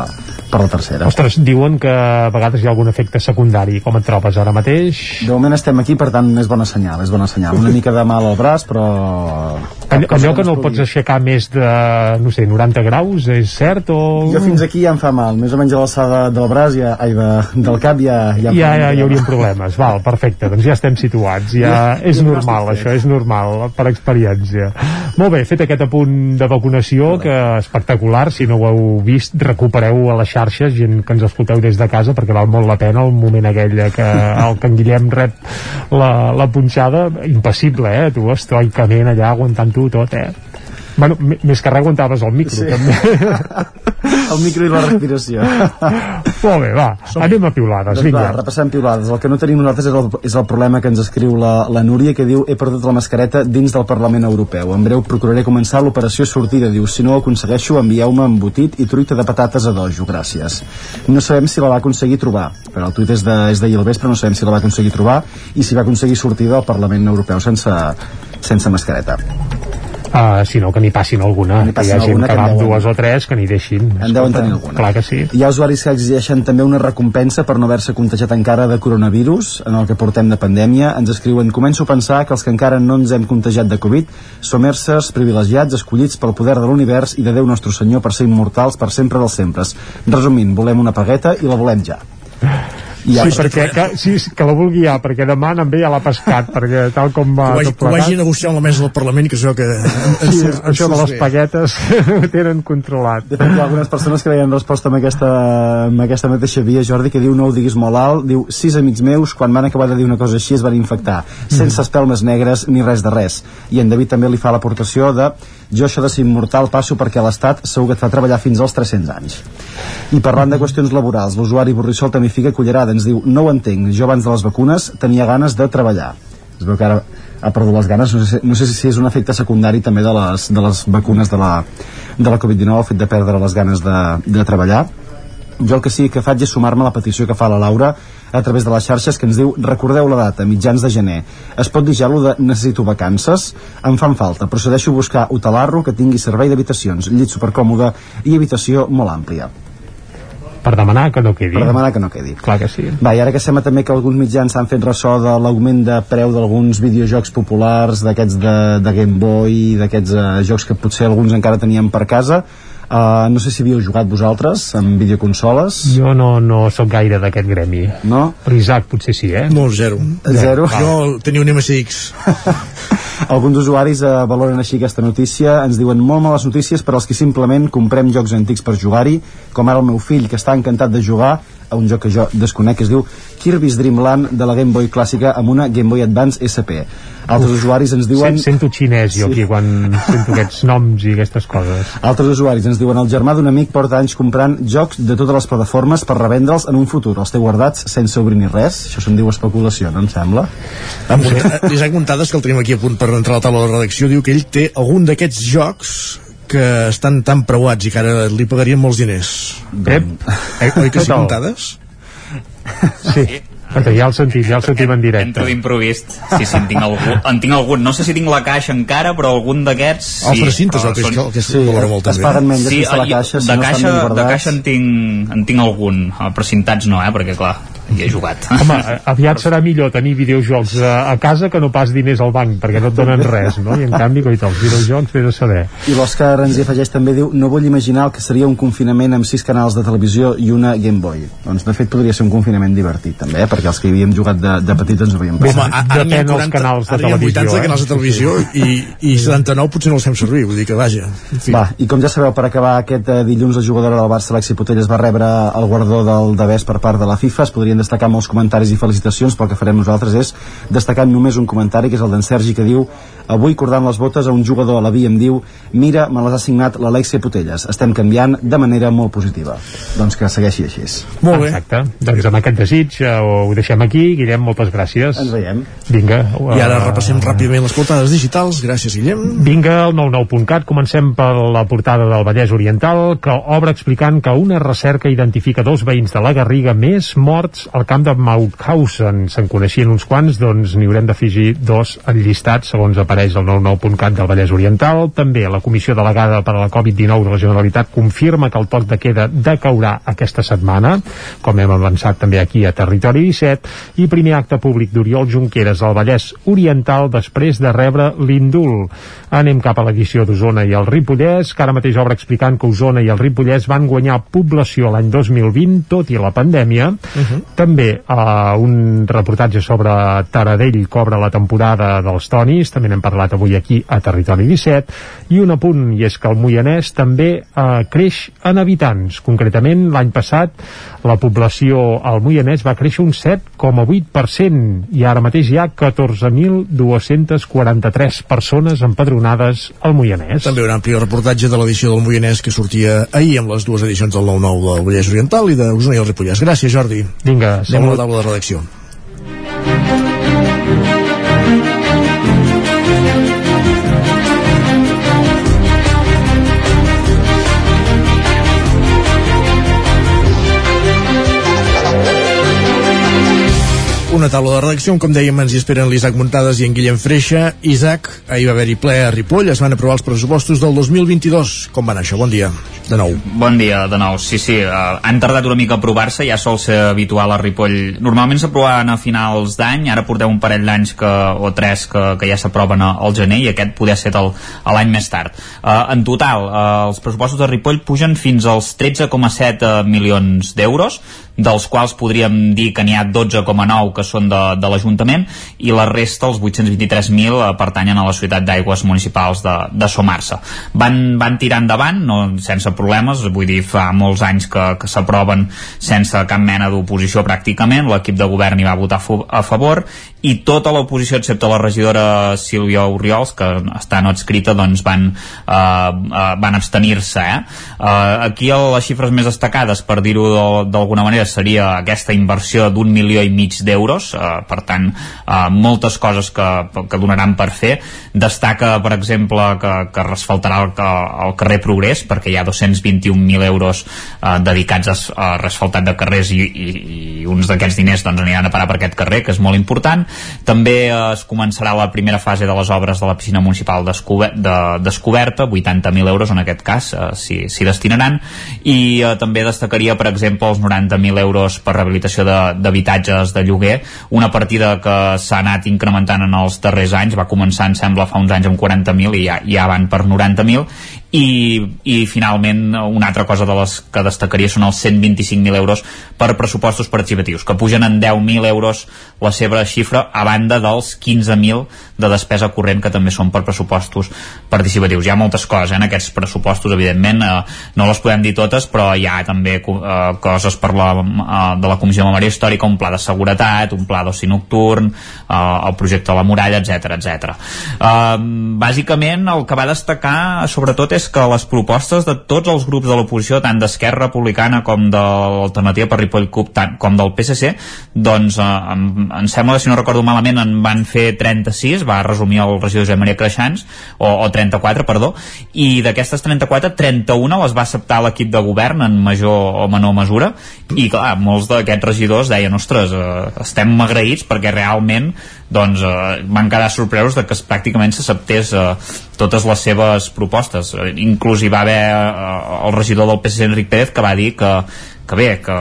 per la tercera. Ostres, diuen que a vegades hi ha algun efecte secundari. Com et trobes ara mateix? De moment estem aquí, per tant, és bona senyal, és bona senyal. Una mica de mal al braç, però... Allò, allò que no el pots aixecar més de, no sé, 90 graus, és cert o... Jo fins aquí ja em fa mal, més o menys a l'alçada del braç, ja, ai, de, del cap ja... Ja, ja, ja hi haurien problemes. Val, perfecte, doncs ja estem situats. Ja Ja, és ja normal, això és normal, per experiència. Molt bé, fet aquest apunt de vacunació, que espectacular, si no ho heu vist, recupereu a les xarxes, gent que ens escolteu des de casa, perquè val molt la pena el moment aquell que el que en Guillem rep la, la punxada, impassible, eh? Tu estoicament allà aguantant-ho tot, eh? Bueno, més que res aguantaves el micro, Sí. també. El micro i la respiració. Molt bé, va, anem a piulades, Doncs va, vinga. repassem piulades. El que no tenim nosaltres és el, és el problema que ens escriu la, la Núria, que diu he perdut la mascareta dins del Parlament Europeu. En breu procuraré començar l'operació sortida. Diu, si no ho aconsegueixo, envieu-me embotit i truita de patates a dojo. Gràcies. No sabem si la va aconseguir trobar, però el tuit és d'ahir al vespre, no sabem si la va aconseguir trobar i si va aconseguir sortir del Parlament Europeu sense, sense mascareta. Uh, si no, que n'hi passin alguna. Que hi ha gent alguna, que que va amb dues o tres que n'hi deixin. En deuen tenir alguna. Clar que sí. Hi ha usuaris que exigeixen també una recompensa per no haver-se contagiat encara de coronavirus en el que portem de pandèmia. Ens escriuen, començo a pensar que els que encara no ens hem contagiat de Covid som éssers privilegiats, escollits pel poder de l'univers i de Déu nostre Senyor per ser immortals per sempre dels sempres. Resumint, volem una pagueta i la volem ja. I Sí, perquè que, sí, sí, que la vulgui ja, perquè demà també ja l'ha pescat, perquè tal com va Que ho tot que ho hagi negociat amb la mesa del Parlament, que això que... Sí, això de les paguetes ho tenen controlat. De fet, hi ha algunes persones que veien resposta amb aquesta, amb aquesta mateixa via, Jordi, que diu no ho diguis molt alt, diu sis amics meus, quan van acabar de dir una cosa així, es van infectar, sense espelmes negres ni res de res. I en David també li fa l'aportació de Jo això de ser immortal passo perquè l'Estat segur que et fa treballar fins als 300 anys. I parlant de qüestions laborals, l'usuari Borrissol també fica cullerada, ens diu, no ho entenc, jo abans de les vacunes tenia ganes de treballar. Es veu que ara ha perdut les ganes, no sé, no sé si és un efecte secundari també de les, de les vacunes de la, de la Covid-19, el fet de perdre les ganes de, de treballar jo el que sí que faig és sumar-me a la petició que fa la Laura a través de les xarxes que ens diu recordeu la data, mitjans de gener es pot dir ja de necessito vacances em fan falta, procedeixo a buscar hotelarro que tingui servei d'habitacions, llit supercòmode i habitació molt àmplia per demanar que no quedi. Per demanar que no quedi. Clar que sí. Va, i ara que sembla també que alguns mitjans s'han fet ressò de l'augment de preu d'alguns videojocs populars, d'aquests de, de Game Boy, d'aquests uh, jocs que potser alguns encara teníem per casa, Uh, no sé si havíeu jugat vosaltres amb videoconsoles. Jo no, no sóc gaire d'aquest gremi. No? Però Isaac potser sí, eh? No, zero. Zero? Jo tenia un MSX. Alguns usuaris eh, valoren així aquesta notícia, ens diuen molt males notícies per als que simplement comprem jocs antics per jugar-hi, com ara el meu fill, que està encantat de jugar a un joc que jo desconec, que es diu Kirby's Dream Land de la Game Boy clàssica amb una Game Boy Advance SP. Altres Uf, usuaris ens diuen... Sento xinès jo Sí. aquí quan sento aquests noms i aquestes coses. Altres usuaris ens diuen el germà d'un amic porta anys comprant jocs de totes les plataformes per revendre'ls en un futur. Els té guardats sense obrir ni res. Això se'n diu especulació, no em sembla? L'Isaac Montades, que el tenim aquí a punt per entrar a la taula de redacció, diu que ell té algun d'aquests jocs que estan tan preuats i que ara li pagarien molts diners. Ep. Eh, oi que sí. Montades? Sí. Perquè ja el sentim, ja el sentim en directe. Entro d'improvist. Sí, sí, en tinc, algun, en tinc algun. No sé si tinc la caixa encara, però algun d'aquests... Sí, Els però el que és- són- que és- Sí, valora molt, es també. paguen menys sí, de la caixa, si de no estan caixa, de caixa en tinc, en tinc algun. Eh, Precintats no, eh, perquè clar, hi he jugat. Home, aviat serà millor tenir videojocs a, a casa que no pas diners al banc, perquè no et donen res, no? I en canvi, coita, els videojocs vés a saber. I l'Òscar ens hi afegeix també, diu, no vull imaginar el que seria un confinament amb sis canals de televisió i una Game Boy. Doncs, de fet, podria ser un confinament divertit, també, eh? perquè els que hi havíem jugat de, de petits ens ho havíem Home, passat. a- ara ha 40, canals de ara n'hi ha televisió, 80 eh? canals de televisió i, i 79 potser no els fem servir, vull dir que vaja. Fi. Va, i com ja sabeu, per acabar aquest eh, dilluns la jugadora del Barça, Alexi Putelles, va rebre el guardó del Devès per part de la FIFA. Es podrien destacar molts comentaris i felicitacions, però el que farem nosaltres és destacar només un comentari, que és el d'en Sergi, que diu avui cordant les botes a un jugador a la via em diu mira, me les ha signat l'Alexia Putelles. Estem canviant de manera molt positiva. Doncs que segueixi així. Molt bé. Exacte. Doncs amb aquest desig eh, ho deixem aquí. Guillem, moltes gràcies. Ens veiem. Vinga. I ara repassem ràpidament les portades digitals. Gràcies, Guillem. Vinga, el 99.cat. Comencem per la portada del Vallès Oriental, que obre explicant que una recerca identifica dos veïns de la Garriga més morts al camp de Mauthausen. Se'n coneixien uns quants, doncs n'hi haurem d'afegir dos al llistat, segons apareix el 99.cat del Vallès Oriental. També la Comissió Delegada per a la Covid-19 de la Generalitat confirma que el toc de queda decaurà aquesta setmana, com hem avançat també aquí a Territori 17, i primer acte públic d'Oriol Junqueras al Vallès Oriental després de rebre l'indult. Anem cap a l'edició d'Osona i el Ripollès, que ara mateix obre explicant que Osona i el Ripollès van guanyar població l'any 2020, tot i la pandèmia. Mhm. També eh, un reportatge sobre Taradell cobra la temporada dels tonis, també n'hem parlat avui aquí a Territori 17, i un apunt, i és que el Moianès també eh, creix en habitants. Concretament, l'any passat la població al Moianès va créixer un 7,8% i ara mateix hi ha 14.243 persones empadronades al Moianès. També un ampli reportatge de l'edició del Moianès que sortia ahir amb les dues edicions del 9-9 del Vallès Oriental i d'Osona i el Ripollès. Gràcies, Jordi. Vinga, Anem a la taula de redacció. Una taula de redacció, on, com dèiem, ens hi esperen l'Isaac Muntades i en Guillem Freixa. Isaac, ahir va haver-hi ple a Ripoll, es van aprovar els pressupostos del 2022. Com va anar això? Bon dia, de nou. Bon dia, de nou. Sí, sí, uh, han tardat una mica a aprovar-se, ja sol ser habitual a Ripoll. Normalment s'aprovaven a finals d'any, ara portem un parell d'anys que, o tres que, que ja s'aproven al gener i aquest poder ser l'any més tard. Uh, en total, uh, els pressupostos de Ripoll pugen fins als 13,7 milions d'euros, dels quals podríem dir que n'hi ha 12,9 que són de, de l'Ajuntament i la resta, els 823.000, eh, pertanyen a la Societat d'Aigües Municipals de, de Somarsa. Van, van tirar endavant, no, sense problemes, vull dir, fa molts anys que, que s'aproven sense cap mena d'oposició pràcticament, l'equip de govern hi va votar a favor i tota l'oposició, excepte la regidora Sílvia Oriols, que està no adscrita, doncs van, eh, eh, van abstenir-se. Eh? Eh, aquí les xifres més destacades, per dir-ho d'alguna manera, seria aquesta inversió d'un milió i mig d'euros, eh, per tant, eh, moltes coses que, que donaran per fer. Destaca, per exemple, que, que resfaltarà el, el carrer Progrés, perquè hi ha 221.000 euros eh, dedicats a, a resfaltat de carrers i, i, i uns d'aquests diners doncs, aniran a parar per aquest carrer, que és molt important. També eh, es començarà la primera fase de les obres de la piscina municipal de, descoberta, 80.000 euros en aquest cas eh, s'hi si destinaran, i eh, també destacaria, per exemple, els 90.000 euros per rehabilitació d'habitatges de, de lloguer, una partida que s'ha anat incrementant en els darrers anys, va començar, em sembla, fa uns anys amb 40.000 i ja, ja van per 90.000, i, i finalment una altra cosa de les que destacaria són els 125.000 euros per pressupostos participatius, que pugen en 10.000 euros la seva xifra a banda dels 15.000 de despesa corrent que també són per pressupostos participatius. Hi ha moltes coses eh, en aquests pressupostos, evidentment, eh, no les podem dir totes, però hi ha també eh, coses per la, eh, de la Comissió de Memòria Històrica, un pla de seguretat, un pla d'oci nocturn, eh, el projecte de la muralla, etc etc. Eh, bàsicament, el que va destacar, sobretot, és que les propostes de tots els grups de l'oposició, tant d'Esquerra Republicana com de l'Alternativa per Ripoll CUP, tant, com del PSC, doncs eh, em, em sembla si no recordo malament en van fer 36, va resumir el regidor Josep Maria Creixans, o, o 34, perdó, i d'aquestes 34, 31 les va acceptar l'equip de govern en major o menor mesura, i clar, molts d'aquests regidors deien, ostres, eh, estem agraïts perquè realment doncs eh, van quedar sorpresos de que pràcticament s'acceptés eh, totes les seves propostes. Eh, inclús hi va haver eh, el regidor del PSC, Enric Pérez, que va dir que, que bé, que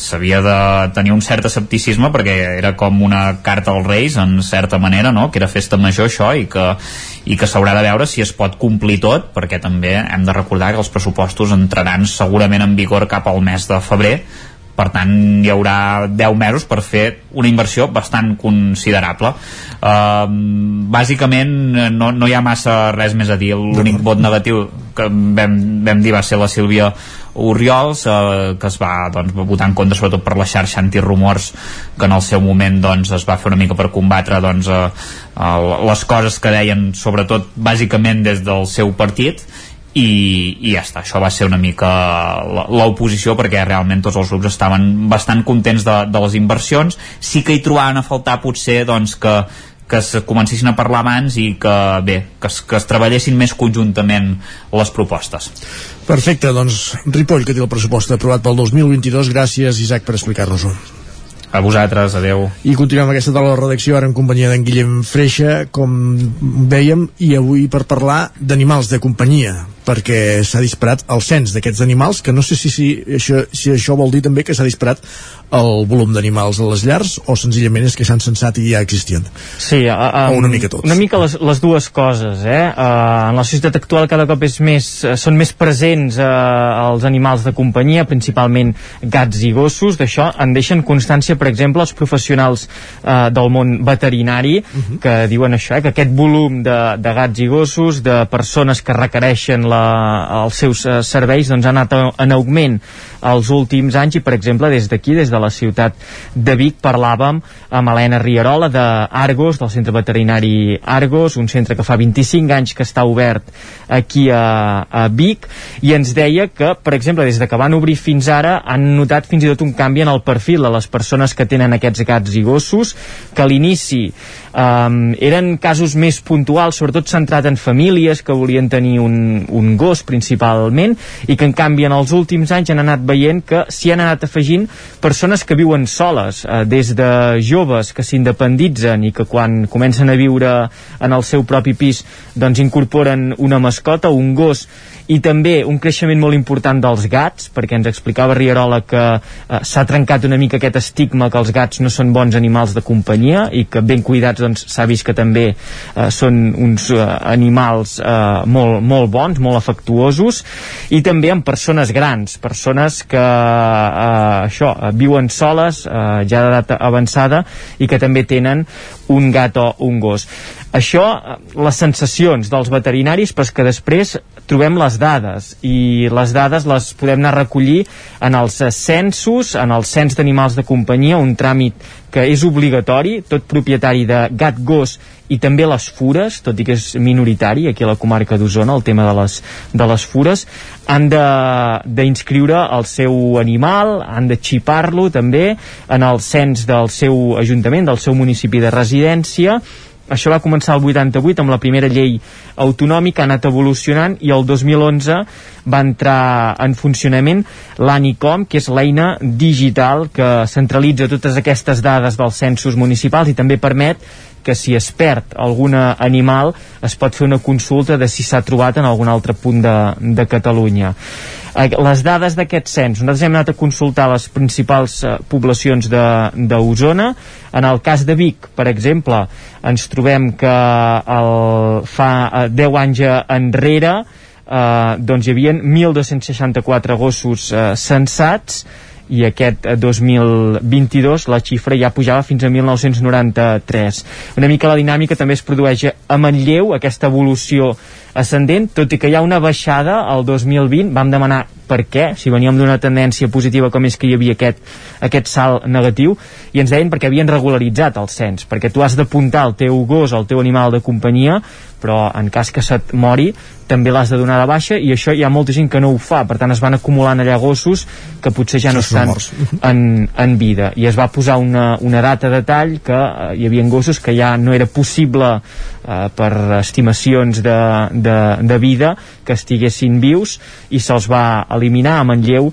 s'havia de tenir un cert escepticisme perquè era com una carta als Reis en certa manera, no? que era festa major això i que, i que s'haurà de veure si es pot complir tot perquè també hem de recordar que els pressupostos entraran segurament en vigor cap al mes de febrer per tant hi haurà 10 mesos per fer una inversió bastant considerable. Uh, bàsicament no, no hi ha massa res més a dir. L'únic vot negatiu que vam, vam dir va ser la Sílvia Oriols eh, que es va doncs, votar en contra sobretot per la xarxa antirumors que en el seu moment doncs, es va fer una mica per combatre doncs, eh, les coses que deien sobretot bàsicament des del seu partit i, i ja està, això va ser una mica l'oposició perquè realment tots els grups estaven bastant contents de, de les inversions. Sí que hi trobaven a faltar potser doncs, que, que es comencessin a parlar abans i que bé, que es, que es treballessin més conjuntament les propostes. Perfecte, doncs Ripoll que té el pressupost aprovat pel 2022 gràcies Isaac per explicar-nos-ho. A vosaltres, adeu. I continuem aquesta taula de redacció ara en companyia d'en Guillem Freixa, com dèiem, i avui per parlar d'animals de companyia perquè s'ha disparat el cens d'aquests animals, que no sé si, si, això, si això vol dir també que s'ha disparat el volum d'animals a les llars o senzillament és que s'han censat i ja existien. Sí, uh, um, o una mica tots. Una mica les, les dues coses, eh? Uh, en la societat actual cada cop és més, uh, són més presents uh, els animals de companyia, principalment gats i gossos, d'això en deixen constància, per exemple, els professionals uh, del món veterinari, uh mhm. -huh. que diuen això, eh? que aquest volum de, de gats i gossos, de persones que requereixen la els seus uh, serveis doncs, ha anat en augment els últims anys i per exemple des d'aquí, des de la ciutat de Vic parlàvem amb Helena Rierola d'Argos, del centre veterinari Argos, un centre que fa 25 anys que està obert aquí a, a Vic i ens deia que, per exemple, des de que van obrir fins ara han notat fins i tot un canvi en el perfil de les persones que tenen aquests gats i gossos, que a l'inici um, eren casos més puntuals, sobretot centrat en famílies que volien tenir un, un gos principalment i que en canvi en els últims anys han anat veient que s'hi han anat afegint persones que viuen soles, eh, des de joves que s'independitzen i que quan comencen a viure en el seu propi pis doncs incorporen una mascota, un gos i també un creixement molt important dels gats, perquè ens explicava Rierola que eh, s'ha trencat una mica aquest estigma que els gats no són bons animals de companyia i que ben cuidats aquests doncs, s'ha vist que també eh, són uns eh, animals eh, molt, molt bons, molt afectuosos i també amb persones grans persones que eh, això, viuen soles eh, ja d'edat avançada i que també tenen un gat o un gos. Això, eh, les sensacions dels veterinaris, però que després trobem les dades, i les dades les podem anar a recollir en els censos, en el cens d'animals de companyia, un tràmit que és obligatori, tot propietari de gat, gos i també les fures, tot i que és minoritari aquí a la comarca d'Osona, el tema de les, de les fures, han d'inscriure el seu animal, han de xipar-lo també en el cens del seu ajuntament, del seu municipi de residència, això va començar el 88 amb la primera llei autonòmica, ha anat evolucionant i el 2011 va entrar en funcionament l'ANICOM, que és l'eina digital que centralitza totes aquestes dades dels censos municipals i també permet que si es perd algun animal es pot fer una consulta de si s'ha trobat en algun altre punt de, de Catalunya. Eh, les dades d'aquest cens. Nosaltres hem anat a consultar les principals eh, poblacions d'Osona. En el cas de Vic, per exemple ens trobem que el, fa eh, 10 anys enrere eh, doncs hi havia 1.264 gossos eh, censats i aquest 2022 la xifra ja pujava fins a 1993. Una mica la dinàmica també es produeix a Manlleu, aquesta evolució ascendent, tot i que hi ha una baixada al 2020, vam demanar per què, si veníem d'una tendència positiva com és que hi havia aquest, aquest salt negatiu, i ens deien perquè havien regularitzat el cens, perquè tu has d'apuntar el teu gos, el teu animal de companyia, però en cas que se't mori també l'has de donar de baixa i això hi ha molta gent que no ho fa, per tant es van acumulant allà gossos que potser ja no estan en, en vida. I es va posar una, una data de tall que eh, hi havia gossos que ja no era possible eh, per estimacions de, de, de vida que estiguessin vius i se'ls va eliminar a Manlleu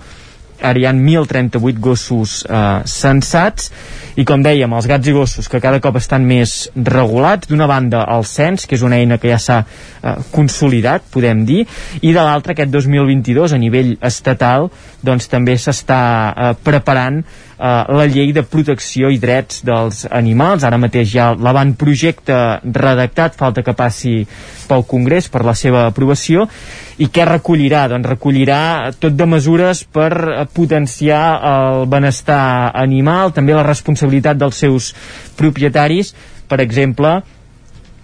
ara hi ha 1.038 gossos eh, sensats i com dèiem, els gats i gossos que cada cop estan més regulats d'una banda el cens, que és una eina que ja s'ha eh, consolidat, podem dir i de l'altra aquest 2022 a nivell estatal doncs també s'està eh, preparant eh, la llei de protecció i drets dels animals. Ara mateix ja l'avantprojecte redactat, falta que passi pel Congrés per la seva aprovació. I què recollirà? Doncs recollirà tot de mesures per potenciar el benestar animal, també la responsabilitat dels seus propietaris, per exemple,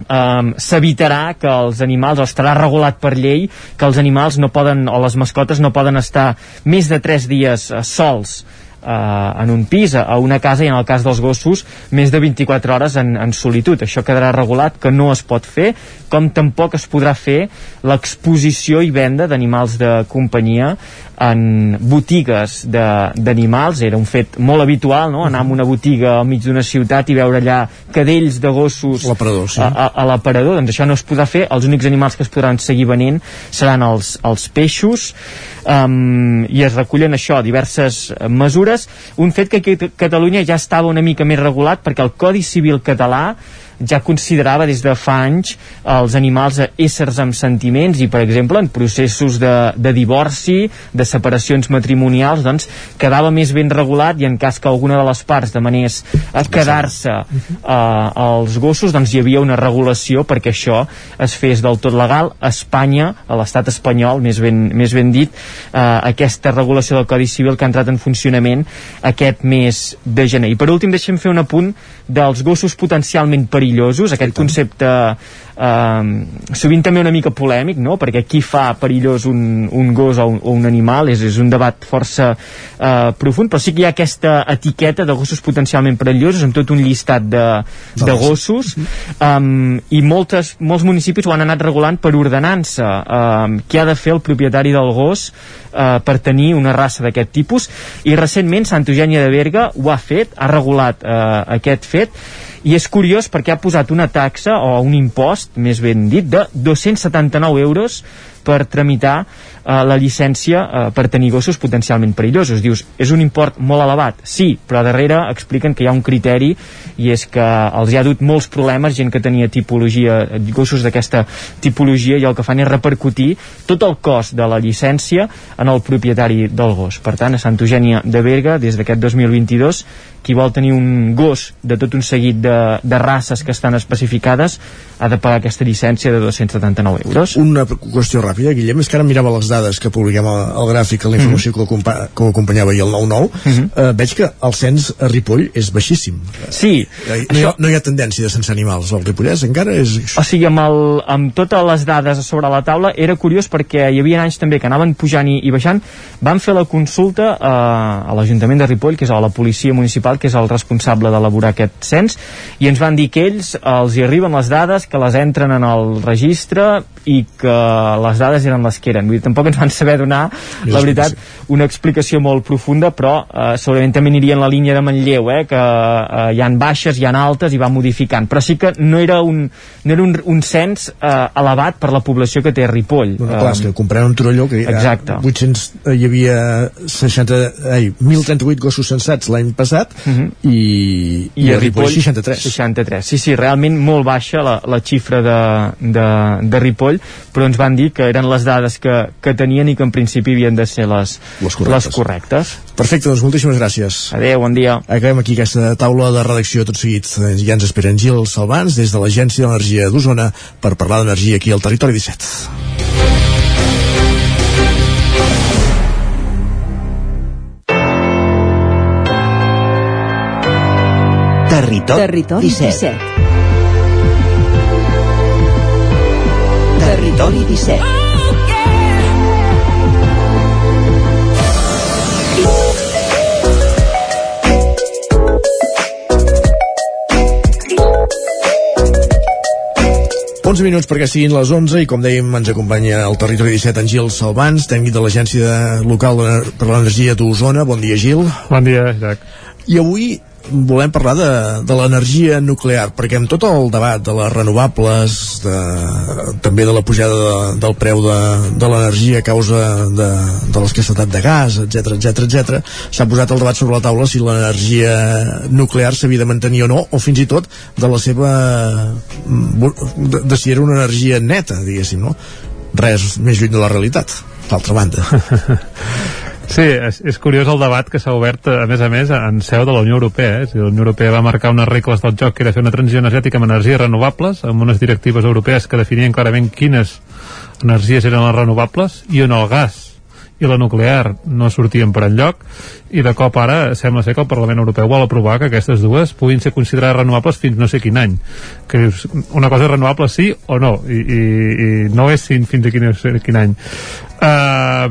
Um, s'evitarà que els animals, o estarà regulat per llei que els animals no poden, o les mascotes no poden estar més de 3 dies uh, sols eh, en un pis, a una casa i en el cas dels gossos més de 24 hores en, en solitud. Això quedarà regulat que no es pot fer, com tampoc es podrà fer l'exposició i venda d'animals de companyia en botigues d'animals, era un fet molt habitual, no? anar a una botiga al mig d'una ciutat i veure allà cadells de gossos sí. a, a l'aparador, doncs això no es podrà fer, els únics animals que es podran seguir venent seran els, els peixos. Um, i es recullen això, diverses mesures, un fet que aquí a Catalunya ja estava una mica més regulat perquè el Codi Civil català ja considerava des de fa anys els animals éssers amb sentiments i, per exemple, en processos de, de divorci, de separacions matrimonials, doncs quedava més ben regulat i en cas que alguna de les parts demanés a quedar-se eh, als gossos, doncs hi havia una regulació perquè això es fes del tot legal. A Espanya, a l'estat espanyol, més ben, més ben dit, eh, aquesta regulació del Codi Civil que ha entrat en funcionament aquest mes de gener. I per últim deixem fer un apunt dels gossos potencialment perillosos, aquest concepte eh, sovint també una mica polèmic, no? perquè qui fa perillós un, un gos o un, o un animal és, és un debat força eh, profund, però sí que hi ha aquesta etiqueta de gossos potencialment perillosos amb tot un llistat de, de gossos. um, i moltes, molts municipis ho han anat regulant per ordenança. Um, què ha de fer el propietari del gos uh, per tenir una raça d'aquest tipus? I recentment Santa Eugènia de Berga ho ha fet, ha regulat uh, aquest fet. I és curiós perquè ha posat una taxa o un impost, més ben dit, de 279 euros per tramitar eh, la llicència eh, per tenir gossos potencialment perillosos. Dius, és un import molt elevat? Sí, però darrere expliquen que hi ha un criteri i és que els hi ha dut molts problemes gent que tenia tipologia, gossos d'aquesta tipologia i el que fan és repercutir tot el cost de la llicència en el propietari del gos. Per tant, a Santa Eugènia de Berga, des d'aquest 2022, qui vol tenir un gos de tot un seguit de, de races que estan especificades ha de pagar aquesta llicència de 279 euros. Una qüestió ràpida, Guillem, és que ara mirava les dades que publiquem al, al gràfic, la informació mm -hmm. que, ho acompanyava ahir el 9-9, mm -hmm. eh, veig que el cens a Ripoll és baixíssim. Sí. Eh, no, hi ha, no hi ha tendència de sense animals al Ripollès, encara és... O sigui, amb, el, amb totes les dades sobre la taula era curiós perquè hi havia anys també que anaven pujant i, i baixant, van fer la consulta a, a l'Ajuntament de Ripoll, que és a la policia municipal, que és el responsable d'elaborar aquest cens, i ens van dir que ells els hi arriben les dades, que les entren en el registre i que les dades eren les que eren. Vull dir, tampoc ens van saber donar, la veritat, una explicació molt profunda, però eh, segurament també aniria en la línia de Manlleu, eh, que eh, hi han baixes, hi han altes i va modificant. Però sí que no era un, no era un, un cens eh, elevat per la població que té Ripoll. Bueno, clar, és que comprem un Torelló que Exacte. 800, eh, hi havia 60, ai, 1.038 gossos censats l'any passat uh -huh. i, i, i a Ripoll 63. 63. Sí, sí, realment molt baixa la, la xifra de, de, de Ripoll, però ens van dir que eren les dades que, que tenien i que en principi havien de ser les, les correctes. Les correctes. Perfecte, doncs moltíssimes gràcies. Adéu, bon dia. Acabem aquí aquesta taula de redacció tot seguit. Ja ens esperen Gil Salvans des de l'Agència d'Energia d'Osona per parlar d'energia aquí al Territori 17. Territori, Territori 17. 17. Territori 17. Uns minuts perquè siguin les 11 i com dèiem ens acompanya al territori 17 en Gil Salvans, tècnic de l'Agència Local per l'Energia d'Osona. Bon dia, Gil. Bon dia, Isaac. I avui volem parlar de, de l'energia nuclear, perquè amb tot el debat de les renovables, de, també de la pujada de, del preu de, de l'energia a causa de, de l'escassetat de gas, etc etc etc, s'ha posat el debat sobre la taula si l'energia nuclear s'havia de mantenir o no, o fins i tot de la seva... de, de si era una energia neta, diguéssim, no? Res més lluny de la realitat, d'altra banda. Sí, és, és curiós el debat que s'ha obert, a més a més, en seu de la Unió Europea. Eh? la Unió Europea va marcar unes regles del joc que era fer una transició energètica amb energies renovables, amb unes directives europees que definien clarament quines energies eren les renovables i on el gas i la nuclear no sortien per enlloc i de cop ara sembla ser que el Parlament Europeu vol aprovar que aquestes dues puguin ser considerades renovables fins no sé quin any que dius, una cosa renovable sí o no i, i, i no és fins a quin, quin any uh,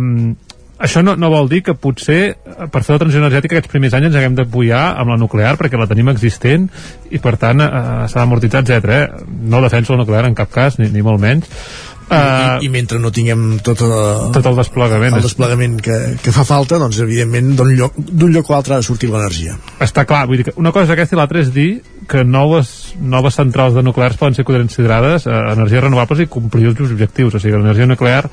això no, no vol dir que potser per fer la transició energètica aquests primers anys ens haguem d'apoyar amb la nuclear perquè la tenim existent i per tant eh, s'ha d'amortitzar, etc. Eh? No defenso la nuclear en cap cas, ni, ni molt menys uh, i, i mentre no tinguem tot, el, tot el desplegament, el desplegament que, que fa falta, doncs evidentment d'un lloc, lloc o altre ha de sortir l'energia. Està clar, vull dir que una cosa és aquesta i l'altra és dir que noves, noves centrals de nuclears poden ser considerades eh, energies renovables i complir els seus objectius. O sigui, l'energia nuclear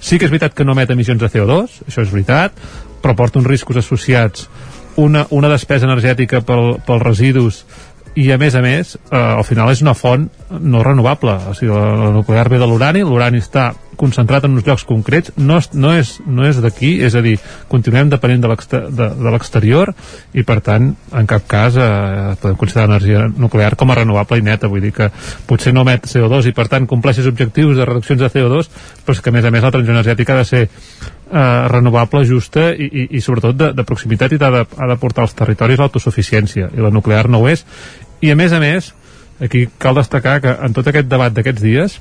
sí que és veritat que no emet emissions de CO2, això és veritat, però porta uns riscos associats una, una despesa energètica pel, residus i a més a més eh, al final és una font no renovable o sigui, la, la nuclear ve de l'urani l'urani està concentrat en uns llocs concrets no, és, no és, no és d'aquí és a dir, continuem depenent de l'exterior i per tant en cap cas eh, podem considerar l'energia nuclear com a renovable i neta vull dir que potser no emet CO2 i per tant compleixes objectius de reduccions de CO2 però és que a més a més la transició energètica ha de ser eh, renovable, justa i, i, i sobretot de, de proximitat i ha de, ha de portar als territoris l'autosuficiència i la nuclear no ho és. I a més a més aquí cal destacar que en tot aquest debat d'aquests dies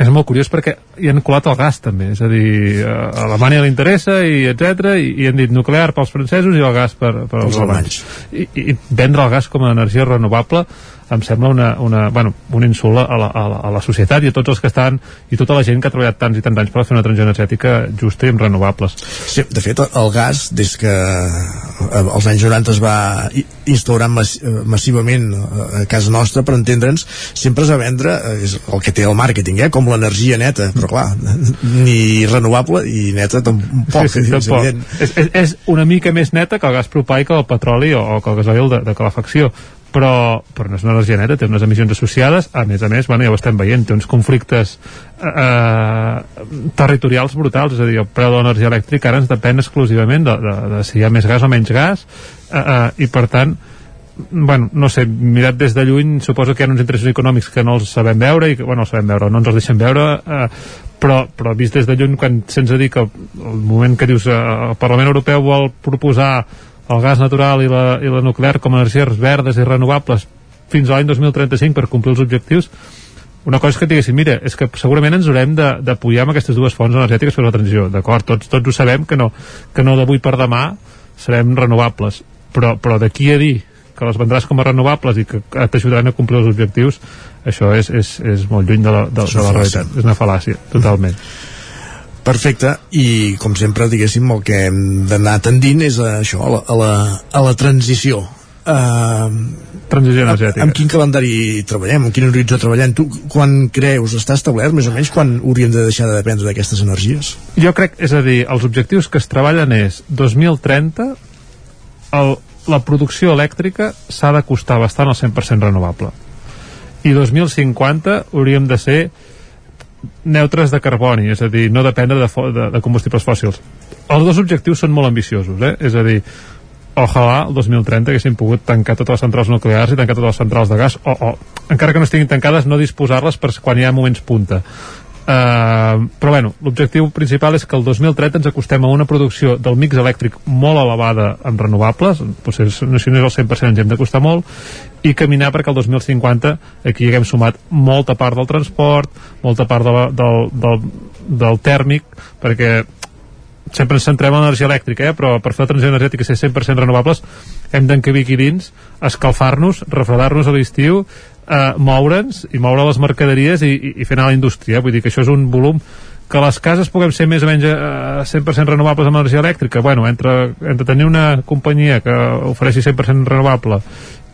és molt curiós perquè hi han colat el gas també, és a dir, a Alemanya li interessa i etc i, i han dit nuclear pels francesos i el gas per, per els alemanys. I, i vendre el gas com a energia renovable em sembla una, una, bueno, un insult a la, a, la, a la societat i a tots els que estan i tota la gent que ha treballat tants i tants anys per fer una transició energètica justa i amb renovables. Sí, de fet, el gas, des que als anys 90 es va instaurar mass massivament a casa nostra, per entendre'ns, sempre es va vendre, és el que té el màrqueting, eh, com l'energia neta, però clar, ni renovable i neta tampoc, sí, sí, tampoc. És, és, és una mica més neta que el gas propà i que el petroli o, o que el gasoil de, de calefacció però, però no és una energia neta, té unes emissions associades, a més a més, bueno, ja ho estem veient, té uns conflictes eh, eh, territorials brutals, és a dir, el preu de l'energia elèctrica ara ens depèn exclusivament de, de, de si hi ha més gas o menys gas, eh, eh, i per tant, bueno, no sé, mirat des de lluny suposo que hi ha uns interessos econòmics que no els sabem veure i que, bueno, els sabem veure, no ens els deixem veure eh, però, però vist des de lluny quan se'ns dir que el moment que dius eh, el Parlament Europeu vol proposar el gas natural i la, i la nuclear com a energies verdes i renovables fins a l'any 2035 per complir els objectius una cosa és que diguéssim, mira, és que segurament ens haurem d'apoyar amb aquestes dues fonts energètiques per la transició, d'acord, tots, tots ho sabem que no, que no d'avui per demà serem renovables, però, però d'aquí a dir que les vendràs com a renovables i que t'ajudaran a complir els objectius això és, és, és molt lluny de la, de, de la realitat. és una fal·làcia, totalment Perfecte, i com sempre, diguéssim, el que hem d'anar tendint és a això, a la, a la, a la transició. Uh, transició energètica. Amb quin calendari treballem, amb quin horitzó treballem? Tu, quan creus, està establert més o menys quan hauríem de deixar de dependre d'aquestes energies? Jo crec, és a dir, els objectius que es treballen és 2030 el, la producció elèctrica s'ha de costar bastant al 100% renovable i 2050 hauríem de ser neutres de carboni, és a dir, no dependre de, de, de combustibles fòssils. Els dos objectius són molt ambiciosos, eh? és a dir, ojalà el 2030 haguéssim pogut tancar totes les centrals nuclears i tancar totes les centrals de gas, o, o encara que no estiguin tancades, no disposar-les per quan hi ha moments punta. Uh, però bueno, l'objectiu principal és que el 2030 ens acostem a una producció del mix elèctric molt elevada en renovables, potser si no és el 100% ens hem d'acostar molt, i caminar perquè el 2050 aquí haguem sumat molta part del transport, molta part de la, del, del, del tèrmic, perquè sempre ens centrem en l'energia elèctrica, eh? però per fer la transició energètica ser 100% renovables hem d'encabir aquí dins, escalfar-nos, refredar-nos a l'estiu eh, moure'ns i moure les mercaderies i, i, i fer anar la indústria. Vull dir que això és un volum que les cases puguem ser més o menys eh, 100% renovables amb energia elèctrica, bueno, entre, entre tenir una companyia que ofereixi 100% renovable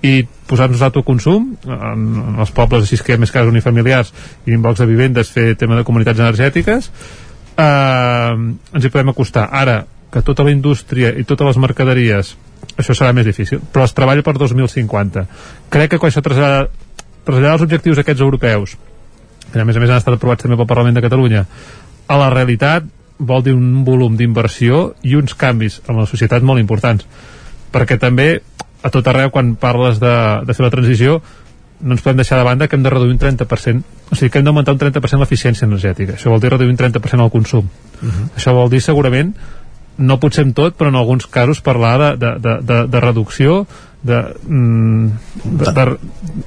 i posar-nos autoconsum en, en els pobles així que hi ha més cases unifamiliars i en blocs de vivendes fer tema de comunitats energètiques eh, ens hi podem acostar. Ara que tota la indústria i totes les mercaderies això serà més difícil, però es treballa per 2050 crec que quan això trasllada traslladar els objectius aquests europeus que a més a més han estat aprovats també pel Parlament de Catalunya a la realitat vol dir un volum d'inversió i uns canvis en la societat molt importants. Perquè també a tot arreu quan parles de, de fer la transició no ens podem deixar de banda que hem de reduir un 30% o sigui que hem d'augmentar un 30% l'eficiència energètica. Això vol dir reduir un 30% el consum. Uh -huh. això vol dir segurament no potser en tot, però en alguns casos parlar de, de, de, de, de reducció de, mm, de, de,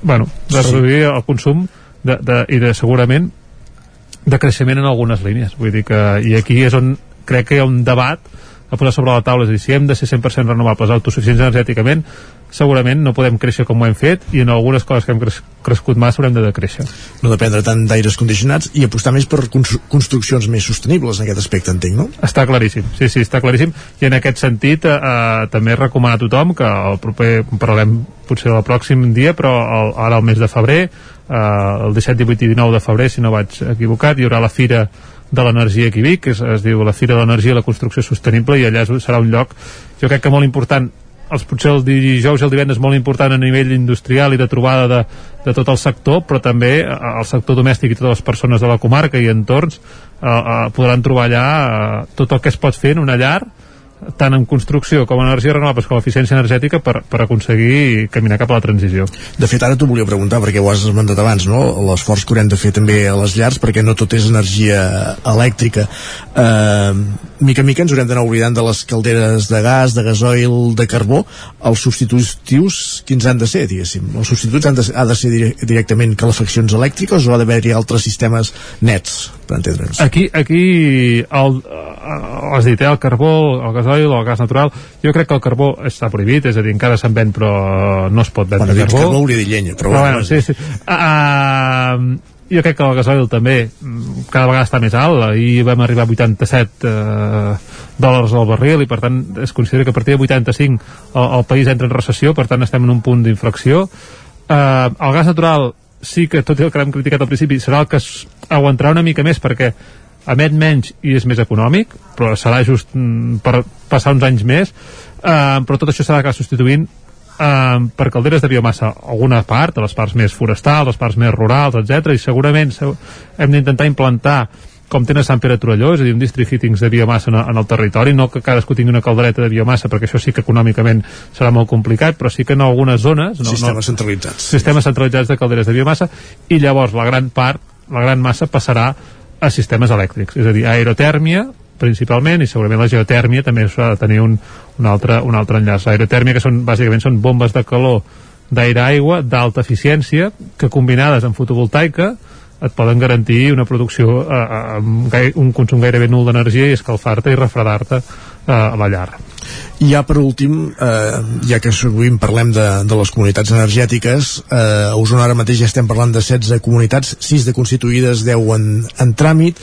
bueno, de reduir el consum de, de, i de segurament de creixement en algunes línies. Vull dir que, i aquí és on crec que hi ha un debat a posar sobre la taula és a dir, si hem de ser 100% renovables autosuficients energèticament segurament no podem créixer com ho hem fet i en algunes coses que hem cres crescut massa haurem de decréixer. No dependre tant d'aires condicionats i apostar més per construccions més sostenibles en aquest aspecte, entenc, no? Està claríssim, sí, sí, està claríssim i en aquest sentit eh, eh també recomanar a tothom que el proper, parlem potser el pròxim dia, però el, ara el mes de febrer eh, el 17, 18 i 19 de febrer, si no vaig equivocat, hi haurà la Fira de l'Energia aquí Vic, que es, es diu la Fira de l'Energia i la Construcció Sostenible, i allà serà un lloc, jo crec que molt important els, potser el dijous i el divendres molt important a nivell industrial i de trobada de, de tot el sector, però també eh, el sector domèstic i totes les persones de la comarca i entorns eh, eh, podran trobar allà eh, tot el que es pot fer en una llar tant en construcció com en energies renovables com en eficiència energètica per, per aconseguir caminar cap a la transició. De fet, ara t'ho volia preguntar, perquè ho has esmentat abans, no? l'esforç que haurem de fer també a les llars, perquè no tot és energia elèctrica. Eh, mica en mica ens haurem d'anar oblidant de les calderes de gas, de gasoil, de carbó. Els substitutius, quins han de ser, diguéssim? Els substituts han de, ha de ser directament calefaccions elèctriques o ha d'haver-hi altres sistemes nets, per entendre'ns? Aquí, aquí el, has dit, eh, el carbó, el gasoil gasoil o el gas natural jo crec que el carbó està prohibit és a dir, encara se'n ven però no es pot vendre bueno, carbó. carbó hauria de llenya però, però bueno, sí, sí. Uh, jo crec que el gasoil també mm, cada vegada està més alt i vam arribar a 87 uh, dòlars al barril i per tant es considera que a partir de 85 el, el país entra en recessió per tant estem en un punt d'inflexió uh, el gas natural sí que tot i el que hem criticat al principi serà el que aguantarà una mica més perquè emet menys i és més econòmic però serà just mm, per passar uns anys més eh, però tot això s'ha d'acabar substituint eh, per calderes de biomassa alguna part, a les parts més forestals, les parts més rurals, etc. i segurament se- hem d'intentar implantar com tenen Sant Pere Torelló, és a dir, un district heatings de biomassa en, en el territori, no que cadascú tingui una caldereta de biomassa, perquè això sí que econòmicament serà molt complicat, però sí que en algunes zones... No, Sistemes no, centralitzats. Sistemes centralitzats de calderes de biomassa, i llavors la gran part, la gran massa passarà a sistemes elèctrics, és a dir, aerotèrmia, principalment, i segurament la geotèrmia també s'ha de tenir un, un, altre, un altre enllaç. Aerotèrmia, que són, bàsicament són bombes de calor d'aire-aigua d'alta eficiència, que combinades amb fotovoltaica et poden garantir una producció eh, eh, amb un consum gairebé nul d'energia i escalfar-te i refredar-te eh, a la llar. I ja per últim, eh, ja que sovint parlem de, de les comunitats energètiques, eh, a Osona ara mateix ja estem parlant de 16 comunitats, 6 de constituïdes, 10 en, en tràmit,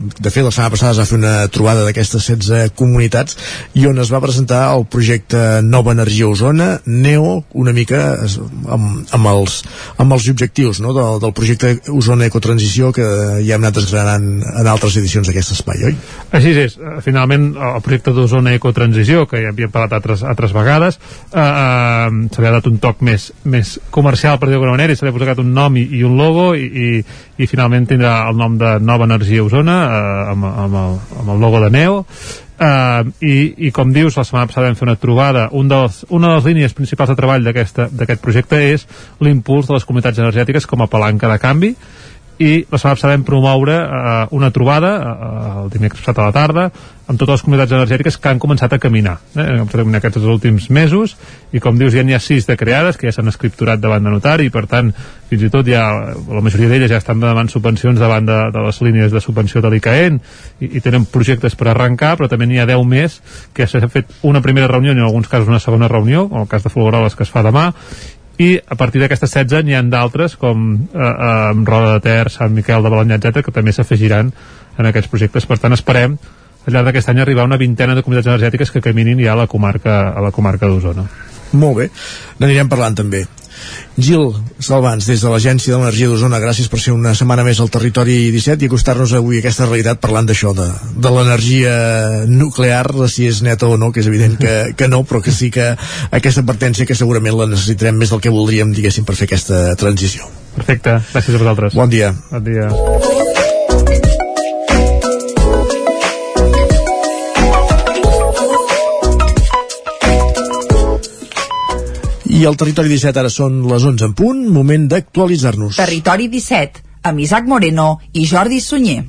de fet la setmana passada es va fer una trobada d'aquestes 16 comunitats i on es va presentar el projecte Nova Energia Osona, NEO una mica amb, amb, els, amb els objectius no? del, del projecte Osona Ecotransició que ja hem anat desgranant en altres edicions d'aquest espai, oi? Així és, eh, finalment el projecte d'Osona Ecotransició, que ja havíem parlat altres, altres vegades, eh, eh, ha dat un toc més, més comercial, per dir-ho d'alguna manera, i se li ha posat un nom i, i un logo, i, i, i finalment tindrà el nom de Nova Energia Osona, eh, amb, amb, el, amb el logo de Neo, Uh, i, i com dius, la setmana passada vam fer una trobada. Un dels, una de les línies principals de treball d'aquest projecte és l'impuls de les comunitats energètiques com a palanca de canvi i la setmana passada vam promoure uh, una trobada uh, el dimecres passat a la tarda amb totes les comunitats energètiques que han començat a caminar eh? han començat a caminar aquests últims mesos i com dius ja n'hi ha sis de creades que ja s'han escripturat davant de notari i per tant fins i tot ja la majoria d'elles ja estan demanant subvencions davant de, de les línies de subvenció de l'ICAEN i, i tenen projectes per arrencar però també n'hi ha 10 més que s'ha fet una primera reunió i en alguns casos una segona reunió com el cas de Folgueroles que es fa demà i a partir d'aquestes 16 n'hi han d'altres com eh, eh, Roda de Ter, Sant Miquel de Balanyà, etc que també s'afegiran en aquests projectes. Per tant esperem al llarg d'aquest any arribar a una vintena de comunitats energètiques que caminin ja a la comarca, a la comarca d'Osona. Molt bé, n'anirem parlant també. Gil Salvans, des de l'Agència de l'Energia d'Osona, gràcies per ser una setmana més al Territori 17 i acostar-nos avui a aquesta realitat parlant d'això, de, de l'energia nuclear, si és neta o no, que és evident que, que no, però que sí que aquesta advertència que segurament la necessitarem més del que voldríem, diguéssim, per fer aquesta transició. Perfecte, gràcies a vosaltres. Bon dia. Bon dia. I al Territori 17 ara són les 11 en punt, moment d'actualitzar-nos. Territori 17, amb Isaac Moreno i Jordi Sunyer.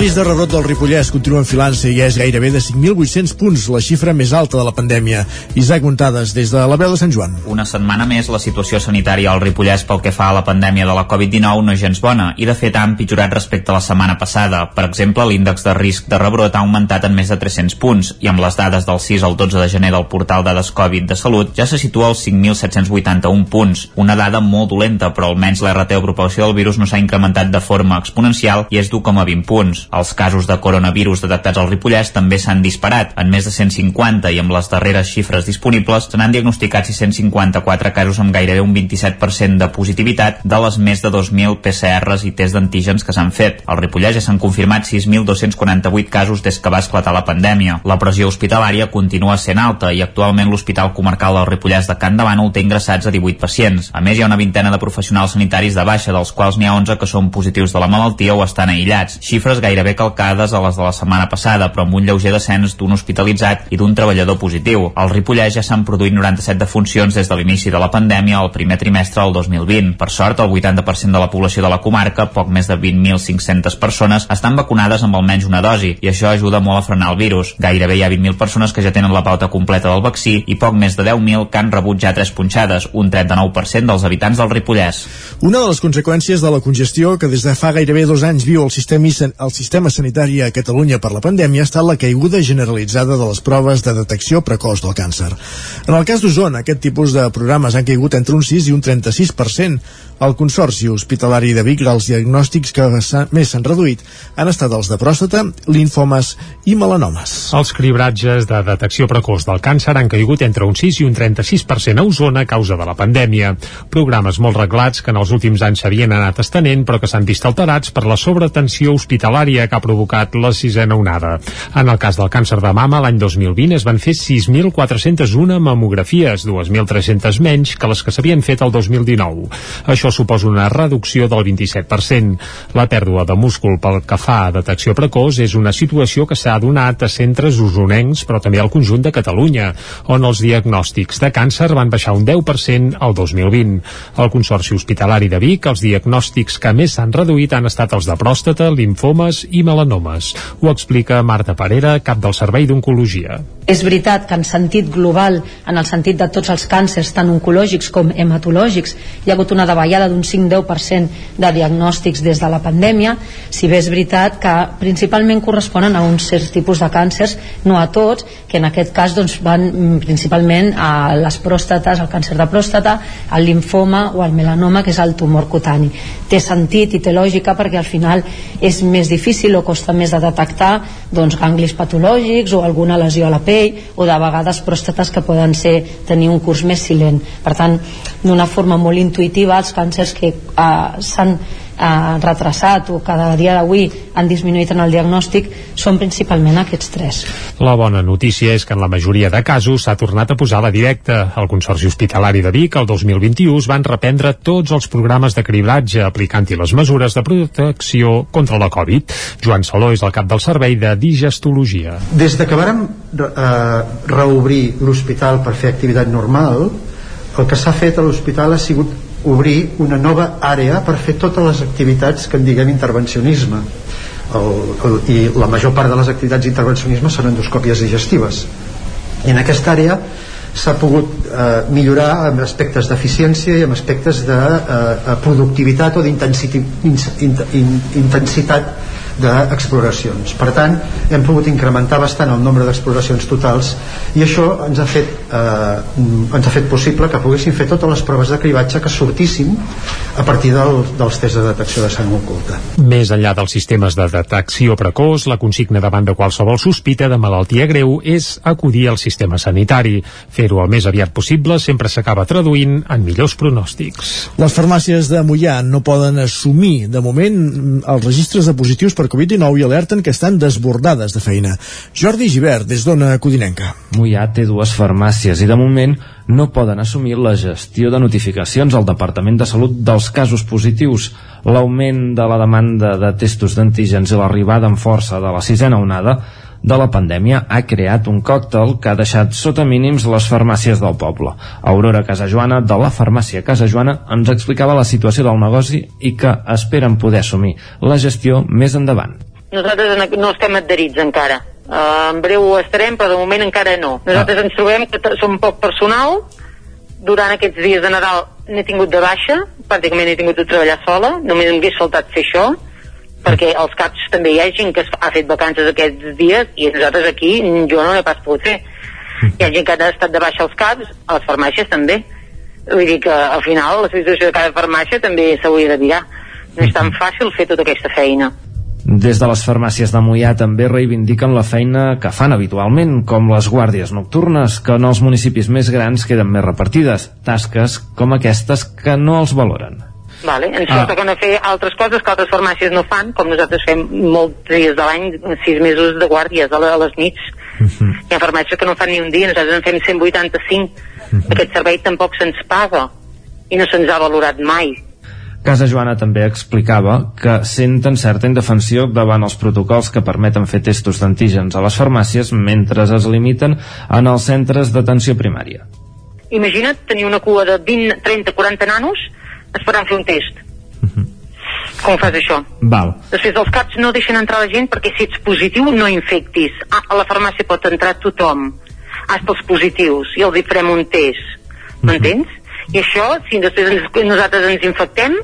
Risc de rebrot del Ripollès continua enfilant-se i és gairebé de 5.800 punts, la xifra més alta de la pandèmia. Isaac Montades, des de la veu de Sant Joan. Una setmana més, la situació sanitària al Ripollès pel que fa a la pandèmia de la Covid-19 no és gens bona i, de fet, ha empitjorat respecte a la setmana passada. Per exemple, l'índex de risc de rebrot ha augmentat en més de 300 punts i amb les dades del 6 al 12 de gener del portal Dades Covid de Salut ja se situa als 5.781 punts. Una dada molt dolenta, però almenys l'RT o propagació del virus no s'ha incrementat de forma exponencial i és d'1,20 punts. Els casos de coronavirus detectats al Ripollès també s'han disparat, en més de 150 i amb les darreres xifres disponibles se n'han diagnosticat 654 casos amb gairebé un 27% de positivitat de les més de 2.000 PCRs i tests d'antígens que s'han fet. Al Ripollès ja s'han confirmat 6.248 casos des que va esclatar la pandèmia. La pressió hospitalària continua sent alta i actualment l'Hospital Comarcal del Ripollès de Can Davant té ingressats a 18 pacients. A més, hi ha una vintena de professionals sanitaris de baixa, dels quals n'hi ha 11 que són positius de la malaltia o estan aïllats. Xifres gairebé calcades a les de la setmana passada, però amb un lleuger descens d'un hospitalitzat i d'un treballador positiu. Al Ripollès ja s'han produït 97 defuncions des de l'inici de la pandèmia al primer trimestre del 2020. Per sort, el 80% de la població de la comarca, poc més de 20.500 persones, estan vacunades amb almenys una dosi, i això ajuda molt a frenar el virus. Gairebé hi ha 20.000 persones que ja tenen la pauta completa del vaccí i poc més de 10.000 que han rebut ja tres punxades, un 39% dels habitants del Ripollès. Una de les conseqüències de la congestió que des de fa gairebé dos anys viu el sistema, el sistema sistema sanitari a Catalunya per la pandèmia ha estat la caiguda generalitzada de les proves de detecció precoç del càncer. En el cas d'Osona, aquest tipus de programes han caigut entre un 6 i un 36%. Al Consorci Hospitalari de Vic, els diagnòstics que més s'han reduït han estat els de pròstata, linfomes i melanomes. Els cribratges de detecció precoç del càncer han caigut entre un 6 i un 36% a Osona a causa de la pandèmia. Programes molt reglats que en els últims anys s'havien anat estenent però que s'han vist alterats per la sobretensió hospitalària que ha provocat la sisena onada. En el cas del càncer de mama, l'any 2020 es van fer 6.401 mamografies, 2.300 menys que les que s'havien fet el 2019. Això suposa una reducció del 27%. La pèrdua de múscul pel que fa a detecció precoç és una situació que s'ha donat a centres usonencs, però també al conjunt de Catalunya, on els diagnòstics de càncer van baixar un 10% al 2020. Al Consorci Hospitalari de Vic, els diagnòstics que més s'han reduït han estat els de pròstata, linfomes i melanomes. Ho explica Marta Parera, cap del Servei d'Oncologia. És veritat que en sentit global, en el sentit de tots els càncers, tant oncològics com hematològics, hi ha hagut una davallada d'un 5-10% de diagnòstics des de la pandèmia, si bé és veritat que principalment corresponen a uns certs tipus de càncers, no a tots, que en aquest cas doncs, van mm, principalment a les pròstates, al càncer de pròstata, al linfoma o al melanoma, que és el tumor cutani. Té sentit i té lògica perquè al final és més difícil o costa més de detectar doncs, ganglis patològics o alguna lesió a la pell o de vegades pròstates que poden ser tenir un curs més silent. Per tant, d'una forma molt intuïtiva, els càncers que eh, s'han eh, retrasat o cada dia d'avui han disminuït en el diagnòstic són principalment aquests tres. La bona notícia és que en la majoria de casos s'ha tornat a posar la directa. El Consorci Hospitalari de Vic el 2021 es van reprendre tots els programes de cribratge aplicant-hi les mesures de protecció contra la Covid. Joan Saló és el cap del servei de digestologia. Des de que vàrem eh, reobrir l'hospital per fer activitat normal, el que s'ha fet a l'hospital ha sigut obrir una nova àrea per fer totes les activitats que en diguem intervencionisme. El, el, i la major part de les activitats d'intervencionisme són endoscòpies digestives. I en aquesta àrea s'ha pogut eh, millorar amb aspectes d'eficiència i amb aspectes de eh, productivitat o d'intensitat d'exploracions. Per tant, hem pogut incrementar bastant el nombre d'exploracions totals i això ens ha fet eh, ens ha fet possible que poguéssim fer totes les proves de cribatge que sortissin a partir del, dels tests de detecció de sang oculta. Més enllà dels sistemes de detecció precoç, la consigna davant de qualsevol sospita de malaltia greu és acudir al sistema sanitari. Fer-ho el més aviat possible sempre s'acaba traduint en millors pronòstics. Les farmàcies de Mollà no poden assumir, de moment, els registres de positius per Covid-19 i alerten que estan desbordades de feina. Jordi Givert, des d'Ona Codinenca. Mollà té dues farmàcies i de moment no poden assumir la gestió de notificacions al Departament de Salut dels casos positius. L'augment de la demanda de testos d'antígens i l'arribada en força de la sisena onada de la pandèmia ha creat un còctel que ha deixat sota mínims les farmàcies del poble. Aurora Casajoana, de la farmàcia Casajoana, ens explicava la situació del negoci i que esperen poder assumir la gestió més endavant. Nosaltres no estem adherits encara. Uh, en breu ho estarem, però de moment encara no. Nosaltres ah. ens trobem que som poc personal, durant aquests dies de Nadal n'he tingut de baixa, pràcticament he tingut de treballar sola, només em hagués faltat fer això, perquè als CAPs també hi ha gent que ha fet vacances aquests dies i nosaltres aquí jo no n'he pas pogut fer. Hi ha gent que ha estat de baixa als CAPs a les farmàcies també. Vull dir que al final la situació de cada farmàcia també s'hauria de mirar. No és tan fàcil fer tota aquesta feina. Des de les farmàcies de Mollà també reivindiquen la feina que fan habitualment, com les guàrdies nocturnes, que en els municipis més grans queden més repartides, tasques com aquestes que no els valoren. Vale. Ens ah. toquen a fer altres coses que altres farmàcies no fan, com nosaltres fem molts dies de l'any, sis mesos de guàrdies a, les nits. Uh mhm. -huh. Hi ha farmàcies que no fan ni un dia, nosaltres en fem 185. Uh -huh. Aquest servei tampoc se'ns paga i no se'ns ha valorat mai. Casa Joana també explicava que senten certa indefensió davant els protocols que permeten fer testos d'antígens a les farmàcies mentre es limiten en els centres d'atenció primària. Imagina't tenir una cua de 20, 30, 40 nanos esperant fer un test. Uh -huh. Com fas això? Val. Després els CAPs no deixen entrar la gent perquè si ets positiu no infectis. Ah, a la farmàcia pot entrar tothom. Hasta els positius i els hi farem un test. M'entens? Uh -huh. I això, si després ens, nosaltres ens infectem,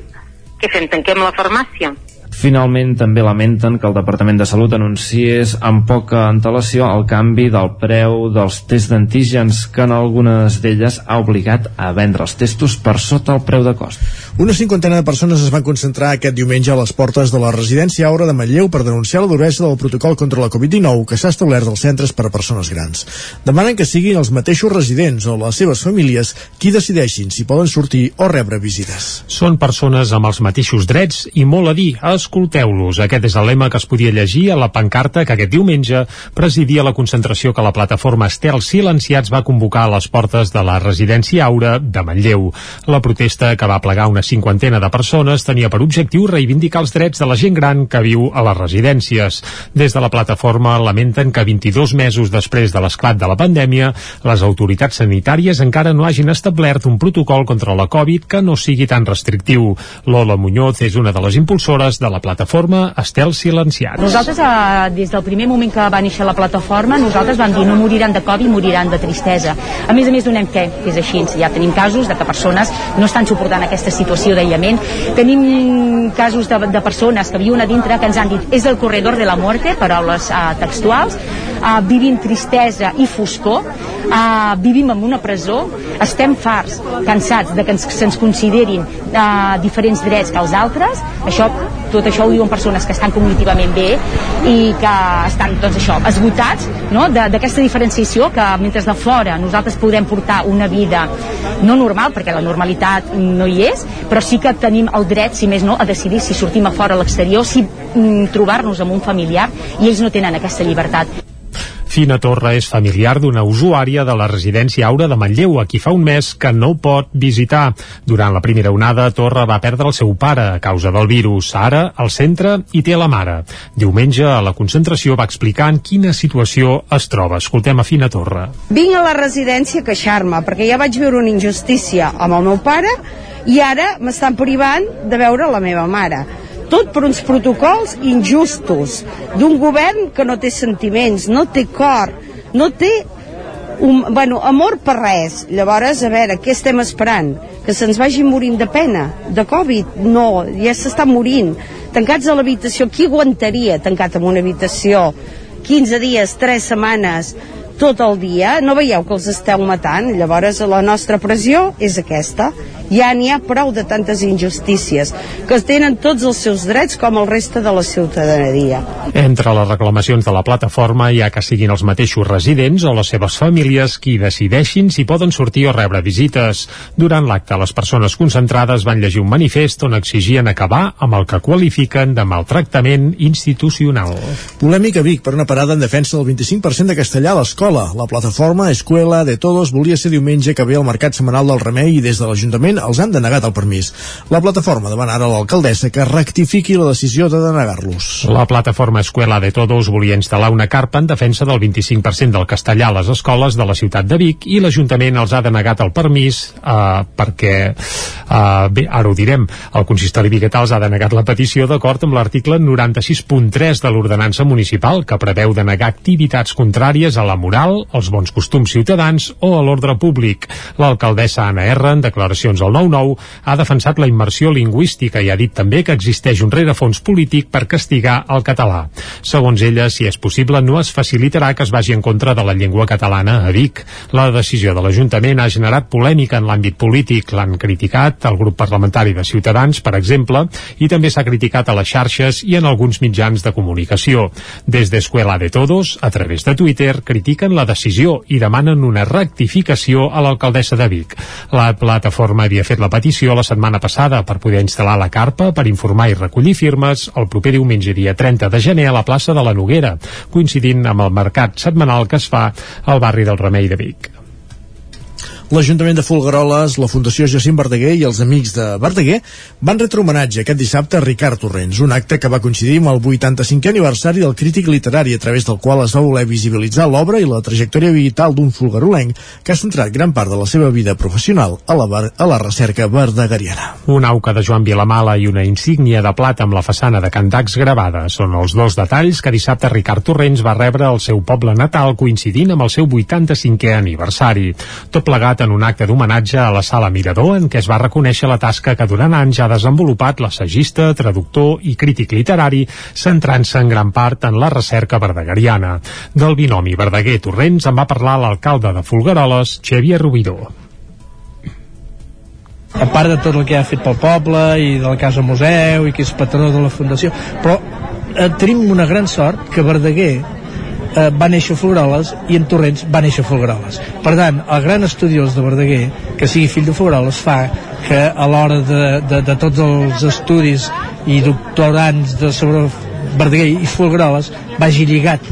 què fem? Tanquem la farmàcia? Finalment, també lamenten que el Departament de Salut anunciés amb poca antelació el canvi del preu dels tests d'antígens que en algunes d'elles ha obligat a vendre els testos per sota el preu de cost. Una cinquantena de persones es van concentrar aquest diumenge a les portes de la residència Aura de Manlleu per denunciar la duresa del protocol contra la Covid-19 que s'ha establert als centres per a persones grans. Demanen que siguin els mateixos residents o les seves famílies qui decideixin si poden sortir o rebre visites. Són persones amb els mateixos drets i molt a dir. Escolteu-los. Aquest és el lema que es podia llegir a la pancarta que aquest diumenge presidia la concentració que la plataforma Estel Silenciats va convocar a les portes de la residència Aura de Manlleu. La protesta que va plegar una cinquantena de persones tenia per objectiu reivindicar els drets de la gent gran que viu a les residències. Des de la plataforma lamenten que 22 mesos després de l'esclat de la pandèmia, les autoritats sanitàries encara no hagin establert un protocol contra la Covid que no sigui tan restrictiu. Lola Muñoz és una de les impulsores de la plataforma Estel Silenciats. Nosaltres, eh, des del primer moment que va néixer la plataforma, nosaltres vam dir no moriran de Covid, moriran de tristesa. A més a més, donem fe, que és així. Ja tenim casos de que persones no estan suportant aquesta situació d'aïllament. Tenim casos de, de persones que viuen a dintre que ens han dit és el corredor de la muerte, paraules uh, textuals, uh, vivim tristesa i foscor, uh, vivim en una presó, estem farts, cansats de que ens, se'ns considerin uh, diferents drets que els altres, això tot això ho diuen persones que estan cognitivament bé i que estan doncs això, esgotats no? d'aquesta diferenciació que mentre de fora nosaltres podem portar una vida no normal, perquè la normalitat no hi és, però sí que tenim el dret, si més no, a decidir si sortim a fora a l'exterior, si mm, trobar-nos amb un familiar i ells no tenen aquesta llibertat. Fina Torra és familiar d'una usuària de la residència Aura de Manlleu, a qui fa un mes que no pot visitar. Durant la primera onada, Torra va perdre el seu pare a causa del virus. Ara, al centre, hi té la mare. Diumenge, a la concentració, va explicar en quina situació es troba. Escoltem a Fina Torra. Vinc a la residència a queixar-me, perquè ja vaig veure una injustícia amb el meu pare i ara m'estan privant de veure la meva mare tot per uns protocols injustos d'un govern que no té sentiments, no té cor, no té un, bueno, amor per res. Llavors, a veure, què estem esperant? Que se'ns vagi morint de pena? De Covid? No, ja s'està morint. Tancats a l'habitació, qui aguantaria tancat en una habitació 15 dies, 3 setmanes, tot el dia? No veieu que els esteu matant? Llavors, la nostra pressió és aquesta ja n'hi ha prou de tantes injustícies, que tenen tots els seus drets com el reste de la ciutadania. Entre les reclamacions de la plataforma hi ha que siguin els mateixos residents o les seves famílies qui decideixin si poden sortir o rebre visites. Durant l'acte, les persones concentrades van llegir un manifest on exigien acabar amb el que qualifiquen de maltractament institucional. Polèmica Vic per una parada en defensa del 25% de castellà a l'escola. La plataforma Escuela de Todos volia ser diumenge que ve al Mercat Semanal del Remei i des de l'Ajuntament els han denegat el permís. La plataforma demana ara a l'alcaldessa que rectifiqui la decisió de denegar-los. La plataforma Escuela de Todos volia instal·lar una carpa en defensa del 25% del castellà a les escoles de la ciutat de Vic i l'Ajuntament els ha denegat el permís eh, perquè, eh, bé, ara ho direm, el consistori biguetà els ha denegat la petició d'acord amb l'article 96.3 de l'ordenança municipal que preveu denegar activitats contràries a la moral, als bons costums ciutadans o a l'ordre públic. L'alcaldessa Anna R, en declaracions al 9-9, ha defensat la immersió lingüística i ha dit també que existeix un rerefons polític per castigar el català. Segons ella, si és possible, no es facilitarà que es vagi en contra de la llengua catalana a Vic. La decisió de l'Ajuntament ha generat polèmica en l'àmbit polític. L'han criticat el grup parlamentari de Ciutadans, per exemple, i també s'ha criticat a les xarxes i en alguns mitjans de comunicació. Des d'Escuela de Todos, a través de Twitter, critiquen la decisió i demanen una rectificació a l'alcaldessa de Vic. La plataforma havia fet la petició la setmana passada per poder instal·lar la carpa per informar i recollir firmes el proper diumenge dia 30 de gener a la plaça de la Noguera, coincidint amb el mercat setmanal que es fa al barri del Remei de Vic l'Ajuntament de Folgueroles, la Fundació Jacint Verdaguer i els Amics de Verdaguer van retre homenatge aquest dissabte a Ricard Torrents, un acte que va coincidir amb el 85è aniversari del crític literari a través del qual es va voler visibilitzar l'obra i la trajectòria vital d'un folguerolenc que ha centrat gran part de la seva vida professional a la, a la recerca verdagueriana. Un auca de Joan Vilamala i una insígnia de plata amb la façana de Candacs gravada són els dos detalls que dissabte Ricard Torrents va rebre al seu poble natal coincidint amb el seu 85è aniversari. Tot plegat celebrat en un acte d'homenatge a la Sala Mirador en què es va reconèixer la tasca que durant anys ha desenvolupat l'assagista, traductor i crític literari, centrant-se en gran part en la recerca verdegariana. Del binomi Verdaguer-Torrents en va parlar l'alcalde de Folgueroles, Xavier Rubidó a part de tot el que ha fet pel poble i de la Casa Museu i que és patró de la Fundació però eh, tenim una gran sort que Verdaguer eh, va néixer Folgueroles i en Torrents va néixer Folgueroles. Per tant, el gran estudiós de Verdaguer que sigui fill de Folgueroles fa que a l'hora de, de, de tots els estudis i doctorants de sobre Verdaguer i Folgueroles vagi lligat.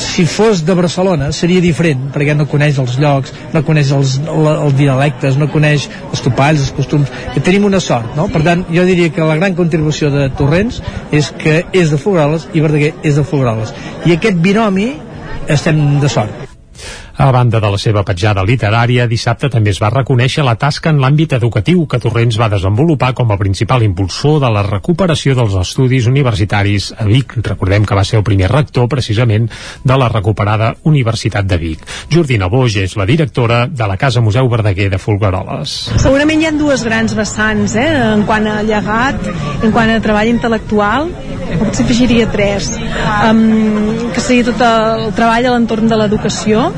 Si fos de Barcelona seria diferent perquè no coneix els llocs no coneix els, els dialectes no coneix els topalls, els costums. Tenim una sort, no? Per tant, jo diria que la gran contribució de Torrents és que és de Folgueroles i Verdaguer és de Folgueroles. I aquest binomi estem de sort a banda de la seva petjada literària, dissabte també es va reconèixer la tasca en l'àmbit educatiu que Torrents va desenvolupar com a principal impulsor de la recuperació dels estudis universitaris a Vic. Recordem que va ser el primer rector, precisament, de la recuperada Universitat de Vic. Jordina Boix és la directora de la Casa Museu Verdaguer de Folgueroles. Segurament hi ha dues grans vessants, eh? en quant a llegat, en quant a treball intel·lectual, potser afegiria tres, um, que seria tot el treball a l'entorn de l'educació,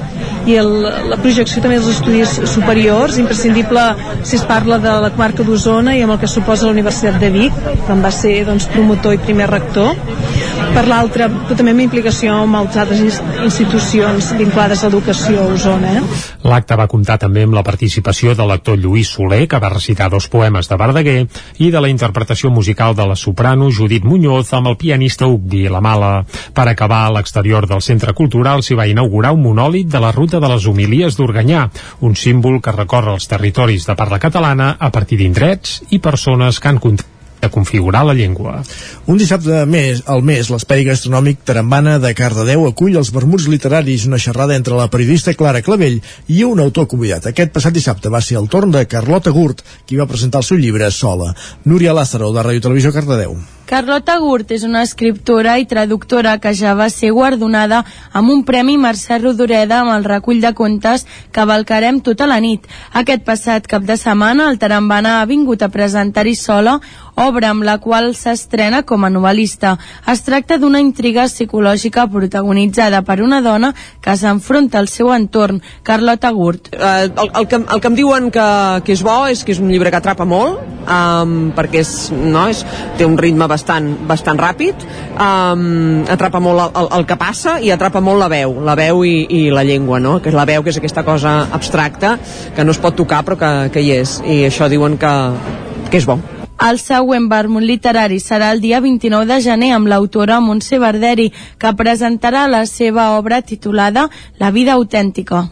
i el, la projecció també dels estudis superiors, imprescindible si es parla de la comarca d'Osona i amb el que suposa la Universitat de Vic, que en va ser doncs, promotor i primer rector. Per l'altra, també amb implicació amb altres institucions vinculades a l'educació a Osona. Eh? L'acte va comptar també amb la participació de l'actor Lluís Soler, que va recitar dos poemes de Verdaguer, i de la interpretació musical de la soprano Judit Muñoz amb el pianista Ugdi La Mala. Per acabar, a l'exterior del Centre Cultural s'hi va inaugurar un monòlit de la ruta de les homilies d'Organyà, un símbol que recorre els territoris de parla catalana a partir d'indrets i persones que han contribuït a configurar la llengua. Un dissabte més, al mes, l'Espai Gastronòmic Tarambana de Cardedeu acull els vermuts literaris, una xerrada entre la periodista Clara Clavell i un autor convidat. Aquest passat dissabte va ser el torn de Carlota Gurt, qui va presentar el seu llibre Sola. Núria Lázaro, de Ràdio Televisió Cardedeu. Carlota Gurt és una escriptora i traductora que ja va ser guardonada amb un Premi Mercè Rodoreda amb el recull de contes Cavalcarem tota la nit. Aquest passat cap de setmana el Tarambana ha vingut a presentar-hi sola obra amb la qual s'estrena com a novel·lista. Es tracta d'una intriga psicològica protagonitzada per una dona que s'enfronta al seu entorn, Carlota Gurt. Eh, el, el, que, el que em diuen que, que és bo és que és un llibre que atrapa molt, um, perquè és, no, és, té un ritme bastant, bastant ràpid, um, atrapa molt el, el, el que passa i atrapa molt la veu, la veu i, i la llengua, no? que és la veu que és aquesta cosa abstracta que no es pot tocar però que, que hi és, i això diuen que, que és bo. El següent vermut literari serà el dia 29 de gener amb l'autora Montse Barderi, que presentarà la seva obra titulada La vida autèntica.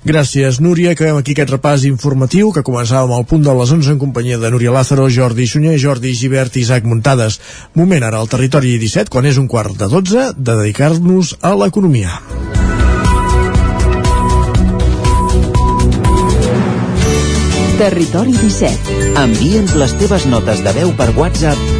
Gràcies, Núria. Acabem aquí aquest repàs informatiu que començàvem al punt de les 11 en companyia de Núria Lázaro, Jordi Sunyer, Jordi Givert i Isaac Muntades. Moment ara al territori 17, quan és un quart de 12, de dedicar-nos a l'economia. Territori 17. Envia'ns les teves notes de veu per WhatsApp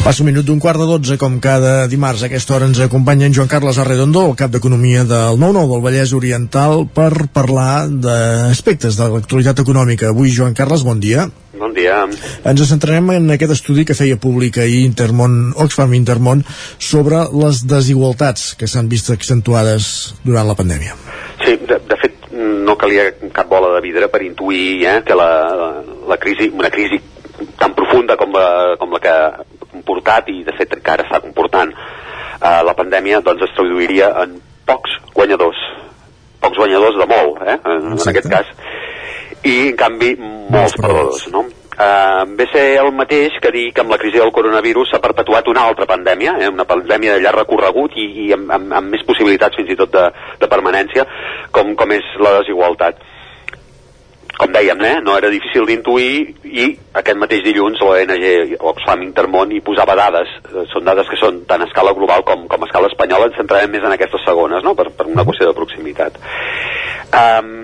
Passa un minut d'un quart de dotze, com cada dimarts a aquesta hora ens acompanya en Joan Carles Arredondo, el cap d'Economia del 9-9 del Vallès Oriental, per parlar d'aspectes de l'actualitat econòmica. Avui, Joan Carles, bon dia. Bon dia. Ens centrarem en aquest estudi que feia públic ahir Intermont, Oxfam Intermont sobre les desigualtats que s'han vist accentuades durant la pandèmia. Sí, de, de fet, no calia cap bola de vidre per intuir eh, que la, la, la crisi, una crisi tan profunda com la, com la que comportat i de fet encara està comportant eh, la pandèmia doncs es traduiria en pocs guanyadors. Pocs guanyadors de molt eh, en, en aquest cas. I en canvi molts perdedors. no? eh, ve ser el mateix que dir que amb la crisi del coronavirus s'ha perpetuat una altra pandèmia, eh, una pandèmia de llarg recorregut i, i amb, amb, amb més possibilitats fins i tot de, de permanència, com, com és la desigualtat com dèiem, eh, no era difícil d'intuir i aquest mateix dilluns l'ONG Oxfam Intermón hi posava dades, eh, són dades que són tant a escala global com, com a escala espanyola, ens centrarem més en aquestes segones, no? per, per una qüestió de proximitat. Um,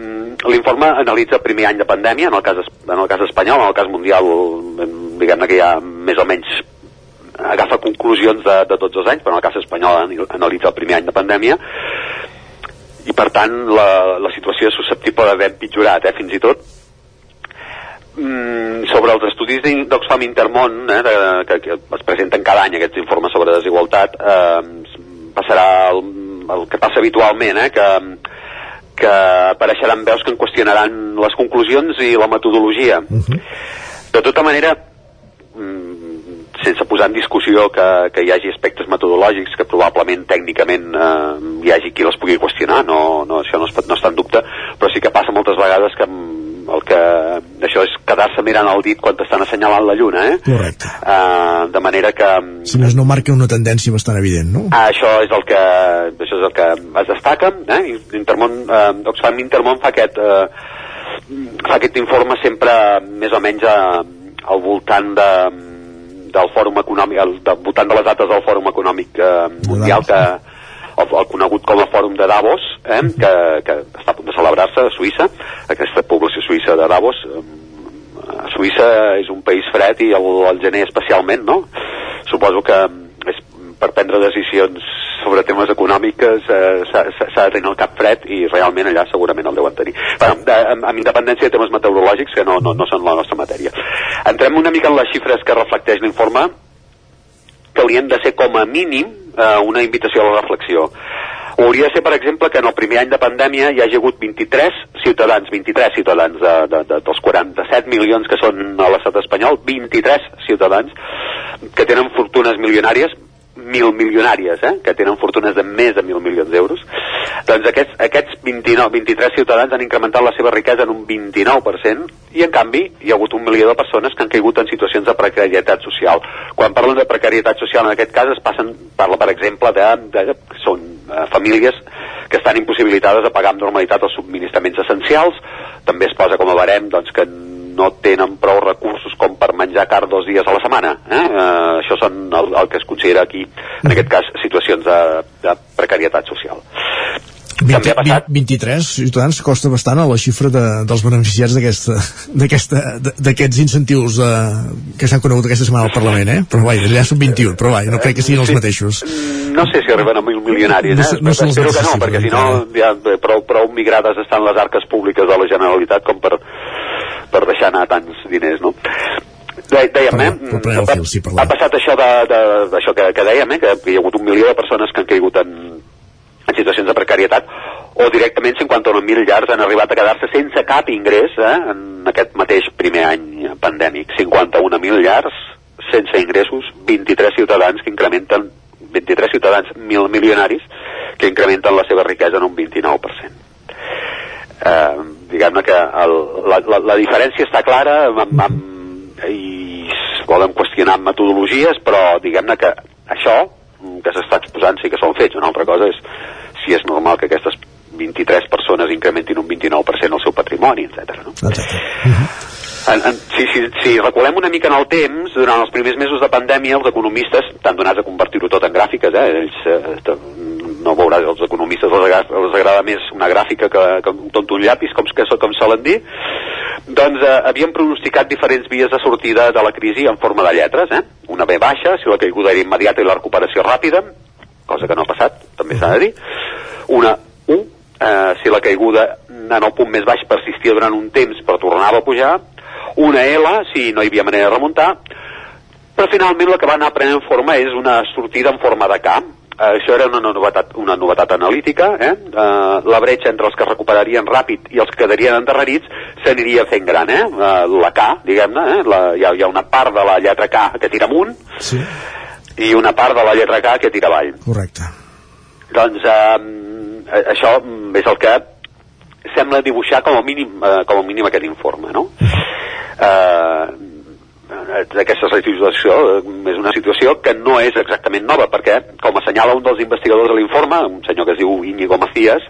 L'informe analitza el primer any de pandèmia, en el cas, en el cas espanyol, en el cas mundial, diguem-ne que ja més o menys agafa conclusions de, de tots els anys, però en el cas espanyol analitza el primer any de pandèmia, i per tant la, la situació és susceptible d'haver empitjorat, eh, fins i tot mm, sobre els estudis d'Oxfam Intermón eh, de, que, que es presenten cada any aquests informes sobre desigualtat eh, passarà el, el que passa habitualment eh, que, que apareixeran veus que en qüestionaran les conclusions i la metodologia uh -huh. de tota manera sense posar en discussió que, que hi hagi aspectes metodològics que probablement tècnicament eh, hi hagi qui les pugui qüestionar, no, no, això no, es, no està en dubte, però sí que passa moltes vegades que el que això és quedar-se mirant el dit quan t'estan assenyalant la lluna, eh? Correcte. Uh, de manera que... Si més no marca una tendència bastant evident, no? Uh, això és el que això és el que es destaca, eh? Intermón, uh, Oxfam Intermón fa aquest, uh, fa aquest informe sempre més o menys uh, al voltant de, del Fòrum Econòmic, el, de, votant de les dates del Fòrum Econòmic eh, Mundial, que, el, el conegut com a Fòrum de Davos, eh, que, que està a punt de celebrar-se a Suïssa, aquesta població suïssa de Davos. Eh, Suïssa és un país fred i el, el gener especialment, no? Suposo que per prendre decisions sobre temes econòmiques eh, s'ha de tenir el cap fred i realment allà segurament el deuen tenir. Bueno, de, amb, amb independència de temes meteorològics que no, no, no són la nostra matèria. Entrem una mica en les xifres que reflecteix l'informe que haurien de ser com a mínim eh, una invitació a la reflexió. Hauria de ser, per exemple, que en el primer any de pandèmia hi hagi hagut 23 ciutadans, 23 ciutadans de, de, de, dels 47 milions que són a l'estat espanyol, 23 ciutadans que tenen fortunes milionàries, mil milionàries, eh, que tenen fortunes de més de mil milions d'euros, doncs aquests, aquests 29, 23 ciutadans han incrementat la seva riquesa en un 29% i en canvi hi ha hagut un milió de persones que han caigut en situacions de precarietat social. Quan parlen de precarietat social en aquest cas es passen, parla per exemple de, de, són eh, famílies que estan impossibilitades a pagar amb normalitat els subministraments essencials, també es posa com a barem doncs, que no tenen prou recursos com per menjar car dos dies a la setmana. Eh? Eh, això són el, el que es considera aquí, en aquest cas, situacions de, de precarietat social. 20, 20, 23 ciutadans costa bastant a la xifra de, dels beneficiats d'aquests incentius de, que s'han conegut aquesta setmana al Parlament, eh? Però vai, allà són 21, però vai, no crec que siguin els mateixos. No sé si arriben a mil milionaris, eh? No, no Espero que no, perquè si no ja prou, prou migrades estan les arques públiques de la Generalitat com per, per deixar anar tants diners, no? De, dèiem, eh? Perdó, fil, sí, ha passat això, de, de, això que, que dèiem, eh? Que hi ha hagut un milió de persones que han caigut en, en situacions de precarietat o directament 51.000 llars han arribat a quedar-se sense cap ingrés eh, en aquest mateix primer any pandèmic. 51.000 llars sense ingressos, 23 ciutadans que incrementen 23 ciutadans mil milionaris que incrementen la seva riquesa en un 29%. Eh, Diguem-ne que el, la, la, la diferència està clara amb, amb, i es poden qüestionar metodologies, però diguem-ne que això que s'està exposant sí que són fets. Una altra cosa és si és normal que aquestes 23 persones incrementin un 29% el seu patrimoni, etc. No? Exacte. Uh -huh. En, en, si, si, si reculem una mica en el temps, durant els primers mesos de pandèmia, els economistes, tant donats a convertir-ho tot en gràfiques, eh, ells eh, no veuràs, els economistes els agrada, els agrada més una gràfica que, que un tonto un llapis, com, que, com solen dir, doncs eh, havien pronosticat diferents vies de sortida de la crisi en forma de lletres, eh? Una B baixa, si la caiguda era immediata i la recuperació ràpida, cosa que no ha passat, també s'ha de dir. Una U, eh, si la caiguda en el punt més baix persistia durant un temps però tornava a pujar. Una L, si no hi havia manera de remuntar. Però finalment la que va anar prenent forma és una sortida en forma de Uh, això era una novetat, una novetat analítica, eh? Uh, la bretxa entre els que recuperarien ràpid i els que quedarien endarrerits s'aniria fent gran, eh? Uh, la K, diguem-ne, eh? La, hi, ha, hi ha una part de la lletra K que tira amunt sí. i una part de la lletra K que tira avall. Correcte. Doncs uh, això és el que sembla dibuixar com a mínim, uh, com a mínim aquest informe, no? Uh, d'aquesta situació eh, és una situació que no és exactament nova, perquè, com assenyala un dels investigadors de l'informe, un senyor que es diu Íñigo Macías,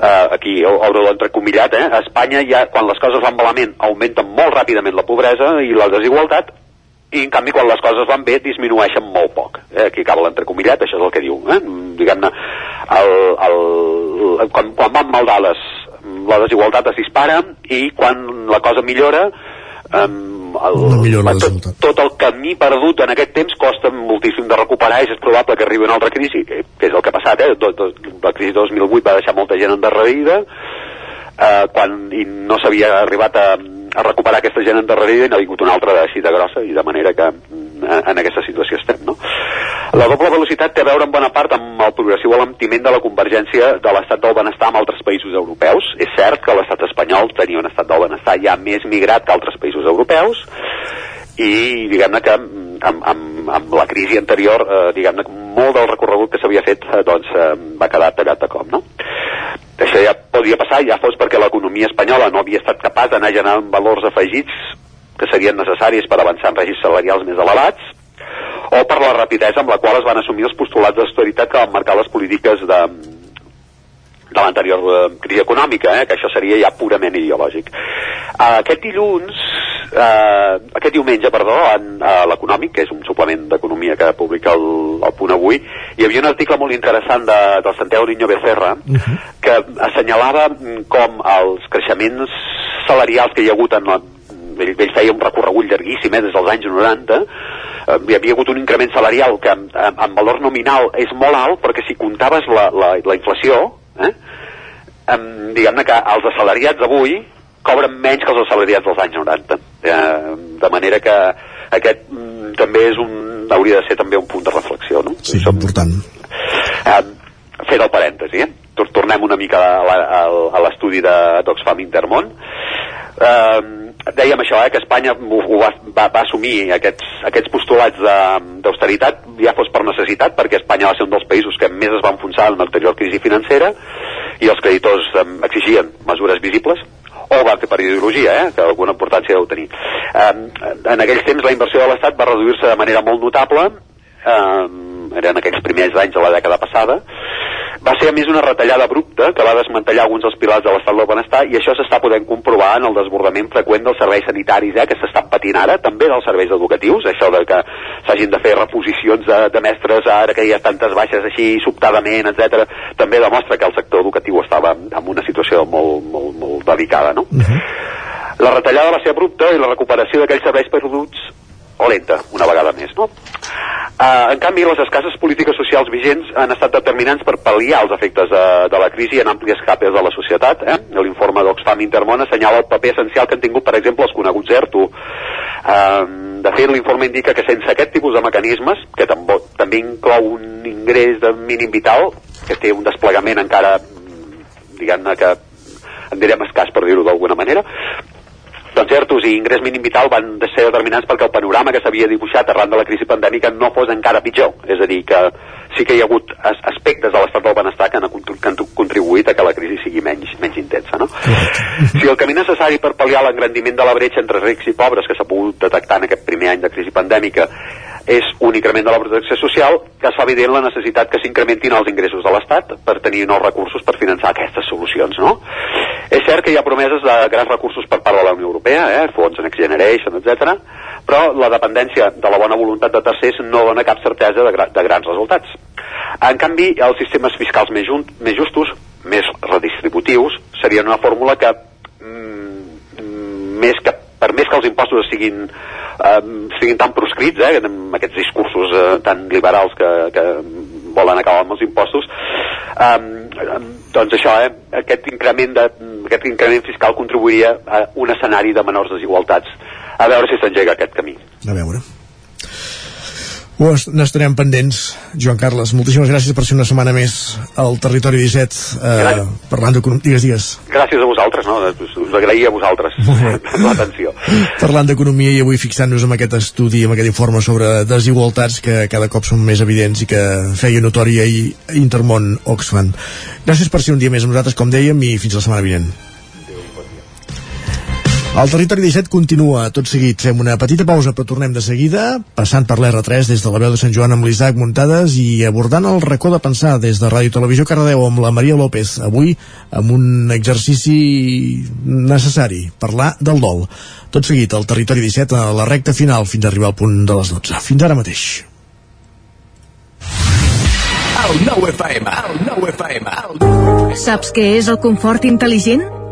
eh, aquí obro l'entrecomillat, eh, a Espanya ja, quan les coses van malament augmenten molt ràpidament la pobresa i la desigualtat i en canvi quan les coses van bé disminueixen molt poc eh? aquí acaba l'entrecomillat, això és el que diu eh? diguem-ne quan, quan van mal dades la desigualtat es dispara i quan la cosa millora um, el, no tot, tot el camí perdut en aquest temps costa moltíssim de recuperar i és probable que arribi una altra crisi que, que és el que ha passat eh? Do, do, la crisi de 2008 va deixar molta gent endarrerida eh, quan i no s'havia arribat a, a recuperar aquesta gent endarrerida i n'ha vingut una altra de grossa i de manera que mm, en, aquesta situació estem no? la doble velocitat té a veure en bona part amb el progressiu alentiment de la convergència de l'estat del benestar amb altres països europeus és cert que l'estat espanyol tenia un estat del benestar ja més migrat que altres països europeus i diguem-ne que amb, amb, amb la crisi anterior eh, diguem-ne molt del recorregut que s'havia fet eh, doncs eh, va quedar tallat de cop no? això ja podia passar ja fos perquè l'economia espanyola no havia estat capaç d'anar generant valors afegits que serien necessaris per avançar en regis salarials més elevats o per la rapidesa amb la qual es van assumir els postulats d'austeritat que van marcar les polítiques de, de l'anterior eh, crisi econòmica, eh, que això seria ja purament ideològic. Uh, aquest dilluns, uh, aquest diumenge, perdó, en uh, l'Econòmic, que és un suplement d'economia que publica el, el Punt Avui, hi havia un article molt interessant de, del Santiago Niño Becerra uh -huh. que assenyalava com els creixements salarials que hi ha hagut en la ell, ell feia un recorregut llarguíssim eh, des dels anys 90 eh, hi havia hagut un increment salarial que en, en, en valor nominal és molt alt perquè si comptaves la, la, la inflació eh, eh, diguem-ne que els assalariats avui cobren menys que els assalariats dels anys 90 eh, de manera que aquest mm, també és un hauria de ser també un punt de reflexió no? Sí, Som, important eh, fet el parèntesi eh? tornem una mica a, l'estudi d'Oxfam Intermón eh, dèiem això, eh, que Espanya ho, ho va, va, va assumir aquests, aquests postulats d'austeritat ja fos per necessitat, perquè Espanya va ser un dels països que més es va enfonsar en l'anterior crisi financera i els creditors eh, exigien mesures visibles o va fer per ideologia, eh, que alguna importància deu tenir. Eh, en aquells temps la inversió de l'Estat va reduir-se de manera molt notable, eh, eren aquells primers anys de la dècada passada, va ser a més una retallada abrupta que va desmantellar alguns dels pilars de l'estat del benestar i això s'està podent comprovar en el desbordament freqüent dels serveis sanitaris eh, que s'estan patint ara, també dels serveis educatius, això de que s'hagin de fer reposicions de, de mestres ara que hi ha tantes baixes així sobtadament, etc. també demostra que el sector educatiu estava en una situació molt, molt, molt delicada, no? Uh -huh. La retallada va ser abrupta i la recuperació d'aquells serveis perduts lenta, una vegada més, no? Uh, en canvi, les escasses polítiques socials vigents han estat determinants per pal·liar els efectes de, de la crisi en àmplies capes de la societat. Eh? L'informe d'Oxfam Intermón assenyala el paper essencial que han tingut, per exemple, els coneguts ERTO. Uh, de fet, l'informe indica que sense aquest tipus de mecanismes, que també, també inclou un ingrés de mínim vital, que té un desplegament encara, diguem-ne que en direm escàs per dir-ho d'alguna manera, doncs ERTOs i ingrés mínim vital van ser determinants perquè el panorama que s'havia dibuixat arran de la crisi pandèmica no fos encara pitjor. És a dir, que sí que hi ha hagut aspectes de l'estat del benestar que han, que han contribuït a que la crisi sigui menys, menys intensa. No? Si el camí necessari per pal·liar l'engrandiment de la bretxa entre rics i pobres que s'ha pogut detectar en aquest primer any de crisi pandèmica és un increment de la protecció social que es fa evident la necessitat que s'incrementin els ingressos de l'Estat per tenir nous recursos per finançar aquestes solucions, no? És cert que hi ha promeses de grans recursos per part de la Unió Europea, eh, fons Next Generation, etc, però la dependència de la bona voluntat de tercers no dona cap certesa de, gra de grans resultats. En canvi, els sistemes fiscals més, junt, més justos, més redistributius, serien una fórmula que mm, més que per més que els impostos siguin, eh, siguin tan proscrits, eh, amb aquests discursos eh, tan liberals que, que volen acabar amb els impostos, eh, doncs això, eh, aquest, increment de, aquest increment fiscal contribuiria a un escenari de menors desigualtats. A veure si s'engega aquest camí. A veure. Ho n'estarem pendents, Joan Carles. Moltíssimes gràcies per ser una setmana més al Territori 17 eh, parlant d'economia. Digues, digues. Gràcies a vosaltres, no? Us agraïa a vosaltres l'atenció. Parlant d'economia i avui fixant-nos en aquest estudi, en aquest informe sobre desigualtats que cada cop són més evidents i que feia notòria i Intermón Oxfam. Gràcies per ser un dia més amb nosaltres, com dèiem, i fins la setmana vinent. El territori 17 continua tot seguit. Fem una petita pausa, però tornem de seguida, passant per l'R3 des de la veu de Sant Joan amb l'Isaac Muntades i abordant el racó de pensar des de Ràdio Televisió Cardedeu amb la Maria López, avui amb un exercici necessari, parlar del dol. Tot seguit, el territori 17 a la recta final fins a arribar al punt de les 12. Fins ara mateix. El nou FM, el nou FM. Saps què és el confort intel·ligent?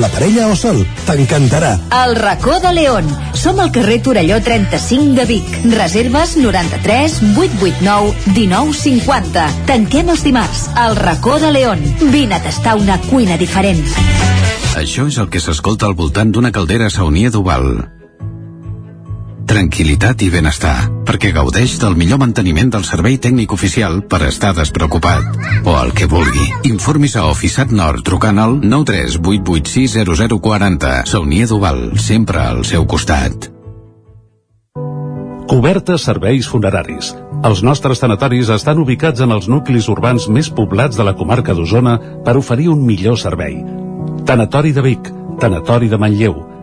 la parella o sol. T'encantarà. El racó de León. Som al carrer Torelló 35 de Vic. Reserves 93 889 1950. Tanquem els dimarts. El racó de León. Vine a tastar una cuina diferent. Això és el que s'escolta al voltant d'una caldera saunia d'Oval. Tranquilitat i benestar, perquè gaudeix del millor manteniment del servei tècnic oficial per estar despreocupat. O el que vulgui. Informis a Oficiat Nord trucant al 938860040. Saunia Duval, sempre al seu costat. Cobertes serveis funeraris. Els nostres tanatoris estan ubicats en els nuclis urbans més poblats de la comarca d'Osona per oferir un millor servei. Tanatori de Vic, Tanatori de Manlleu,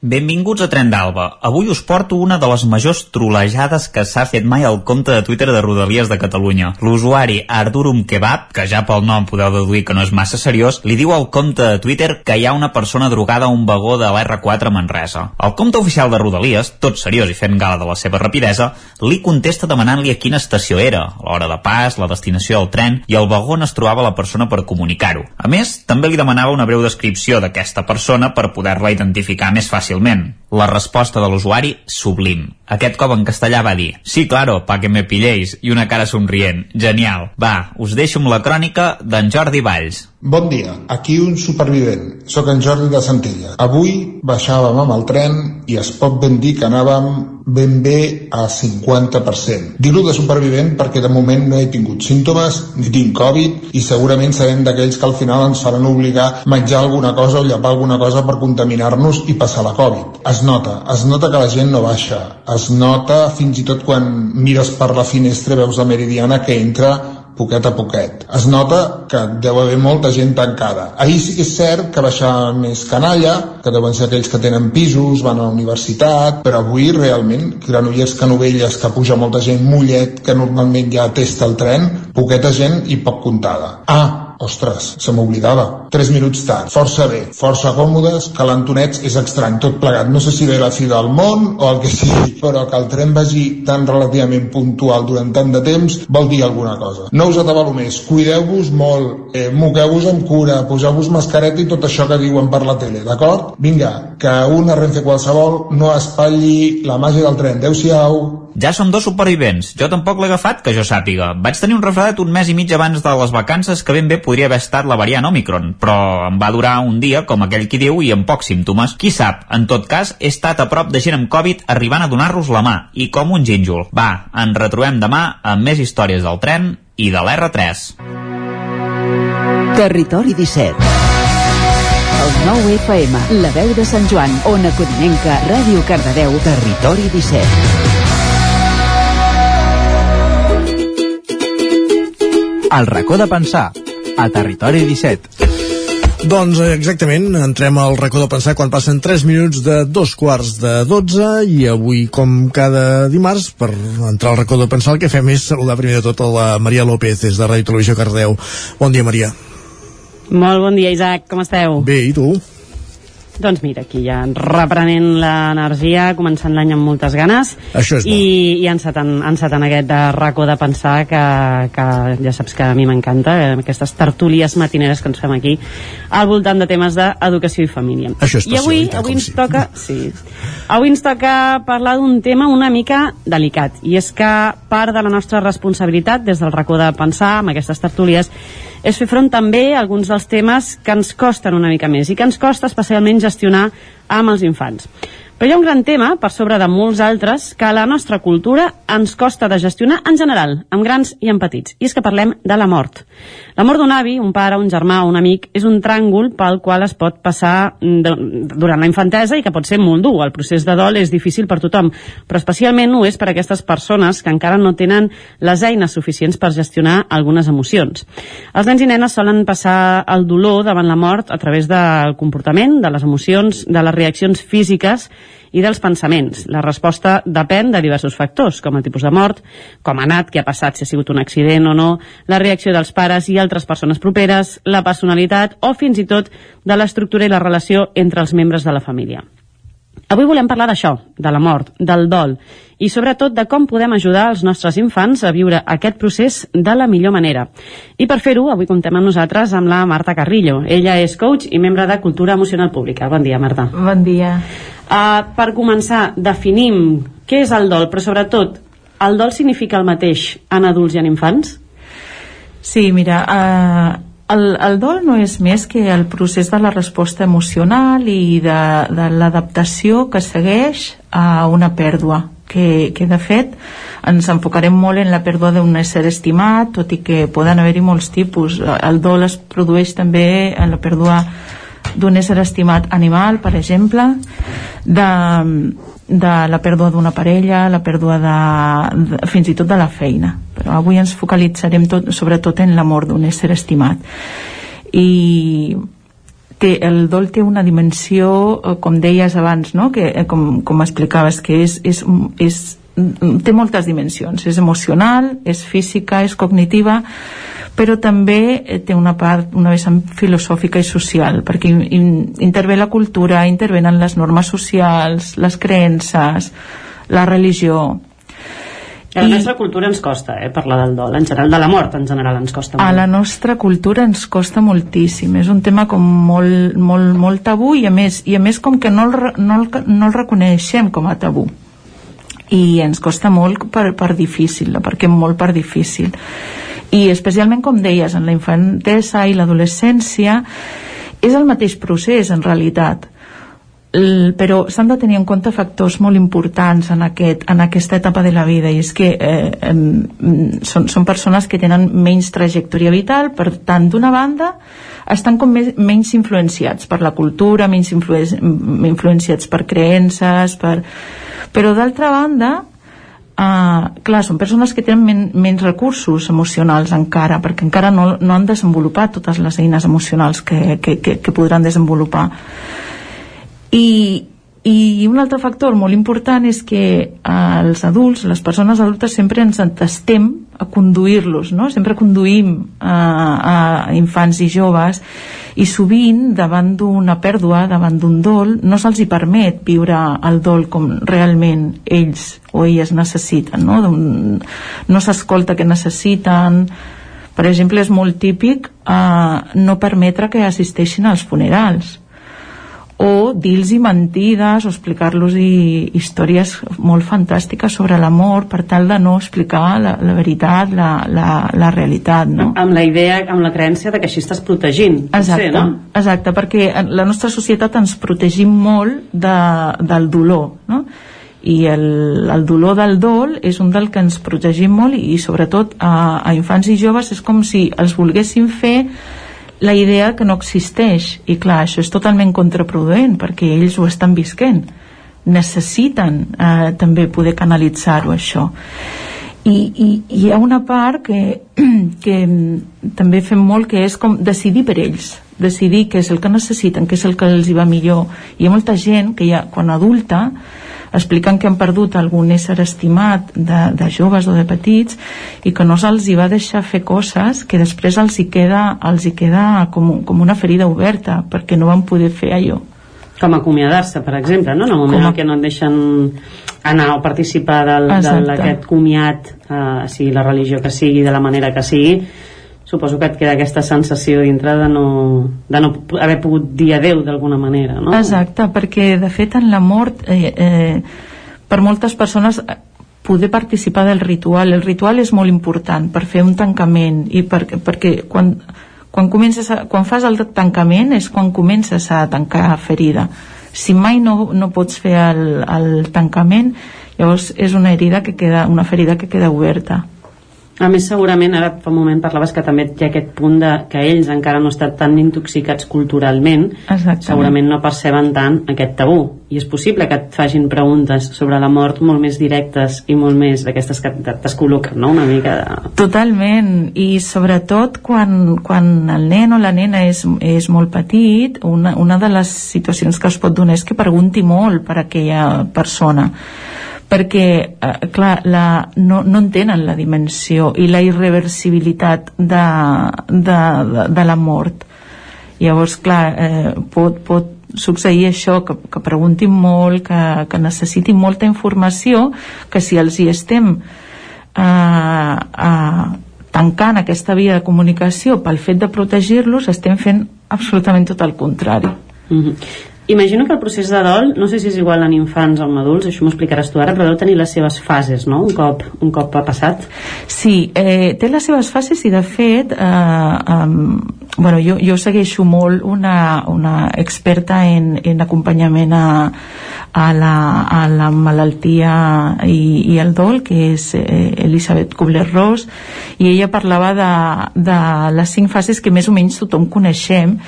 Benvinguts a Tren d'Alba. Avui us porto una de les majors trolejades que s'ha fet mai al compte de Twitter de Rodalies de Catalunya. L'usuari Ardurum Kebab, que ja pel nom podeu deduir que no és massa seriós, li diu al compte de Twitter que hi ha una persona drogada a un vagó de l'R4 a Manresa. El compte oficial de Rodalies, tot seriós i fent gala de la seva rapidesa, li contesta demanant-li a quina estació era, l'hora de pas, la destinació del tren i el vagó on es trobava la persona per comunicar-ho. A més, també li demanava una breu descripció d'aquesta persona per poder-la identificar més fàcilment. La resposta de l'usuari, sublim. Aquest cop en castellà va dir Sí, claro, pa que me pilléis, i una cara somrient. Genial. Va, us deixo amb la crònica d'en Jordi Valls. Bon dia, aquí un supervivent. Soc en Jordi de Centella. Avui baixàvem amb el tren i es pot ben dir que anàvem ben bé a 50%. Dir-ho de supervivent perquè de moment no he tingut símptomes ni tinc Covid i segurament serem d'aquells que al final ens faran obligar a menjar alguna cosa o llepar alguna cosa per contaminar-nos i passar la Covid. Es nota, es nota que la gent no baixa. Es nota fins i tot quan mires per la finestra veus la meridiana que entra poquet a poquet. Es nota que deu haver molta gent tancada. Ahir sí que és cert que baixava més canalla, que deuen ser aquells que tenen pisos, van a la universitat, però avui realment Granollers, Canovelles, que puja molta gent, Mollet, que normalment ja testa el tren, poqueta gent i poc comptada. Ah, Ostres, se m'oblidava. 3 minuts tard. Força bé, força còmodes, calentonets és estrany, tot plegat. No sé si ve la fi del món o el que sigui, però que el tren vagi tan relativament puntual durant tant de temps vol dir alguna cosa. No us atabalo més, cuideu-vos molt, eh, moqueu-vos amb cura, poseu-vos mascareta i tot això que diuen per la tele, d'acord? Vinga, que una Renfe qualsevol no espatlli la màgia del tren. Adéu-siau. Ja som dos supervivents. Jo tampoc l'he agafat, que jo sàpiga. Vaig tenir un refredat un mes i mig abans de les vacances que ben bé podria haver estat la variant Omicron, però em va durar un dia, com aquell qui diu, i amb pocs símptomes. Qui sap? En tot cas, he estat a prop de gent amb Covid arribant a donar-los la mà, i com un gínjol. Va, ens retrobem demà amb més històries del tren i de l'R3. Territori 17 el 9 FM, la veu de Sant Joan, Ona Codinenca, Ràdio Cardedeu, Territori 17. El racó de pensar, a Territori 17. Doncs eh, exactament, entrem al racó de pensar quan passen 3 minuts de dos quarts de 12 i avui, com cada dimarts, per entrar al racó de pensar, el que fem és saludar primer de tot a la Maria López des de Ràdio Televisió Cardeu. Bon dia, Maria. Molt bon dia, Isaac. Com esteu? Bé, i tu? Doncs mira, aquí ja reprenent l'energia, començant l'any amb moltes ganes. Això és bo. i, i encetant, encetant aquest de racó de pensar que, que ja saps que a mi m'encanta eh, aquestes tertúlies matineres que ens fem aquí al voltant de temes d'educació i família. Això és i avui, avui ens toca sí, avui ens toca parlar d'un tema una mica delicat i és que part de la nostra responsabilitat des del racó de pensar amb aquestes tertúlies és fer front també a alguns dels temes que ens costen una mica més i que ens costa especialment gestionar amb els infants. Però hi ha un gran tema, per sobre de molts altres, que a la nostra cultura ens costa de gestionar en general, amb grans i amb petits, i és que parlem de la mort. La mort d'un avi, un pare, un germà o un amic és un tràngol pel qual es pot passar de, durant la infantesa i que pot ser molt dur. El procés de dol és difícil per tothom, però especialment ho és per a aquestes persones que encara no tenen les eines suficients per gestionar algunes emocions. Els nens i nenes solen passar el dolor davant la mort a través del comportament, de les emocions, de les reaccions físiques i dels pensaments. La resposta depèn de diversos factors, com el tipus de mort, com ha anat, què ha passat, si ha sigut un accident o no, la reacció dels pares i altres persones properes, la personalitat o fins i tot de l'estructura i la relació entre els membres de la família. Avui volem parlar d'això, de la mort, del dol i sobretot de com podem ajudar els nostres infants a viure aquest procés de la millor manera. I per fer-ho, avui comptem amb nosaltres amb la Marta Carrillo. Ella és coach i membre de Cultura Emocional Pública. Bon dia, Marta. Bon dia. Uh, per començar, definim què és el dol, però sobretot, el dol significa el mateix en adults i en infants? Sí, mira, uh, el, el dol no és més que el procés de la resposta emocional i de, de l'adaptació que segueix a una pèrdua que, que de fet ens enfocarem molt en la pèrdua d'un ésser estimat tot i que poden haver-hi molts tipus el dol es produeix també en la pèrdua d'un ésser estimat animal per exemple de, de la pèrdua d'una parella la pèrdua de, de, fins i tot de la feina però avui ens focalitzarem tot, sobretot en l'amor d'un ésser estimat i té, el dol té una dimensió eh, com deies abans no? que, eh, com, com explicaves que és, és, és, té moltes dimensions. És emocional, és física, és cognitiva però també eh, té una part, una vessant filosòfica i social, perquè in, intervé la cultura, intervenen les normes socials, les creences, la religió, a la I... nostra cultura ens costa eh, parlar del dol, en general, de la mort en general ens costa molt. A la nostra cultura ens costa moltíssim, és un tema com molt, molt, molt tabú i a més, i a més com que no el, no, el, no el reconeixem com a tabú i ens costa molt per, per difícil, perquè molt per difícil. I especialment com deies en la infantesa i l'adolescència és el mateix procés en realitat però s'han de tenir en compte factors molt importants en, aquest, en aquesta etapa de la vida i és que eh, eh, són, són persones que tenen menys trajectòria vital per tant d'una banda estan com més, menys influenciats per la cultura menys influ influenciats per creences per... però d'altra banda Uh, clar, són persones que tenen men menys recursos emocionals encara, perquè encara no, no han desenvolupat totes les eines emocionals que, que, que, que podran desenvolupar. I, i un altre factor molt important és que eh, els adults, les persones adultes sempre ens entestem a conduir-los, no? sempre conduïm a, a infants i joves i sovint davant d'una pèrdua, davant d'un dol, no se'ls hi permet viure el dol com realment ells o elles necessiten, no, no s'escolta què necessiten, per exemple és molt típic eh, no permetre que assisteixin als funerals o dir-los mentides o explicar-los històries molt fantàstiques sobre l'amor per tal de no explicar la, la veritat, la, la, la realitat no? amb la idea, amb la creença de que així estàs protegint exacte, potser, no? exacte perquè la nostra societat ens protegim molt de, del dolor no? i el, el dolor del dol és un del que ens protegim molt i, i sobretot a, a infants i joves és com si els volguéssim fer la idea que no existeix. I clar, això és totalment contraproduent perquè ells ho estan visquent. Necessiten eh, també poder canalitzar-ho això. I, i, i hi ha una part que, que també fem molt que és com decidir per ells. Decidir què és el que necessiten, què és el que els hi va millor. Hi ha molta gent que ja quan adulta explicant que han perdut algun ésser estimat de, de joves o de petits i que no se'ls hi va deixar fer coses que després els hi queda, els hi queda com, com una ferida oberta perquè no van poder fer allò com acomiadar-se, per exemple, no? en el moment a... en què no et deixen anar o participar d'aquest comiat, eh, sigui la religió que sigui, de la manera que sigui, suposo que et queda aquesta sensació dintre de no, de no haver pogut dir adeu d'alguna manera no? exacte, perquè de fet en la mort eh, eh, per moltes persones eh, poder participar del ritual el ritual és molt important per fer un tancament i per, perquè quan, quan, comences a, quan fas el tancament és quan comences a tancar ferida si mai no, no pots fer el, el tancament llavors és una herida que queda, una ferida que queda oberta a més, segurament, ara fa un moment parlaves que també hi ha aquest punt de que ells encara no estan tan intoxicats culturalment, Exactament. segurament no perceben tant aquest tabú. I és possible que et facin preguntes sobre la mort molt més directes i molt més d'aquestes que t'escol·loquen, no?, una mica de... Totalment, i sobretot quan, quan el nen o la nena és, és molt petit, una, una de les situacions que es pot donar és que pregunti molt per aquella persona perquè, eh, clar, la, no, no entenen la dimensió i la irreversibilitat de, de, de, de la mort. Llavors, clar, eh, pot, pot succeir això, que, que preguntin molt, que, que necessitin molta informació, que si els hi estem eh, eh, tancant aquesta via de comunicació pel fet de protegir-los, estem fent absolutament tot el contrari. Mm -hmm. Imagino que el procés de dol, no sé si és igual en infants o en adults, això m'ho explicaràs tu ara, però deu tenir les seves fases, no?, un cop, un cop ha passat. Sí, eh, té les seves fases i, de fet, eh, um, bueno, jo, jo segueixo molt una, una experta en, en acompanyament a, a, la, a la malaltia i, i el dol, que és eh, Elisabet Kubler-Ross, i ella parlava de, de les cinc fases que més o menys tothom coneixem,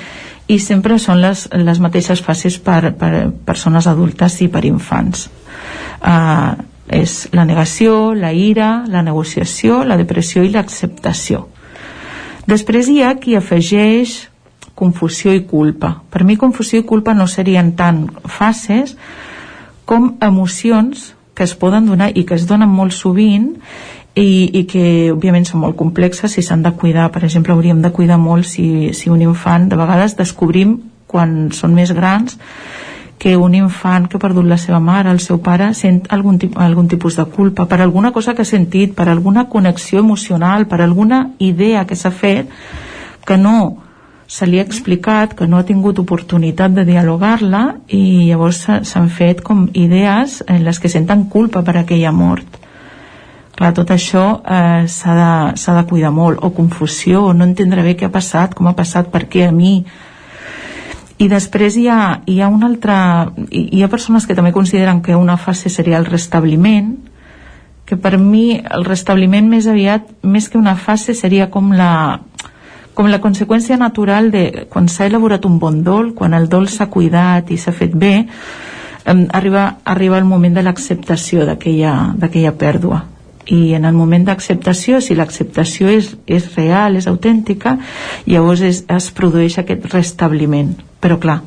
i sempre són les, les mateixes fases per, per persones adultes i per infants uh, és la negació, la ira, la negociació, la depressió i l'acceptació. Després hi ha qui afegeix confusió i culpa. Per mi confusió i culpa no serien tant fases com emocions que es poden donar i que es donen molt sovint i, i que òbviament són molt complexes i s'han de cuidar, per exemple hauríem de cuidar molt si, si un infant, de vegades descobrim quan són més grans que un infant que ha perdut la seva mare, el seu pare, sent algun, algun tipus de culpa per alguna cosa que ha sentit, per alguna connexió emocional, per alguna idea que s'ha fet que no se li ha explicat, que no ha tingut oportunitat de dialogar-la i llavors s'han fet com idees en les que senten culpa per aquella mort clar, tot això eh, s'ha de, de cuidar molt. O confusió, o no entendre bé què ha passat com ha passat, per què a mi. I després hi ha, hi ha una altra hi ha persones que també consideren que una fase seria el restabliment que per mi el restabliment més aviat més que una fase seria com la com la conseqüència natural de quan s'ha elaborat un bon dol, quan el dol s'ha cuidat i s'ha fet bé, em, arriba, arriba el moment de l'acceptació d'aquella pèrdua i en el moment d'acceptació si l'acceptació és, és real, és autèntica llavors es, es produeix aquest restabliment. Però clar,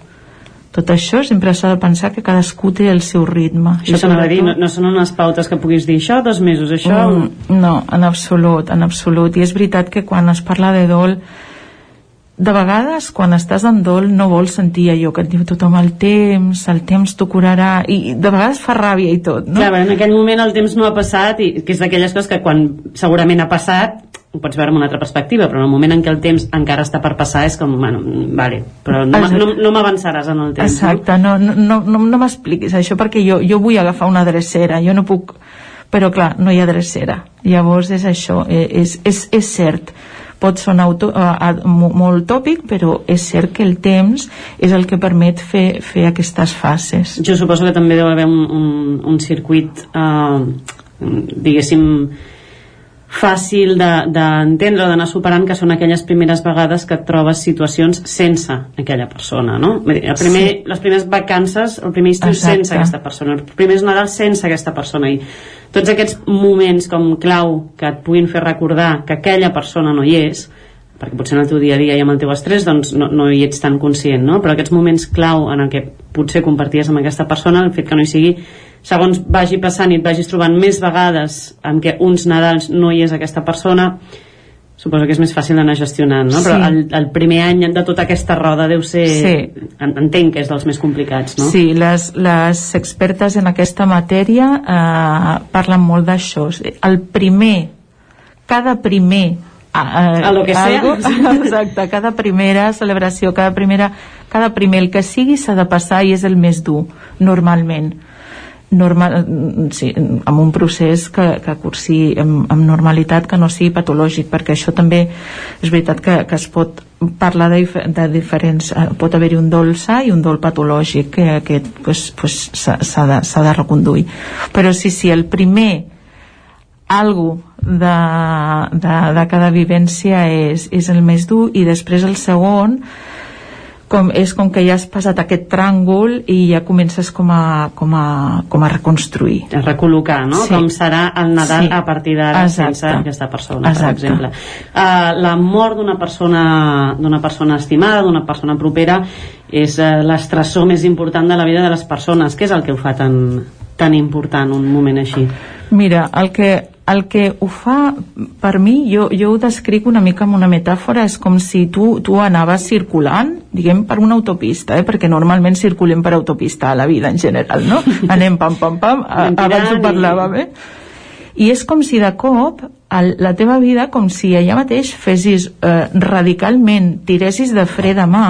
tot això sempre s'ha de pensar que cadascú té el seu ritme. Això t'anava a dir, no, no són unes pautes que puguis dir això, dos mesos, això mm, no, en absolut, en absolut. I és veritat que quan es parla de dol de vegades quan estàs en dol no vols sentir allò que et diu tothom el temps, el temps t'ho curarà i de vegades fa ràbia i tot no? Clar, en aquell moment el temps no ha passat i que és d'aquelles coses que quan segurament ha passat ho pots veure amb una altra perspectiva però en el moment en què el temps encara està per passar és com, bueno, vale, però no, no, no m'avançaràs en el temps exacte, no, no, no, no, no m'expliquis això perquè jo, jo vull agafar una drecera jo no puc, però clar, no hi ha drecera. Llavors és això, eh, és, és, és cert pot sonar auto, uh, molt tòpic però és cert que el temps és el que permet fer, fer aquestes fases. Jo suposo que també deu haver un, un, un circuit uh, diguéssim fàcil d'entendre de, o d'anar superant que són aquelles primeres vegades que et trobes situacions sense aquella persona no? el primer, sí. les primeres vacances el primer estiu Exacte. sense aquesta persona els primers Nadal sense aquesta persona i tots aquests moments com clau que et puguin fer recordar que aquella persona no hi és perquè potser en el teu dia a dia i amb el teu estrès doncs no, no hi ets tan conscient no? però aquests moments clau en el que potser comparties amb aquesta persona el fet que no hi sigui segons vagi passant i et vagis trobant més vegades en què uns Nadals no hi és aquesta persona suposo que és més fàcil d'anar gestionant no? Sí. però el, el primer any de tota aquesta roda deu ser, sí. entenc que és dels més complicats no? Sí, les, les expertes en aquesta matèria eh, parlen molt d'això el primer cada primer a, a lo que algo, sea. exacte, cada primera celebració cada, primera, cada primer el que sigui s'ha de passar i és el més dur normalment normal, sí, amb un procés que, que cursi amb, amb normalitat que no sigui patològic perquè això també és veritat que, que es pot parlar de, de diferents eh, pot haver-hi un dol sa i un dol patològic que aquest pues, pues, s'ha de, de reconduir. Però sí, sí, el primer algo de, de, de cada vivència és, és el més dur i després el segon com, és com que ja has passat aquest tràngol i ja comences com a, com a, com a reconstruir. A recol·locar, no? Sí. Com serà el Nadal sí. a partir d'ara sense aquesta persona, Exacte. per exemple. Uh, la mort d'una persona, d'una persona estimada, d'una persona propera, és uh, l'estressor més important de la vida de les persones. Què és el que ho fa tan, tan important un moment així? Mira, el que, el que ho fa per mi, jo, jo ho descric una mica amb una metàfora, és com si tu, tu anaves circulant, diguem, per una autopista, eh? perquè normalment circulem per autopista a la vida en general, no? Anem pam, pam, pam, a, abans ho parlàvem, eh? I és com si de cop el, la teva vida, com si allà mateix fessis eh, radicalment, tiressis de fre de mà,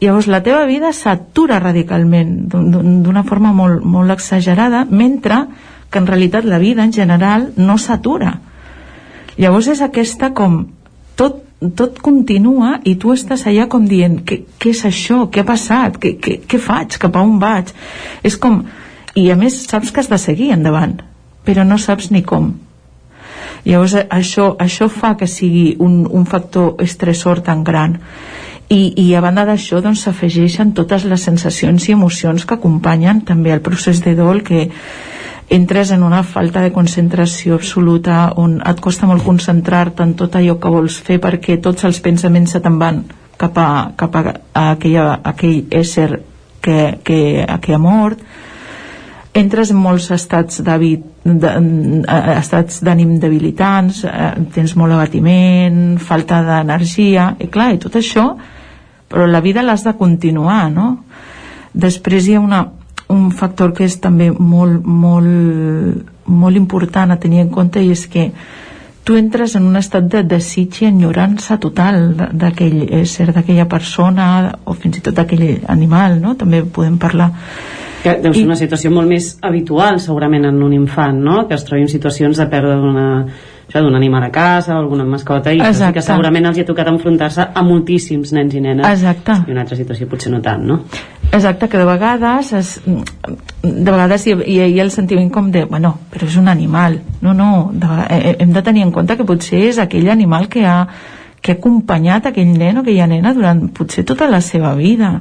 llavors la teva vida s'atura radicalment d'una forma molt, molt exagerada, mentre que en realitat la vida en general no s'atura. Llavors és aquesta com tot, tot continua i tu estàs allà com dient què, què és això, què ha passat? Què, què, què faig, cap a on vaig? És com, i a més saps que has de seguir endavant però no saps ni com. Llavors això, això fa que sigui un, un factor estressor tan gran. I, i a banda d'això doncs s'afegeixen totes les sensacions i emocions que acompanyen també el procés de dol que entres en una falta de concentració absoluta on et costa molt concentrar-te en tot allò que vols fer perquè tots els pensaments se te'n van cap a, cap a, a, aquella, a aquell ésser que, que, que ha mort entres en molts estats estats d'ànim debilitants eh, tens molt abatiment falta d'energia i clar, i tot això però la vida l'has de continuar no? després hi ha una, un factor que és també molt, molt, molt important a tenir en compte i és que tu entres en un estat de desig i enyorança total d'aquell ésser, d'aquella persona o fins i tot d'aquell animal, no? També podem parlar que deu ser I... una situació molt més habitual segurament en un infant, no? que es trobi en situacions de pèrdua d'una d'un animal a casa, alguna mascota i Exacte. que segurament els hi ha tocat enfrontar-se a moltíssims nens i nenes Exacte. i una altra situació potser no tant, no? Exacte, que de vegades es, de vegades hi, hi, hi ha el sentiment com de, bueno, però és un animal no, no, de, eh, hem de tenir en compte que potser és aquell animal que ha, que ha acompanyat aquell nen o aquella nena durant potser tota la seva vida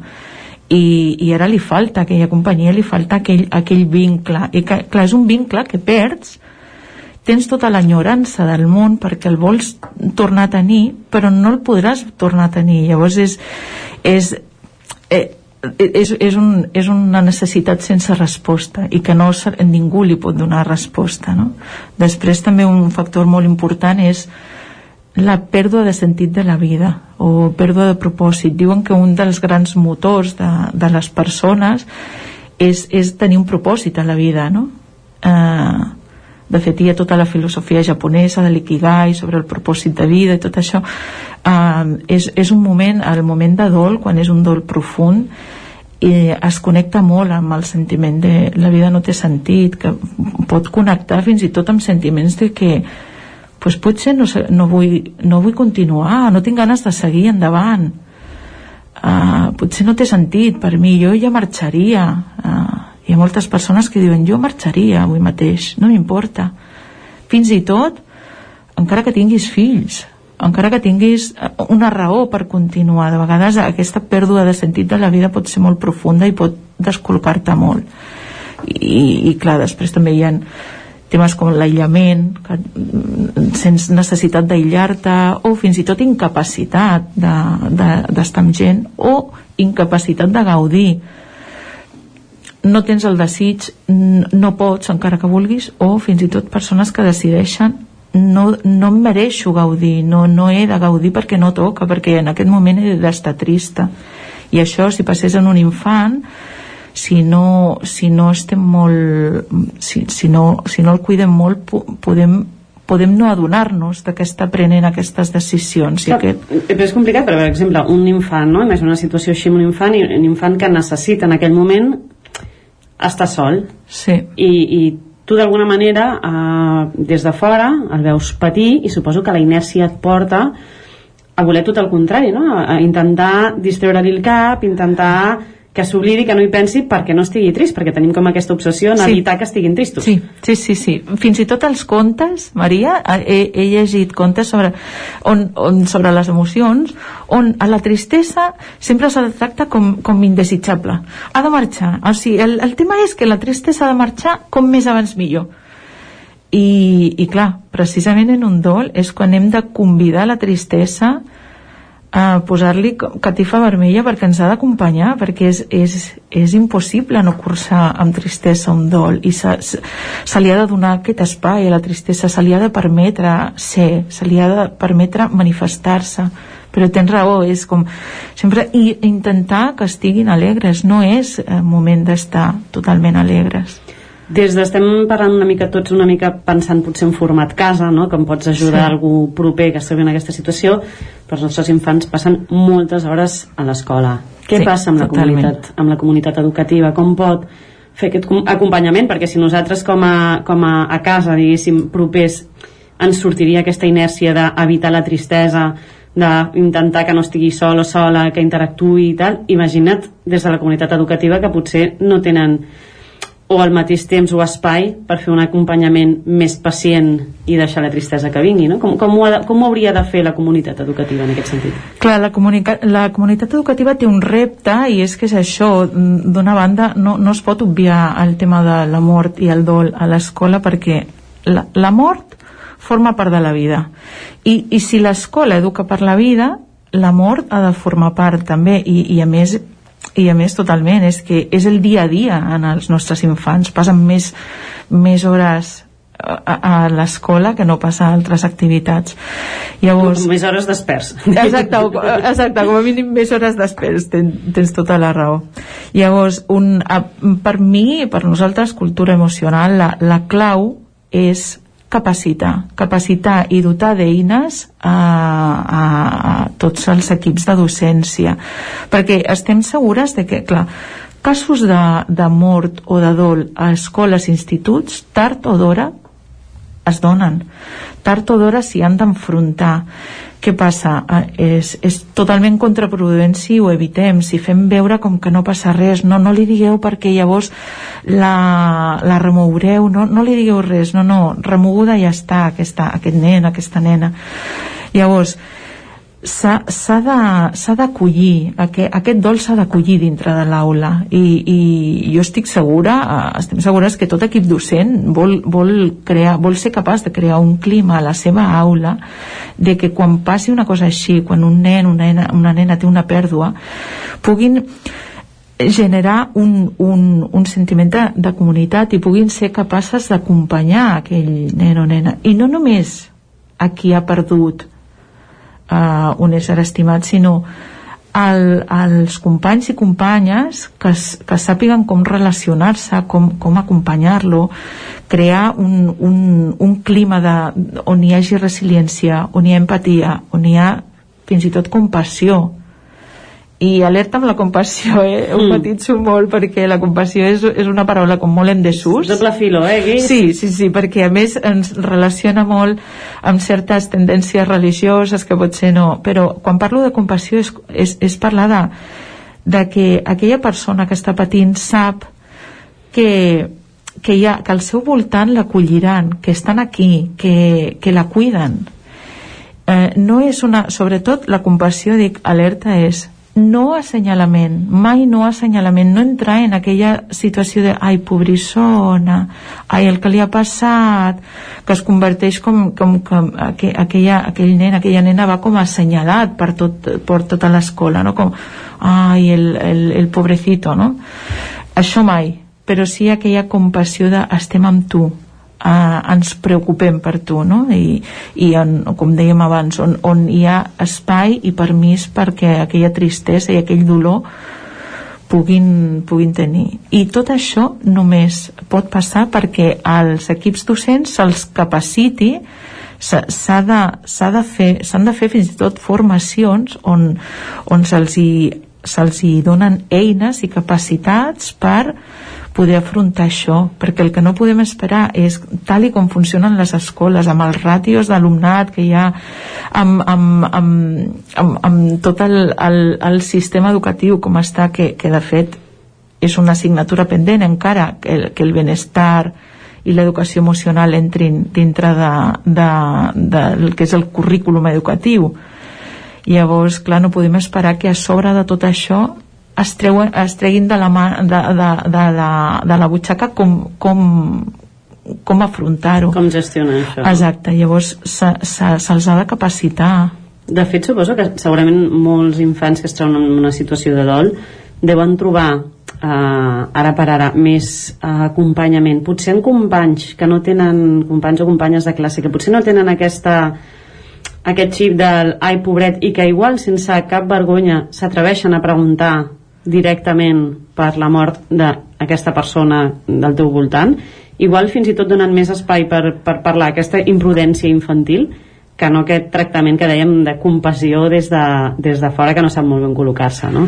i, i ara li falta aquella companyia, li falta aquell, aquell vincle i que, clar, és un vincle que perds tens tota l'enyorança del món perquè el vols tornar a tenir però no el podràs tornar a tenir llavors és, és, eh, és, és, un, és una necessitat sense resposta i que no ningú li pot donar resposta no? després també un factor molt important és la pèrdua de sentit de la vida o pèrdua de propòsit diuen que un dels grans motors de, de les persones és, és tenir un propòsit a la vida no? eh, de fet hi ha tota la filosofia japonesa de l'ikigai sobre el propòsit de vida i tot això. Eh, és, és un moment, el moment de dol quan és un dol profund i es connecta molt amb el sentiment de la vida no té sentit que pot connectar fins i tot amb sentiments de que pues potser no, no, vull, no vull continuar no tinc ganes de seguir endavant. Uh, potser no té sentit per mi, jo ja marxaria. Uh, hi ha moltes persones que diuen jo marxaria avui mateix, no m'importa. Fins i tot encara que tinguis fills encara que tinguis eh, una raó per continuar de vegades aquesta pèrdua de sentit de la vida pot ser molt profunda i pot descolcar-te molt. I, i clar, després també hi ha temes com l'aïllament mm, sense necessitat d'aïllar-te o fins i tot incapacitat d'estar de, de, amb gent o incapacitat de gaudir no tens el desig, no pots encara que vulguis, o fins i tot persones que decideixen no, no em mereixo gaudir, no, no he de gaudir perquè no toca, perquè en aquest moment he d'estar trista. I això, si passés en un infant, si no, si no estem molt... Si, si, no, si no el cuidem molt, podem podem no adonar-nos de que està prenent aquestes decisions. Clar, i aquest... Però és complicat, però, per exemple, un infant, no? Imagina una situació així amb un infant, i un infant que necessita en aquell moment està sol sí. i, i tu d'alguna manera eh, des de fora el veus patir i suposo que la inèrcia et porta a voler tot el contrari no? a intentar distreure-li el cap intentar que s'oblidi, que no hi pensi perquè no estigui trist, perquè tenim com aquesta obsessió en sí. evitar que estiguin tristos. Sí, sí, sí, sí. Fins i tot els contes, Maria, he, he llegit contes sobre, on, on, sobre les emocions, on a la tristesa sempre s'ha de tractar com, com indesitjable. Ha de marxar. O sigui, el, el tema és que la tristesa ha de marxar com més abans millor. I, i clar, precisament en un dol és quan hem de convidar la tristesa a posar-li catifa vermella perquè ens ha d'acompanyar perquè és, és, és impossible no cursar amb tristesa un dol i se, se, se li ha de donar aquest espai a la tristesa, se li ha de permetre ser, se li ha de permetre manifestar-se. Però tens raó, és com sempre i intentar que estiguin alegres no és eh, moment d'estar totalment alegres des d'estem parlant una mica tots una mica pensant potser en format casa no? com pots ajudar sí. algú proper que estigui en aquesta situació però els nostres infants passen moltes hores a l'escola què sí, passa amb la, comunitat, amb la comunitat educativa com pot fer aquest acompanyament perquè si nosaltres com a, com a, a casa diguéssim propers ens sortiria aquesta inèrcia d'evitar la tristesa d'intentar que no estigui sol o sola, que interactuï i tal, imagina't des de la comunitat educativa que potser no tenen o al mateix temps o espai per fer un acompanyament més pacient i deixar la tristesa que vingui, no? Com, com, ho, ha de, com ho hauria de fer la comunitat educativa en aquest sentit? Clar, la, la comunitat educativa té un repte i és que és això, d'una banda no, no es pot obviar el tema de la mort i el dol a l'escola perquè la, la mort forma part de la vida i, i si l'escola educa per la vida la mort ha de formar part també i, i a més i a més totalment, és que és el dia a dia en els nostres infants, passen més, més hores a, a l'escola que no passa a altres activitats. Llavors més hores desperts. Exacte, exacte com a mínim més hores desperts. Ten, tens tota la raó. Llavors un, a, per mi per nosaltres cultura emocional la, la clau és capacitar, capacitar i dotar d'eines a, a, a tots els equips de docència. Perquè estem segures de que, clar, casos de, de mort o de dol a escoles i instituts, tard o d'hora es donen. Tard o d'hora s'hi han d'enfrontar què passa? Eh, és, és totalment contraproduent si ho evitem, si fem veure com que no passa res, no, no li digueu perquè llavors la, la remoureu, no, no li digueu res, no, no, remoguda ja està aquesta, aquest nen, aquesta nena. Llavors, s'ha d'acollir aquest, aquest dol s'ha d'acollir dintre de l'aula i, i jo estic segura eh, estem segures que tot equip docent vol, vol, crear, vol ser capaç de crear un clima a la seva aula de que quan passi una cosa així quan un nen, una nena, una nena té una pèrdua puguin generar un, un, un sentiment de, de comunitat i puguin ser capaces d'acompanyar aquell nen o nena. I no només a qui ha perdut uh, un ésser estimat, sinó al, als companys i companyes que, que sàpiguen com relacionar-se, com, com acompanyar-lo, crear un, un, un clima de, on hi hagi resiliència, on hi ha empatia, on hi ha fins i tot compassió, i alerta amb la compassió, eh? Ho Mm. matitzo molt perquè la compassió és, és una paraula com molt en desús. Doble filo, eh, Guix? Sí, sí, sí, perquè a més ens relaciona molt amb certes tendències religioses que potser no, però quan parlo de compassió és, és, és parlar de, de que aquella persona que està patint sap que, que, hi ha, que al seu voltant l'acolliran, que estan aquí, que, que la cuiden. Eh, no és una... Sobretot la compassió, dic, alerta és no assenyalament, mai no assenyalament, no entrar en aquella situació de ai, pobrissona, ai, el que li ha passat, que es converteix com, com que aqu aquella, aquell nen, aquella nena va com assenyalat per, tot, per tota l'escola, no? com, ai, el, el, el pobrecito, no? Això mai, però sí aquella compassió de estem amb tu, eh, ens preocupem per tu no? I, i on, com dèiem abans on, on hi ha espai i permís perquè aquella tristesa i aquell dolor puguin, puguin tenir i tot això només pot passar perquè als equips docents se'ls capaciti s'ha de, de fer s'han de fer fins i tot formacions on, on se'ls hi, se'ls hi donen eines i capacitats per poder afrontar això, perquè el que no podem esperar és, tal i com funcionen les escoles, amb els ràtios d'alumnat que hi ha, amb, amb, amb, amb, amb tot el, el, el sistema educatiu com està, que, que de fet és una assignatura pendent encara, que el, que el benestar i l'educació emocional entrin dintre de, de, de, del que és el currículum educatiu. Llavors, clar, no podem esperar que a sobre de tot això es, treuen, es treguin de la, mà, de, de, de, la, de la butxaca com, com, com afrontar-ho. Com gestionar això. Exacte, llavors se- se- se'ls ha de capacitar. De fet, suposo que segurament molts infants que es troben en una situació de dol deuen trobar eh, ara per ara més eh, acompanyament potser en companys que no tenen companys o companyes de classe que potser no tenen aquesta aquest xip del ai pobret i que igual sense cap vergonya s'atreveixen a preguntar directament per la mort d'aquesta persona del teu voltant igual fins i tot donant més espai per, per parlar aquesta imprudència infantil que no aquest tractament que dèiem de compassió des de, des de fora que no sap molt ben col·locar-se no?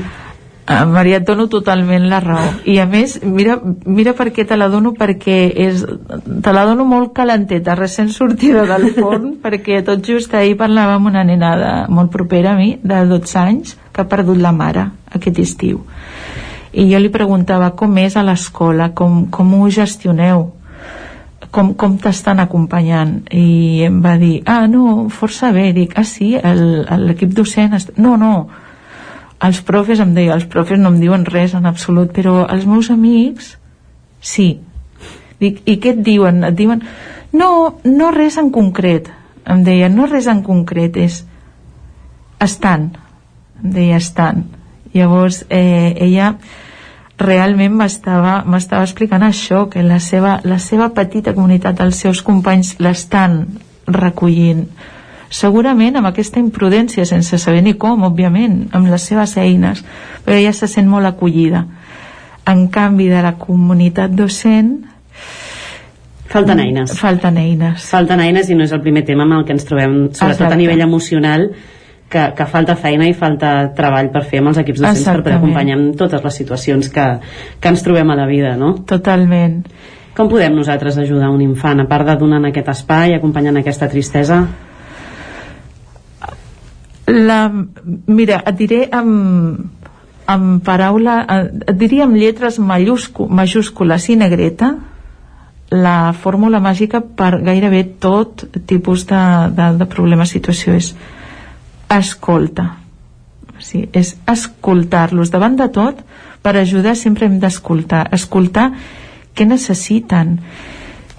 Maria, et dono totalment la raó. I a més, mira, mira per què te la dono perquè és, te la dono molt calenteta, recent sortida del forn perquè tot just ahir parlava amb una nena de, molt propera a mi de 12 anys que ha perdut la mare aquest estiu. I jo li preguntava com és a l'escola? Com, com ho gestioneu? Com, com t'estan acompanyant? I em va dir, ah no, força bé. Dic, ah sí, l'equip docent est... no, no, els profes em deia, els profes no em diuen res en absolut, però els meus amics sí. Dic, i què et diuen? Et diuen no, no res en concret. Em deia, no res en concret és estan em deia estan llavors eh, ella realment m'estava explicant això que la seva, la seva petita comunitat els seus companys l'estan recollint segurament amb aquesta imprudència sense saber ni com, òbviament amb les seves eines, però ella se sent molt acollida en canvi de la comunitat docent Falten eines. Falten eines. Falten eines i no és el primer tema amb el que ens trobem, sobretot Exacte. a nivell emocional, que, que falta feina i falta treball per fer amb els equips docents per poder Exactament. acompanyar en totes les situacions que, que ens trobem a la vida, no? Totalment. Com podem nosaltres ajudar un infant, a part de donant aquest espai, acompanyant aquesta tristesa? La, mira, et diré amb, amb paraula, eh, et diria amb lletres majúscu, majúscules i negreta, la fórmula màgica per gairebé tot tipus de, de, de problema situació és escolta. Sigui, és escoltar-los. Davant de tot per ajudar sempre hem d'escoltar. Escoltar què necessiten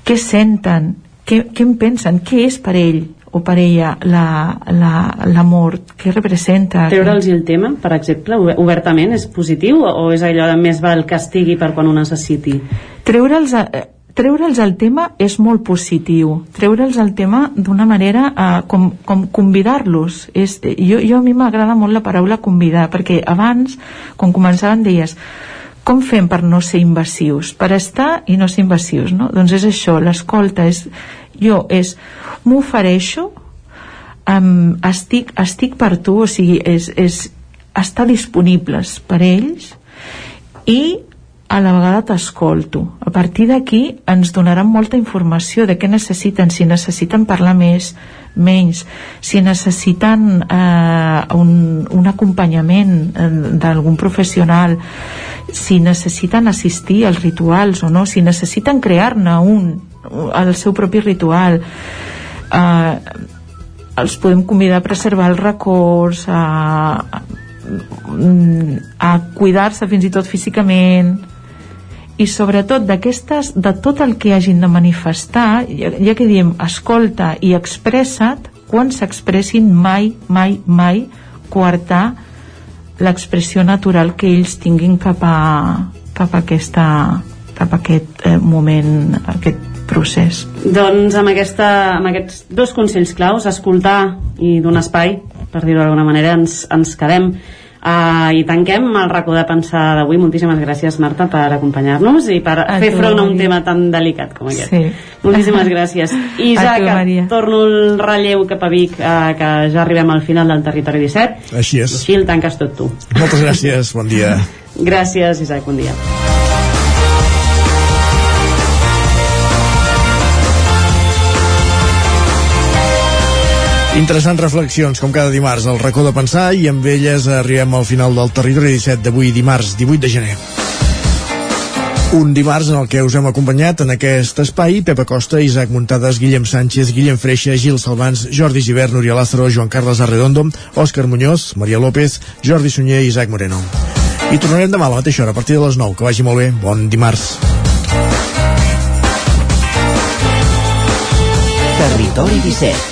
què senten què, què en pensen, què és per ell o per ella la, la, la mort, què representa? Treure'ls el tema, per exemple, obertament és positiu o és allò de més val que estigui per quan ho necessiti? Treure'ls eh, treure'ls el tema és molt positiu. Treure'ls el tema d'una manera eh, com, com convidar-los. Jo, jo a mi m'agrada molt la paraula convidar perquè abans, quan començaven deies com fem per no ser invasius? Per estar i no ser invasius no? doncs és això, l'escolta és, jo és m'ofereixo um, estic, estic per tu o sigui, és, és estar disponibles per ells i a la vegada t'escolto. A partir d'aquí ens donaran molta informació de què necessiten, si necessiten parlar més, menys, si necessiten eh, un, un acompanyament eh, d'algun professional, si necessiten assistir als rituals o no, si necessiten crear-ne un, el seu propi ritual, eh, els podem convidar a preservar els records, a, a cuidar-se fins i tot físicament, i sobretot d'aquestes de tot el que hagin de manifestar ja, ja que diem escolta i expressa't quan s'expressin mai, mai, mai coartar l'expressió natural que ells tinguin cap a, cap a, aquesta, cap a aquest eh, moment, aquest procés. Doncs amb, aquesta, amb aquests dos consells claus, escoltar i donar espai, per dir-ho d'alguna manera, ens, ens quedem. Uh, I tanquem el racó de pensar d'avui. Moltíssimes gràcies, Marta, per acompanyar-nos i per a fer tu, front a un tema tan delicat com aquest. Sí. Moltíssimes gràcies. I ja que torno el relleu cap a Vic, uh, que ja arribem al final del territori 17. Així és. Així el tanques tot tu. Moltes gràcies, bon dia. gràcies, Isaac, bon dia. Interessants reflexions, com cada dimarts, al racó de pensar i amb elles arribem al final del territori 17 d'avui, dimarts 18 de gener. Un dimarts en el que us hem acompanyat en aquest espai Pepa Costa, Isaac Muntades, Guillem Sánchez, Guillem Freixa, Gil Salvans, Jordi Givert, Núria Lázaro, Joan Carles Arredondo, Òscar Muñoz, Maria López, Jordi Sunyer i Isaac Moreno. I tornarem demà a la mateixa hora, a partir de les 9. Que vagi molt bé. Bon dimarts. Territori 17